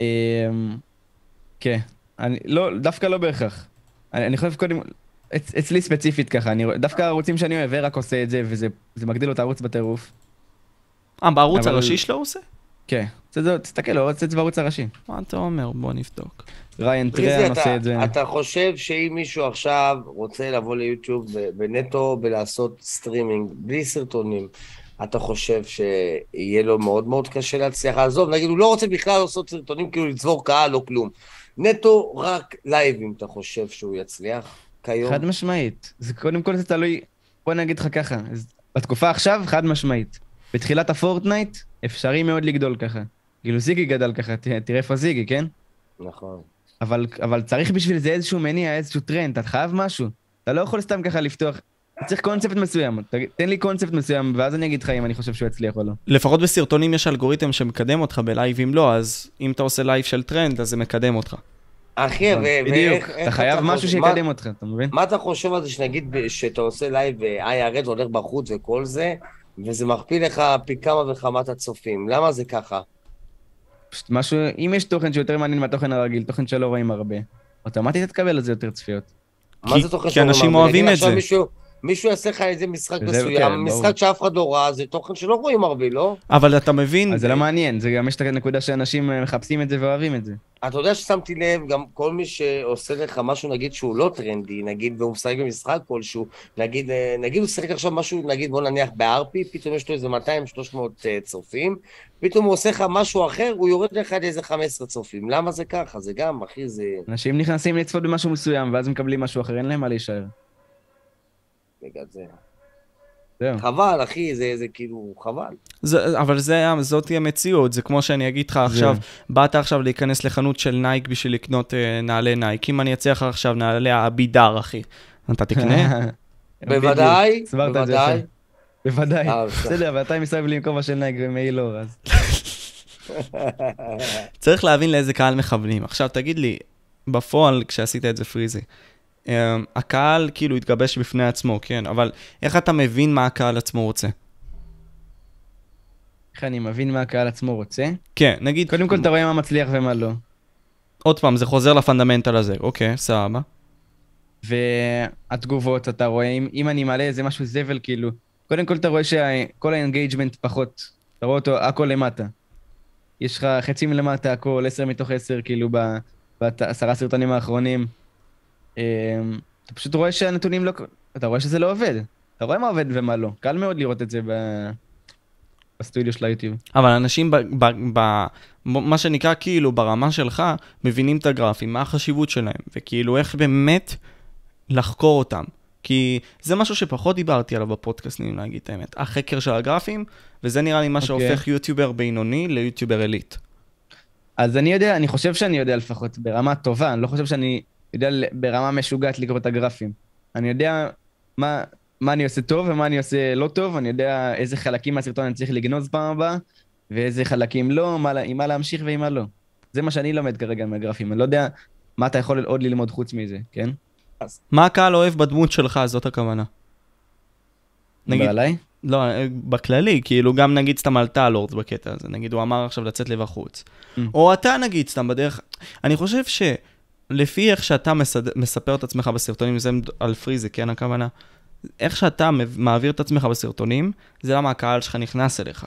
אמ, כן. אני, לא, דווקא לא בהכרח. אני, אני חושב קודם, אצ, אצלי ספציפית ככה, אני, דווקא הערוצים שאני אוהב, רק עושה את זה, וזה זה מגדיל לו את הערוץ בטירוף. אה, בערוץ אבל- הראשי שלו הוא עושה? כן. זה, זה, תסתכל, הוא עושה את זה בערוץ הראשי. מה אתה אומר? בוא נבדוק. ריין טריאן אתה- עושה את זה. אתה חושב שאם מישהו עכשיו רוצה לבוא ליוטיוב ו- ונטו ולעשות סטרימינג בלי סרטונים, אתה חושב שיהיה לו מאוד מאוד קשה להצליח? עזוב, נגיד, הוא לא רוצה בכלל לעשות סרטונים, כאילו לצבור קהל או כלום. נטו רק לייבים, אתה חושב שהוא יצליח כיום? חד משמעית. זה קודם כל זה תלוי, בוא נגיד לך ככה, בתקופה עכשיו, חד משמעית. בתחילת הפורטנייט, אפשרי מאוד לגדול ככה. כאילו זיגי גדל ככה, ת- תראה איפה זיגי, כן? נכון. אבל, אבל צריך בשביל זה איזשהו מניע, איזשהו טרנד, אתה חייב משהו. אתה לא יכול סתם ככה לפתוח, אתה צריך קונספט מסוים. ת- תן לי קונספט מסוים, ואז אני אגיד לך אם אני חושב שהוא יצליח או לא. לפחות בסרטונים יש אלגוריתם שמקדם אותך, בלייבים לא, אז אם אתה עושה לייב של טרנד, אז זה מקדם אותך. אחי, ו- ואיך... בדיוק, אתה חייב משהו שיקדם אותך, אתה מבין? מה אתה חושב על זה שנגיד שאתה עושה לייב ו-IRS הולך בחוץ וכל זה, וזה מכפיל לך פי כמה וכמה את הצופים? למה זה ככה? פשוט משהו, אם יש תוכן שיותר מעניין מהתוכן הרגיל, תוכן שלא רואים הרבה, אוטומטית תקבל על זה יותר צפיות. מה כי- זה תוכן כי שאומרים? אנשים אבל אוהבים את זה. מישהו, יעשה לך איזה משחק מסוים, כן, ברור. משחק שאף אחד לא ראה, זה תוכן שלא רואים הרבה, לא? אבל אתה מבין, אז זה לא מעניין, זה גם יש את הנקודה שאנשים אה, מחפשים את זה ואוהבים את זה. אתה יודע ששמתי לב, גם כל מי שעושה לך משהו, נגיד שהוא לא טרנדי, נגיד, והוא משחק במשחק כלשהו, נגיד, אה, נגיד הוא שיחק עכשיו משהו, נגיד, בוא נניח בארפי, פתאום יש לו איזה 200-300 אה, צופים, פתאום הוא עושה לך משהו אחר, הוא יורד לך לאיזה 15 צופים. למה זה ככה? זה גם, אחי, זה... אנשים נכנסים לצפות במשהו מסוים, ואז מקבלים משהו אחר, אין להם מה להישאר. בגלל זה. זהו. חבל, אחי, זה, זה כאילו, חבל. זה, אבל זה, זאתי המציאות, זה כמו שאני אגיד לך עכשיו, באת עכשיו להיכנס לחנות של נייק בשביל לקנות אה, נעלי נייק, אם אני אציע לך עכשיו נעלי אבידר, אחי, אתה תקנה? בוודאי, בוודאי. בוודאי. אה, בסדר, אבל אתה מסתובב לי עם כובע של נייק ומעיל אור, אז... צריך להבין לאיזה קהל מכוונים. עכשיו תגיד לי, בפועל, כשעשית את זה פריזי, הקהל כאילו התגבש בפני עצמו, כן, אבל איך אתה מבין מה הקהל עצמו רוצה? איך אני מבין מה הקהל עצמו רוצה? כן, נגיד, קודם כל אתה רואה מה מצליח ומה לא. עוד פעם, זה חוזר ל fundamental הזה, אוקיי, סבבה. והתגובות, אתה רואה, אם, אם אני מעלה איזה משהו זבל, כאילו, קודם כל אתה רואה שכל ה engagement פחות, אתה רואה אותו הכל למטה. יש לך חצי מלמטה, הכל, עשר מתוך עשר, כאילו, ב- בעשרה סרטונים האחרונים. אמ, אתה פשוט רואה שהנתונים לא... אתה רואה שזה לא עובד. אתה רואה מה עובד ומה לא. קל מאוד לראות את זה ב... בסטודיו של היוטיוב. אבל אנשים, ב, ב, ב, מה שנקרא כאילו ברמה שלך, מבינים את הגרפים, מה החשיבות שלהם, וכאילו איך באמת לחקור אותם. כי זה משהו שפחות דיברתי עליו בפודקאסטים, להגיד את האמת. החקר של הגרפים, וזה נראה לי מה אוקיי. שהופך יוטיובר בינוני ליוטיובר אליט. אז אני יודע, אני חושב שאני יודע לפחות ברמה טובה, אני לא חושב שאני יודע ברמה משוגעת לקרוא את הגרפים. אני יודע מה, מה אני עושה טוב ומה אני עושה לא טוב, אני יודע איזה חלקים מהסרטון אני צריך לגנוז פעם הבאה, ואיזה חלקים לא, מה, עם מה להמשיך ועם מה לא. זה מה שאני לומד כרגע מהגרפים, אני לא יודע מה אתה יכול עוד ללמוד חוץ מזה, כן? מה הקהל אוהב בדמות שלך, זאת הכוונה. נגיד... נגיד, עליי? לא, בכללי, כאילו גם נגיד סתם על טאלורד בקטע הזה, נגיד הוא אמר עכשיו לצאת לבחוץ. Mm. או אתה נגיד סתם בדרך, אני חושב שלפי איך שאתה מסד... מספר את עצמך בסרטונים, זה על פריזי, כן הכוונה? איך שאתה מעביר את עצמך בסרטונים, זה למה הקהל שלך נכנס אליך.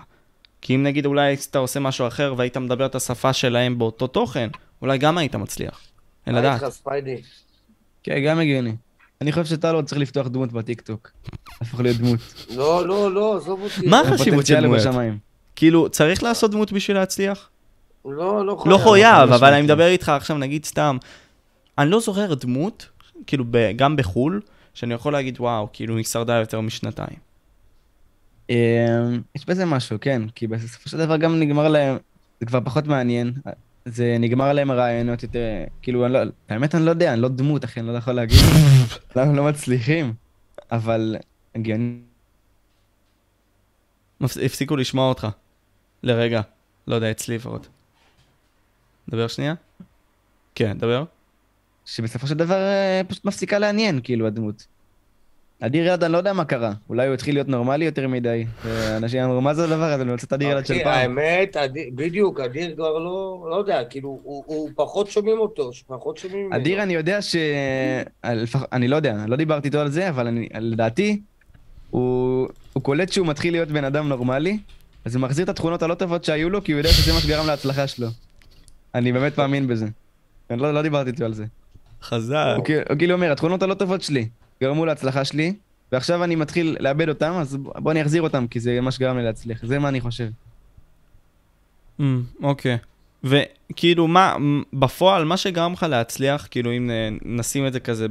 כי אם נגיד אולי אתה עושה משהו אחר והיית מדבר את השפה שלהם באותו תוכן, אולי גם היית מצליח. אין לדעת. כן, גם הגיוני. אני חושב שטל עוד צריך לפתוח דמות בטיקטוק. להפוך להיות דמות. לא, לא, לא, עזוב אותי. מה. החשיבות של? בשמיים. כאילו, צריך לעשות דמות בשביל להצליח? לא, לא חייב. לא חויב, חד אבל. אני מדבר איתך עכשיו, נגיד סתם, אני לא זוכר דמות, כאילו, ב- גם בחו"ל, שאני יכול להגיד, וואו, כאילו, היא שרדה יותר משנתיים. אמ, יש בזה משהו, כן, כי בסופו של דבר גם נגמר להם, זה כבר פחות מעניין, זה נגמר להם הרעיונות יותר, כאילו, אני לא, האמת אני לא יודע, אני לא דמות, אחי, אני לא יכול להגיד, למה לא מצליחים, אבל הגיוני. הפסיקו לשמוע אותך. לרגע. לא יודע, אצלי לפחות. דבר שנייה? כן, דבר. שבסופו של דבר אה, פשוט מפסיקה לעניין, כאילו, הדמות. אדיר אלעד, אני לא יודע מה קרה. אולי הוא התחיל להיות נורמלי יותר מדי. ואנשים אמרו, מה זה הדבר הזה? אני רוצה את אדיר אלעד של פעם. האמת, בדיוק, אדיר כבר לא, לא יודע, כאילו, הוא, פחות שומעים אותו, פחות שומעים. אדיר, אני יודע ש... אני לא יודע, לא דיברתי איתו על זה, אבל לדעתי, הוא קולט שהוא מתחיל להיות בן אדם נורמלי, אז הוא מחזיר את התכונות הלא טובות שהיו לו, כי הוא יודע שזה מה שגרם להצלחה שלו. אני באמת מאמין בזה. אני לא לא דיברתי איתו על זה. חזק. הוא כאילו- הוא כאילו אומר, התכונות הלא טובות שלי גרמו להצלחה שלי, ועכשיו אני מתחיל לאבד אותם, אז בוא אני אחזיר אותם, כי זה מה שגרם לי להצליח. זה מה אני חושב. אמ, אוקיי. וכאילו, מה, בפועל, מה שגרם לך להצליח, כאילו, אם נשים את זה כזה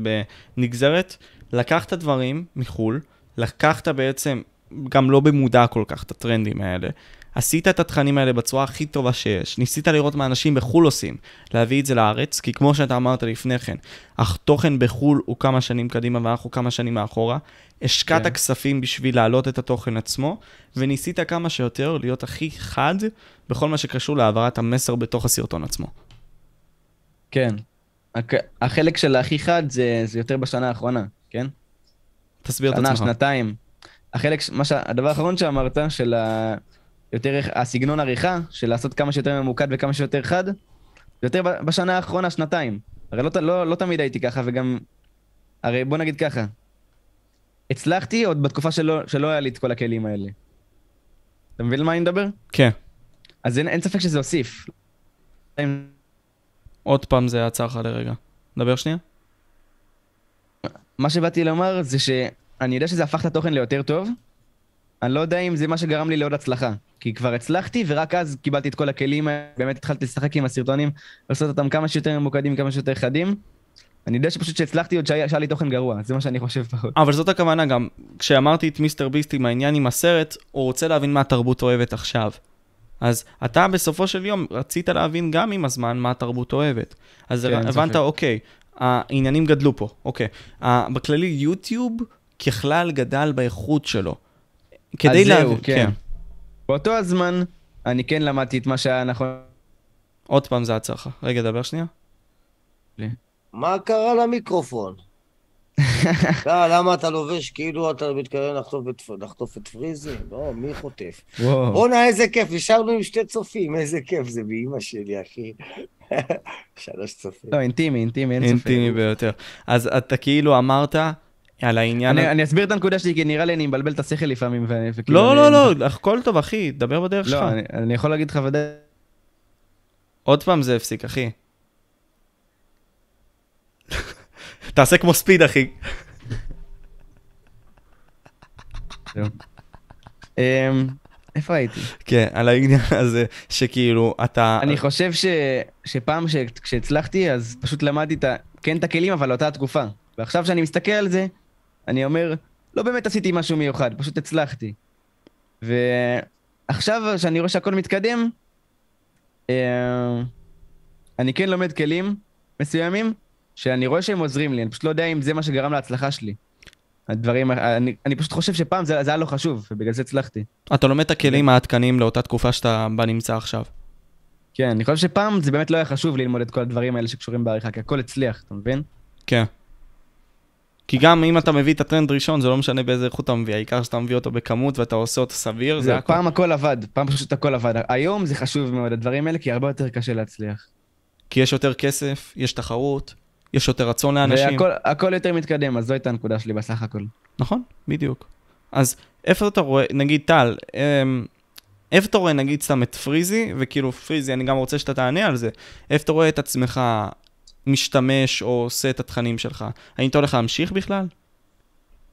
בנגזרת, לקחת דברים מחו"ל, לקחת בעצם, גם לא במודע כל כך, את הטרנדים האלה. עשית את התכנים האלה בצורה הכי טובה שיש, ניסית לראות מה אנשים בחו"ל עושים, להביא את זה לארץ, כי כמו שאתה אמרת לפני כן, התוכן בחו"ל הוא כמה שנים קדימה ואנחנו כמה שנים מאחורה, השקעת כן. כספים בשביל להעלות את התוכן עצמו, וניסית כמה שיותר להיות הכי חד בכל מה שקשור להעברת המסר בתוך הסרטון עצמו. כן. הק- החלק של הכי חד זה זה יותר בשנה האחרונה, כן? תסביר את שנה, עצמך. שנתיים. החלק, ש- מה שה- הדבר האחרון שאמרת, של ה... יותר הסגנון עריכה, של לעשות כמה שיותר ממוקד וכמה שיותר חד, יותר בשנה האחרונה, שנתיים. הרי לא, לא, לא תמיד הייתי ככה, וגם... הרי בוא נגיד ככה, הצלחתי עוד בתקופה שלא, שלא היה לי את כל הכלים האלה. אתה מבין על מה אני מדבר? כן. אז אין, אין ספק שזה הוסיף. עוד פעם זה עצר לך לרגע. דבר שנייה. מה שבאתי לומר זה שאני יודע שזה הפך את התוכן ליותר טוב, אני לא יודע אם זה מה שגרם לי לעוד הצלחה. כי כבר הצלחתי, ורק אז קיבלתי את כל הכלים, באמת התחלתי לשחק עם הסרטונים, לעשות אותם כמה שיותר ממוקדים, כמה שיותר חדים. אני יודע שפשוט שהצלחתי עוד שהיה לי תוכן גרוע, זה מה שאני חושב פחות. אבל זאת הכוונה גם, כשאמרתי את מיסטר ביסט עם העניין עם הסרט, הוא רוצה להבין מה התרבות אוהבת עכשיו. אז אתה בסופו של יום רצית להבין גם עם הזמן מה התרבות אוהבת. אז כן, הבנת, ספק. אוקיי, העניינים גדלו פה, אוקיי. בכללי יוטיוב ככלל גדל באיכות שלו. כדי אז זהו, להבין, כן. באותו הזמן, אני כן למדתי את מה שהיה נכון. עוד פעם זה עצר לך. רגע, דבר שנייה. מה קרה למיקרופון? לא, למה אתה לובש כאילו אתה מתכוון לחטוף את, לחטוף את פריזי? לא, מי חוטף? בואנה, איזה כיף, נשארנו עם שתי צופים, איזה כיף זה באימא שלי, אחי. שלוש צופים. לא, אינטימי, אינטימי, אין ספק. אינטימי ביותר. אז אתה כאילו אמרת על העניין... אני, אני אסביר את הנקודה שלי, כי נראה לי אני מבלבל את השכל לפעמים. ו- לא, אני- לא, לא, הכל טוב, אחי, דבר בדרך שלך. לא, אני, אני יכול להגיד לך ודאי... עוד פעם זה הפסיק, אחי. תעשה כמו ספיד, אחי. אמ, איפה הייתי? כן, על העניין הזה, שכאילו, אתה... אני חושב ש... שפעם ש... כשהצלחתי, אז פשוט למדתי את ה... כן את הכלים, אבל לאותה התקופה. ועכשיו שאני מסתכל על זה, אני אומר, לא באמת עשיתי משהו מיוחד, פשוט הצלחתי. ועכשיו, שאני רואה שהכל מתקדם, אה, אני כן לומד כלים מסוימים, שאני רואה שהם עוזרים לי, אני פשוט לא יודע אם זה מה שגרם להצלחה שלי. הדברים, אני, אני פשוט חושב שפעם זה, זה היה לא חשוב, ובגלל זה הצלחתי. אתה לומד את הכלים העדכניים לאותה תקופה שאתה בה נמצא עכשיו. כן, אני חושב שפעם זה באמת לא היה חשוב ללמוד את כל הדברים האלה שקשורים בעריכה, כי הכל הצליח, אתה מבין? כן. כי גם אם אתה מביא את הטרנד ראשון, זה לא משנה באיזה איכות אתה מביא, העיקר שאתה מביא אותו בכמות ואתה עושה אותו סביר, זה הכל. פעם הכל עבד, פעם פשוט הכל עבד. היום זה חשוב מאוד, הדברים האלה, כי הרבה יותר קשה להצליח. כי יש יותר כסף, יש תחרות, יש יותר רצון לאנשים. והכל הכל יותר מתקדם, אז זו הייתה הנקודה שלי בסך הכל. נכון, בדיוק. אז איפה אתה רואה, נגיד טל, אמ, איפה אתה רואה נגיד סתם את פריזי, וכאילו פריזי, אני גם רוצה שאתה תענה על זה, איפה אתה רואה את עצמך משתמש או עושה את התכנים שלך? האם אתה הולך להמשיך בכלל?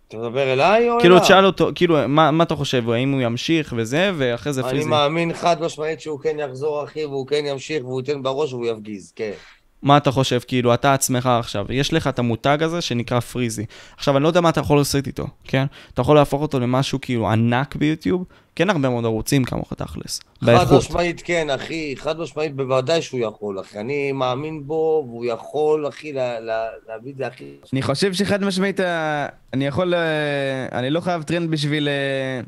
אתה מדבר אליי או כאילו, אליו? תשאל אותו, כאילו, מה מה אתה חושב, האם הוא ימשיך וזה, ואחרי זה אני פריזי. מאמין חד משמעית שהוא כן יחזור, אחי, והוא כן ימשיך, והוא ייתן בראש והוא יפגיז, כן. מה אתה חושב, כאילו, אתה עצמך עכשיו, יש לך את המותג הזה שנקרא פריזי. עכשיו, אני לא יודע מה אתה יכול לעשות איתו, כן? אתה יכול להפוך אותו למשהו כאילו ענק ביוטיוב, כן הרבה מאוד ערוצים כמוך תכלס, חד באיכות. משמעית כן, אחי, חד משמעית בוודאי שהוא יכול, אחי. אני מאמין בו, והוא יכול, אחי, לה- לה- להביא את זה, אחי. אני חושב שחד משמעית, אה, אני יכול, אה, אני לא חייב טרנד בשביל... אה,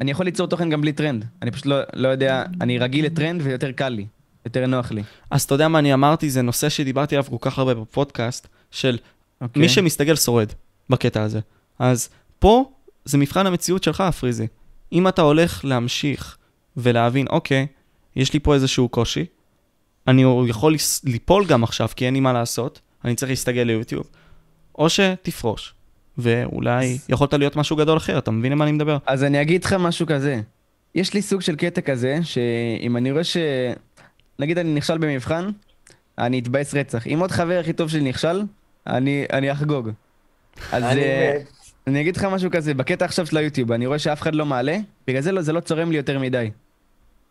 אני יכול ליצור תוכן גם בלי טרנד. אני פשוט לא, לא יודע, אני רגיל לטרנד ויותר קל לי, יותר נוח לי. אז אתה יודע מה אני אמרתי, זה נושא שדיברתי עליו כל כך הרבה בפודקאסט, של אוקיי? מי שמסתגל שורד בקטע הזה. אז פה זה מבחן המציאות שלך, פריזי. אם אתה הולך להמשיך ולהבין, אוקיי, יש לי פה איזשהו קושי, אני יכול ליפול גם עכשיו, כי אין לי מה לעשות, אני צריך להסתגל ליוטיוב, או שתפרוש, ואולי יכולת להיות משהו גדול אחר, אתה מבין למה אני מדבר? אז אני אגיד לך משהו כזה. יש לי סוג של קטע כזה, שאם אני רואה ש... נגיד אני נכשל במבחן, אני אתבאס רצח. אם עוד חבר הכי טוב שלי נכשל, אני, אני אחגוג. אז אני אה. אני אגיד לך משהו כזה, בקטע עכשיו של היוטיוב, אני רואה שאף אחד לא מעלה, בגלל זה לא, זה לא צורם לי יותר מדי.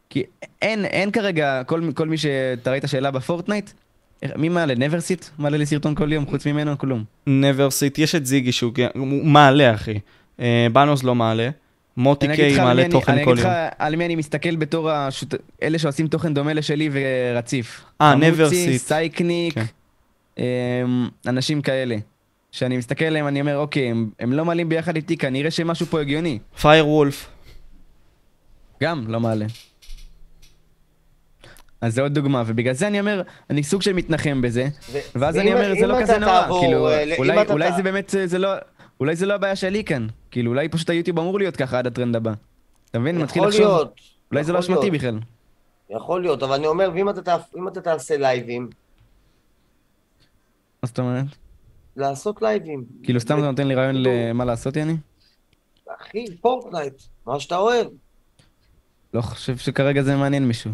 כי אין, אין כרגע, כל, כל מי שאתה ראית שאלה בפורטנייט, מי מעלה? נברסיט? מעלה לי סרטון כל יום, חוץ ממנו כלום. never sit, יש את זיגי שהוא מעלה, אחי. אה, בנוס לא מעלה, מוטי קיי מעלה מי אני- תוכן אני כל אגיד לך יום. על מי אני מסתכל בתור השות... אלה שעושים תוכן דומה לשלי ורציף. אה, חמוצי, נברסיט. סייקניק, כן. אמ, אנשים כאלה. שאני מסתכל עליהם, אני אומר, אוקיי, הם, הם לא מעלים ביחד איתי, כנראה שמשהו פה הגיוני. פייר וולף, גם לא מעלה. אז זה עוד דוגמה, ובגלל זה אני אומר, אני סוג של מתנחם בזה, ו- ואז אני אומר, זה לא כזה נורא, כאילו, אולי, אולי זה באמת, זה לא, אולי זה לא הבעיה שלי כאן, כאילו, אולי פשוט היוטיוב אמור להיות ככה עד הטרנד הבא. אתה מבין? מתחיל יכול לחשוב, להיות. אולי זה לא יכול אשמתי. בכלל. יכול להיות, אבל אני אומר, ואם אתה אם אתה תעשה לייבים, מה זאת אומרת? לעשות לייבים. כאילו, סתם אתה נותן לי רעיון למה לעשות, יעני? אחי, פורטנייט, מה שאתה אוהב. לא חושב שכרגע זה מעניין מישהו.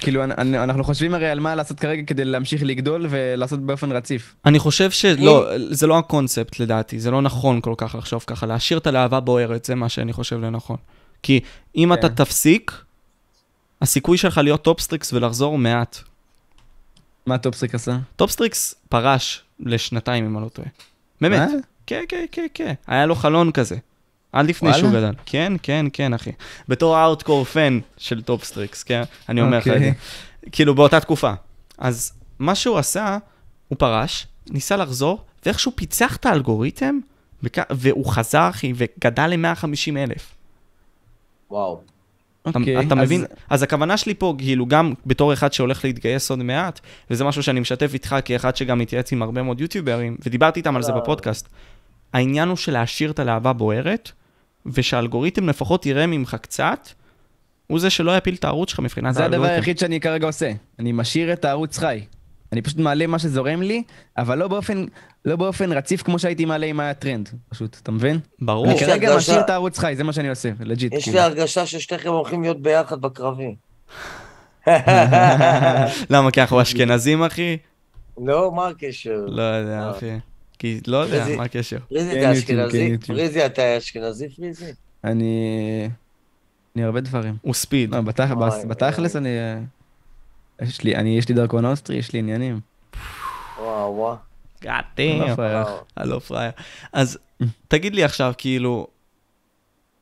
כאילו, אנ- אנ- אנחנו חושבים הרי על מה לעשות כרגע כדי להמשיך לגדול ולעשות באופן רציף. אני חושב שלא, זה לא הקונספט לדעתי, זה לא נכון כל כך לחשוב ככה, להשאיר את הלהבה בוערת, זה מה שאני חושב לנכון. כי אם אתה כן. תפסיק, הסיכוי שלך להיות טופסטריקס ולחזור הוא מעט. מה טופסטריקס עשה? טופסטריקס פרש לשנתיים, אם אני לא טועה. באמת. כן, כן, כן, כן. היה לו חלון כזה. עד לפני וואלה? שהוא גדל. כן, כן, כן, אחי. בתור hardcore fan של טופסטריקס, כן? אני אומר לך את זה. אוקיי. כאילו, באותה תקופה. אז מה שהוא עשה, הוא פרש, ניסה לחזור, ואיכשהו פיצח את האלגוריתם, וכ- והוא חזר, אחי, וגדל ל-150 אלף. וואו. אתה, אוקיי, אתה אז- מבין? אז הכוונה שלי פה, כאילו, גם בתור אחד שהולך להתגייס עוד מעט, וזה משהו שאני משתף איתך כאחד שגם מתייעץ עם הרבה מאוד יוטיוברים, ודיברתי איתם על זה. בפודקאסט. העניין הוא של להשאיר את הלהבה בוערת, ושהאלגוריתם לפחות יראה ממך קצת, הוא זה שלא יפיל את הערוץ שלך מבחינת זה הדבר האלגוריתם. היחיד שאני כרגע עושה. אני משאיר את הערוץ חי. אני פשוט מעלה מה שזורם לי, אבל לא באופן, לא באופן רציף כמו שהייתי מעלה אם היה טרנד, פשוט, אתה מבין? ברור. אני כרגע הרגשה- משאיר את הערוץ חי, זה מה שאני עושה, legit. יש כאילו. לי הרגשה ששתיכם הולכים להיות ביחד בקרבי. למה? כי אנחנו אשכנזים, אחי? לא, מה הקשר? לא יודע, אה. אחי. כי לא יודע, מה הקשר? פריזי, כן, אתה כן, אשכנזי? יוטיוב. פריזי, אתה אשכנזי, פריזי? אני... אני הרבה דברים. הוא ספיד. לא, בתכלס. אני... יש לי, אני, יש לי דרכון אוסטרי, יש לי עניינים. וואו, וואו. לא גאטים. וואו. הלא פראייר. אז תגיד לי עכשיו, כאילו,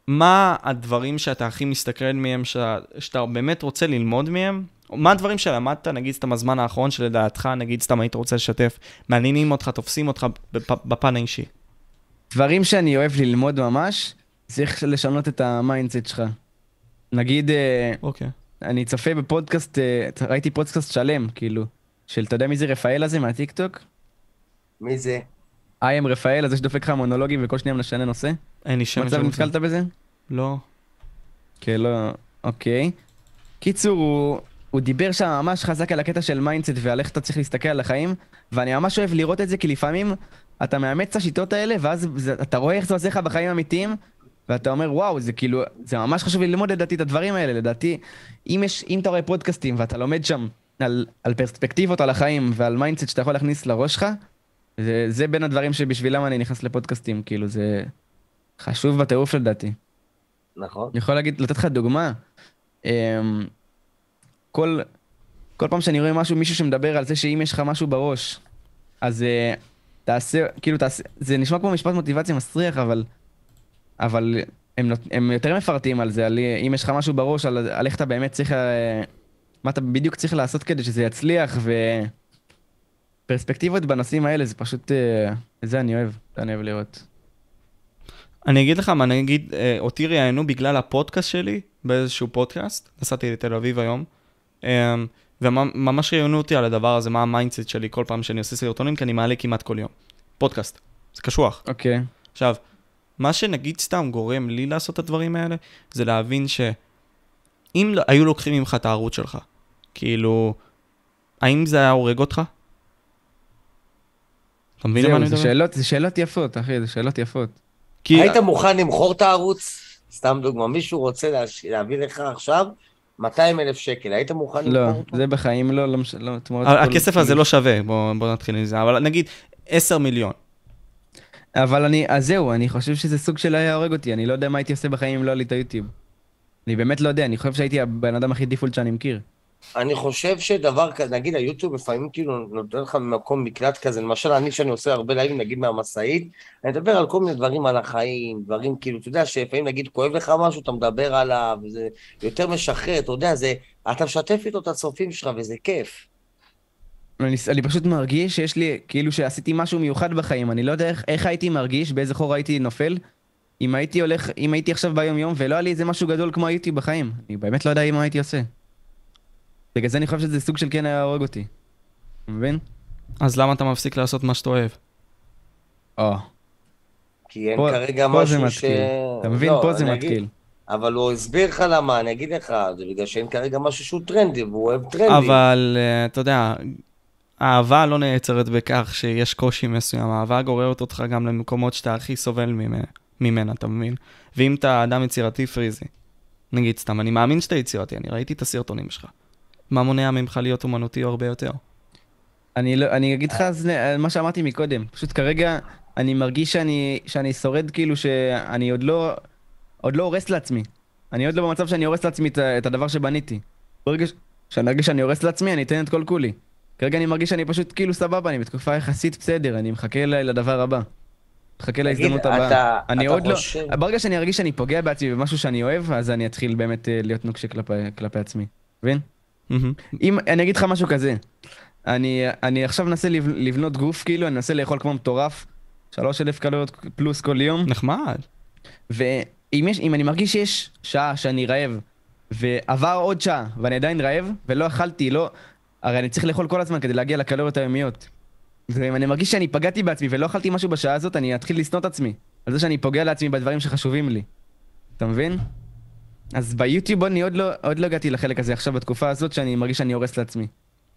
מה הדברים שאתה הכי מסתקרן מהם, שאתה באמת רוצה ללמוד מהם? מה הדברים שלמדת, נגיד סתם הזמן האחרון שלדעתך, נגיד סתם היית רוצה לשתף, מעניינים אותך, תופסים אותך בפ- בפן האישי. דברים שאני אוהב ללמוד ממש, צריך לשנות את ה mindset שלך. נגיד, אה, אוקיי. אני צופה בפודקאסט, אה, ראיתי פודקאסט שלם, כאילו, של, אתה יודע מי זה רפאל הזה מהטיקטוק? מי זה? I am רפאל, הזה שדופק לך מונולוגים וכל שניה משנה נושא? אין לי שם מצב. נתקלת בזה? לא. כן, לא, אוקיי. קיצור, הוא, הוא דיבר שם ממש חזק על הקטע של mindset ועל איך אתה צריך להסתכל על החיים, ואני ממש אוהב לראות את זה, כי לפעמים אתה מאמץ את השיטות האלה, ואז זה, אתה רואה איך זה עושה לך בחיים האמיתיים, ואתה אומר, וואו, זה כאילו, זה ממש חשוב ללמוד לדעתי את הדברים האלה, לדעתי, אם, יש, אם אתה רואה פודקאסטים ואתה לומד שם על, על פרספקטיבות על החיים ועל mindset שאתה יכול להכניס לראש שלך, זה, זה בין הדברים שבשבילם אני נכנס לפודקאסטים, כאילו זה חשוב בטירוף לדעתי. נכון. אני יכול להגיד, לתת לך דוגמה. כל, כל פעם שאני רואה משהו, מישהו שמדבר על זה שאם יש לך משהו בראש, אז אה, תעשה, כאילו תעשה, זה נשמע כמו משפט מוטיבציה מסריח, אבל, אבל הם, הם יותר מפרטים על זה, על אה, אם יש לך משהו בראש, על, על איך אתה באמת צריך, אה, מה אתה בדיוק צריך לעשות כדי שזה יצליח, ופרספקטיבות בנושאים האלה, זה פשוט, את זה אני אוהב, זה אני אוהב לראות. אני אגיד לך מה, נגיד, אה, אותי ראיינו בגלל הפודקאסט שלי, באיזשהו פודקאסט, נסעתי לתל אביב היום, וממש ראיינו אותי על הדבר הזה, מה ה mindset שלי כל פעם שאני עושה סרטונים, כי אני מעלה כמעט כל יום. פודקאסט, זה קשוח. אוקיי. עכשיו, מה שנגיד סתם גורם לי לעשות את הדברים האלה, זה להבין שאם לא- היו לוקחים ממך את הערוץ שלך, כאילו, האם זה היה הורג אותך? אתה מבין על מה אני זהו, זה מדבר? שאלות, זה שאלות יפות, אחי, זה שאלות יפות. כי היית מוכן למכור את הערוץ? סתם דוגמה, מישהו רוצה להש... להביא לך עכשיו 200 אלף שקל, היית מוכן לא, למכור אותו? זה בחיים לא, לא, מש- לא תמורת הכסף הזה לא שווה, בוא בוא נתחיל עם זה, אבל נגיד 10 מיליון. אבל אני, אז זהו, אני חושב שזה סוג של היה הורג אותי, אני לא יודע מה הייתי עושה בחיים אם לא את היוטיוב. אני באמת לא יודע, אני חושב שהייתי הבן אדם הכי דיפולט שאני מכיר. אני חושב שדבר כזה, נגיד היוטיוב לפעמים כאילו נותן לך מקום מקלט כזה, למשל אני שאני עושה הרבה לייבים נגיד מהמשאית, אני מדבר על כל מיני דברים על החיים, דברים כאילו, אתה יודע שלפעמים נגיד כואב לך משהו, אתה מדבר עליו, וזה יותר משחרר, אתה יודע, זה, אתה משתף איתו את הצופים שלך וזה כיף. אני, אני פשוט מרגיש שיש לי, כאילו שעשיתי משהו מיוחד בחיים, אני לא יודע איך, איך הייתי מרגיש, באיזה חור הייתי נופל, אם הייתי הולך, אם הייתי עכשיו ביום יום ולא היה לי איזה משהו גדול כמו היוטיוב בחיים. אני באמת לא יודע מה הייתי עושה. בגלל זה אני חושב שזה סוג של כן היה הורג אותי. אתה מבין? אז למה אתה מפסיק לעשות מה שאתה אוהב? או, כי אין פה- כרגע פה זה משהו ש... מתקיל. אתה מבין? לא, פה זה אני אגיד-. אבל הוא הסביר לך למה, אני אגיד לך, זה בגלל שאין כרגע משהו שהוא טרנדי, והוא אוהב טרנדים. אבל אה, אתה יודע, האהבה לא נעצרת בכך שיש קושי מסוים, האהבה גוררת אותך גם למקומות שאתה הכי סובל ממנה, ממנה, אתה מבין? ואם אתה אדם יצירתי פריזי, נגיד סתם, אני מאמין שאתה יצירתי, אני ראיתי את הסרטונים שלך. מה מונע ממך להיות אומנותי הרבה יותר? אני, לא, אני אגיד לך אז מה שאמרתי מקודם, פשוט כרגע אני מרגיש שאני, שאני שורד כאילו שאני עוד לא, עוד לא הורס לעצמי. אני עוד לא במצב שאני הורס לעצמי את, את הדבר שבניתי. ברגע שאני ארגיש שאני הורס לעצמי, אני אתן את כל כולי. כרגע אני מרגיש שאני פשוט כאילו סבבה, אני בתקופה יחסית בסדר, אני מחכה לדבר הבא. מחכה להזדמנות אתה- הבאה. אני אתה עוד לא... חושב- ברגע שאני ארגיש שאני פוגע בעצמי במשהו שאני אוהב, אז אני אתחיל באמת אה, להיות נוקשה כלפי, כלפי עצמי. מבין? מהמם. אם, אני אגיד לך משהו כזה, אני, אני עכשיו מנסה לב, לבנות גוף, כאילו, אני מנסה לאכול כמו מטורף, 3,000 קלוריות פלוס כל יום, נחמד. ואם יש, אם אני מרגיש שיש שעה שאני רעב, ועבר עוד שעה, ואני עדיין רעב, ולא אכלתי, לא... הרי אני צריך לאכול כל הזמן כדי להגיע לקלוריות היומיות. ואם אני מרגיש שאני פגעתי בעצמי ולא אכלתי משהו בשעה הזאת, אני אתחיל לשנוא את עצמי. על זה שאני פוגע לעצמי בדברים שחשובים לי. אתה מבין? אז ביוטיוב אני עוד לא, עוד לא הגעתי לחלק הזה עכשיו בתקופה הזאת שאני מרגיש שאני הורס לעצמי.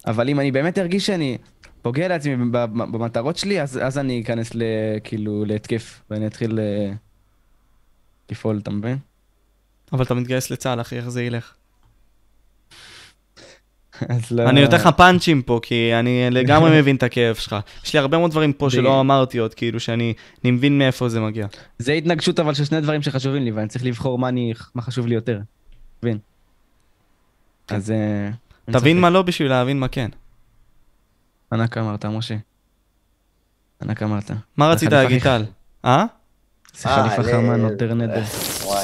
אבל אם אני באמת ארגיש שאני פוגע לעצמי במטרות שלי, אז, אז אני אכנס ל, כאילו להתקף, ואני אתחיל אה, לפעול, אתה מבין? אבל אתה מתגייס לצה"ל, אחי, איך זה ילך? אז לא... אני נותן לך פאנצ'ים פה, כי אני לגמרי מבין את הכאב שלך. יש לי הרבה מאוד דברים פה שלא אמרתי עוד, כאילו, שאני אני מבין מאיפה זה מגיע. זה התנגשות אבל של שני דברים שחשובים לי, ואני צריך לבחור מה, אני, מה חשוב לי יותר. מבין? אז... אה, תבין. מה לא בשביל להבין מה כן. ענק אמרת, משה. ענק אמרת. מה רצית להגיד, טל? אה? זה אה, חליפה ל- חמה נותר נדר. וואי.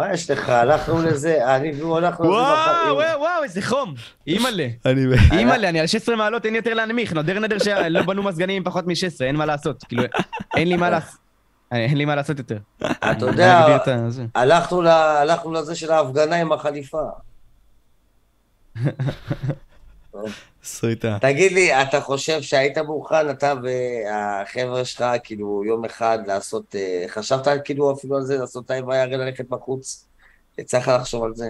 מה יש לך? הלכנו לזה, אני והוא הלכנו לזה וואו. וואו, וואו, איזה חום! אימא'לה. אני... אימא'לה, אני על 16 מעלות, אין יותר להנמיך. נודר נדר שלא בנו מזגנים עם פחות מ-16, אין מה לעשות. כאילו, אין לי מה לעשות. אין לי מה לעשות יותר. אתה יודע, הלכנו לזה של ההפגנה עם החליפה. סריטה. תגיד לי, אתה חושב שהיית מוכן, אתה והחבר'ה שלך, כאילו, יום אחד לעשות, אה, חשבת כאילו אפילו על זה, לעשות את האיבה הרי ללכת בחוץ? יצא לך לחשוב על זה.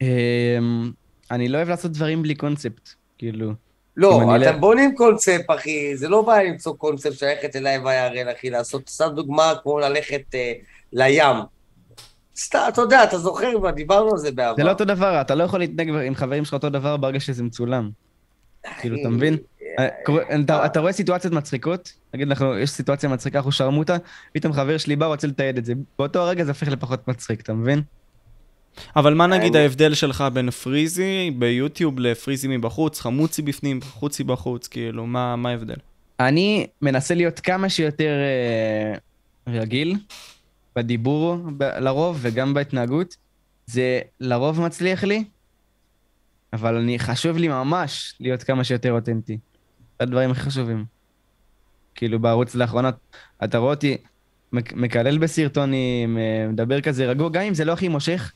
אמ, אני לא אוהב לעשות דברים בלי קונספט, כאילו. לא, אתם לא- בונים קונספט, אחי, זה לא בעיה למצוא קונספט של ללכת אליי וירל, אחי, לעשות, סתם דוגמה, כמו ללכת אה, לים. סתם, אתה יודע, אתה זוכר, כבר דיברנו על זה בעבר. זה לא אותו דבר, אתה לא יכול להתנהג עם חברים שלך אותו דבר ברגע שזה מצולם. כאילו, אתה מבין? אה, קורה- אתה- רואה סיטואציות מצחיקות? נגיד אנחנו, יש סיטואציה מצחיקה, אנחנו שרמוטה, פתאום חבר שלי בא, רוצה לתעד את זה. באותו הרגע זה הופך לפחות מצחיק, אתה מבין? אבל מה נגיד אני- ההבדל שלך בין פריזי ביוטיוב לפריזי מבחוץ, חמוצי בפנים, חוצי בחוץ, כאילו, מה מה ההבדל? אני מנסה להיות כמה שיותר אה, רגיל בדיבור לרוב וגם בהתנהגות. זה לרוב מצליח לי, אבל אני, חשוב לי ממש להיות כמה שיותר אותנטי. זה הדברים הכי חשובים. כאילו בערוץ לאחרונה, אתה רואה אותי מק- מקלל בסרטונים, אה, מדבר כזה רגוע, גם אם זה לא הכי מושך,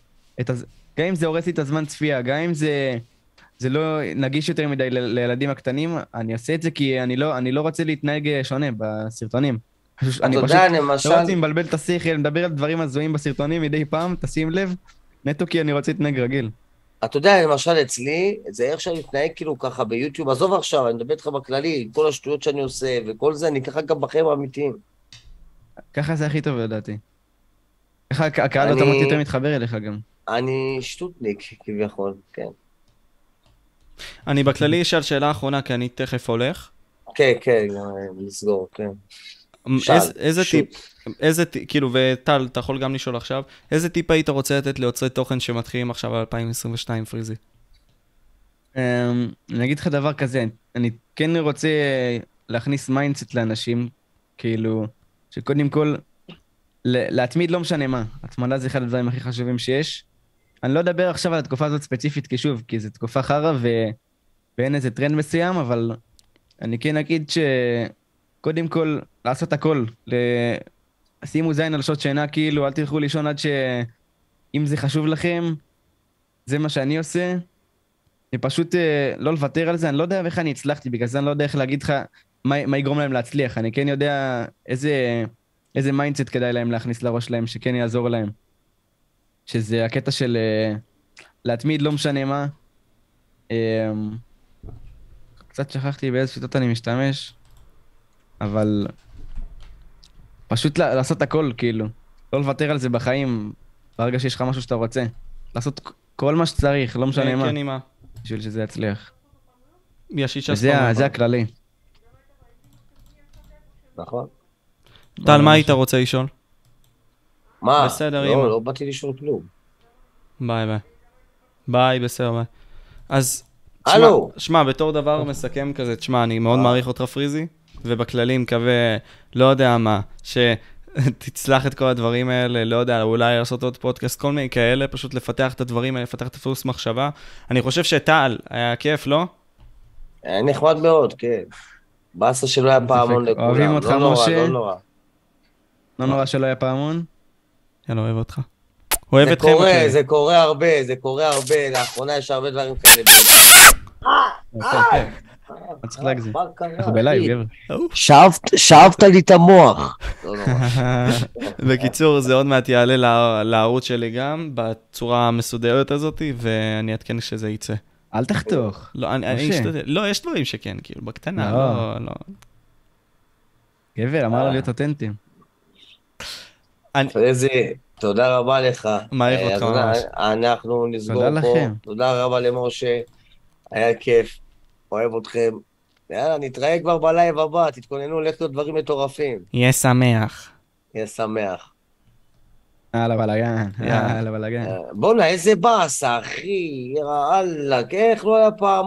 הז... גם אם זה הורס לי את הזמן צפייה, גם אם זה, זה לא נגיש יותר מדי ל- לילדים הקטנים, אני עושה את זה כי אני לא, אני לא רוצה להתנהג אה, שונה בסרטונים. פשוט- אני פשוט יודע, לא למשל, רוצה לבלבל את השכל, לדבר על דברים הזויים בסרטונים מדי פעם, תשים לב, נטו כי אני רוצה להתנהג רגיל. אתה יודע, למשל אצלי, זה איך שאני מתנהג כאילו ככה ביוטיוב, עזוב עכשיו, אני מדבר איתך בכללי, כל השטויות שאני עושה וכל זה, אני ככה גם בחיים האמיתיים. ככה זה הכי טוב לדעתי. ככה הק- הקהל אני- אוטומטית יותר מתחבר אליך גם. אני שטוטניק, כביכול, כן. אני בכללי אשאל שאלה אחרונה, כי אני תכף הולך. כן, כן, אה, לסגור, כן. שאל, איזה- איזה. טיפ, איזה טיפ, כאילו, וטל, אתה יכול גם לשאול עכשיו, איזה טיפ היית רוצה לתת ליוצרי תוכן שמתחילים עכשיו על 2022 פריזי? אמ, אני אגיד לך דבר כזה, אני כן רוצה להכניס mindset לאנשים, כאילו, שקודם כל, להתמיד לא משנה מה. התמדה זה אחד הדברים הכי חשובים שיש. אני לא אדבר עכשיו על התקופה הזאת ספציפית, כי שוב, כי זו תקופה חרא ו... ואין איזה טרנד מסוים, אבל אני כן אגיד שקודם כל, לעשות הכל. ל... שימו זין על שעות שינה, כאילו, אל תלכו לישון עד ש... אם זה חשוב לכם, זה מה שאני עושה. ופשוט אה, לא לוותר על זה, אני לא יודע איך אני הצלחתי, בגלל זה אני לא יודע איך להגיד לך מה, מה יגרום להם להצליח. אני כן יודע איזה, איזה mindset כדאי להם להכניס לראש שלהם, שכן יעזור להם. שזה הקטע של אה, להתמיד, לא משנה מה. אה, קצת שכחתי באיזה שיטות אני משתמש, אבל פשוט לעשות הכל, כאילו. לא לוותר על זה בחיים, ברגע שיש לך משהו שאתה רוצה. לעשות כל מה שצריך, לא משנה מה. כן, עם ה... בשביל שזה יצליח. יש אישה וזה ה- זה הכללי. נכון. טל, מה היית רוצה לשאול? מה? בסדר, לא, אמא. לא באתי לשאול כלום. ביי ביי. ביי, בסדר, ביי. אז... הלו. שמע, בתור דבר מסכם כזה, תשמע, אני מאוד אה. מעריך אותך פריזי, ובכללי מקווה, לא יודע מה, שתצלח את כל הדברים האלה, לא יודע, אולי לעשות עוד פודקאסט, כל מיני כאלה, פשוט לפתח את הדברים האלה, לפתח את הדפוס מחשבה. אני חושב שטל, היה כיף, לא? היה נחמד מאוד, כן. באסה שלא היה פעמון. לכולם. אוהבים אותך, לא נורא, משה. לא נורא. לא נורא שלא היה פעמון. יאללה, אוהב אותך. אוהב זה אתכם. קורה, בכללי. זה קורה הרבה, זה קורה הרבה. לאחרונה יש הרבה דברים כאלה. לא צריך להגזים. מה קרה, אנחנו בלייב? גבר. שאבת- לי את המוח. לא נורא. בקיצור, זה עוד מעט יעלה לע- לערוץ שלי גם, בצורה המסודרת הזאת, ואני אעדכן כשזה יצא. אל תחתוך. לא, אני אני. אשתדל. לא, יש דברים שכן, כאילו, בקטנה, לא. לא, לא. גבר, אמר לו להיות אותנטיים. איזה, תודה רבה לך. מעריך אה, אותך ממש. אנחנו נסגור תודה פה. לכם. תודה רבה למשה. היה כיף. אוהב אתכם. יאללה, נתראה כבר בלייב הבא. תתכוננו, הולך להיות דברים מטורפים. יהיה שמח. יהיה שמח. יאללה בלאגן, יאללה. בלאגן. בואנה, איזה באסה, אחי. יאללה, איך לא היה פעם...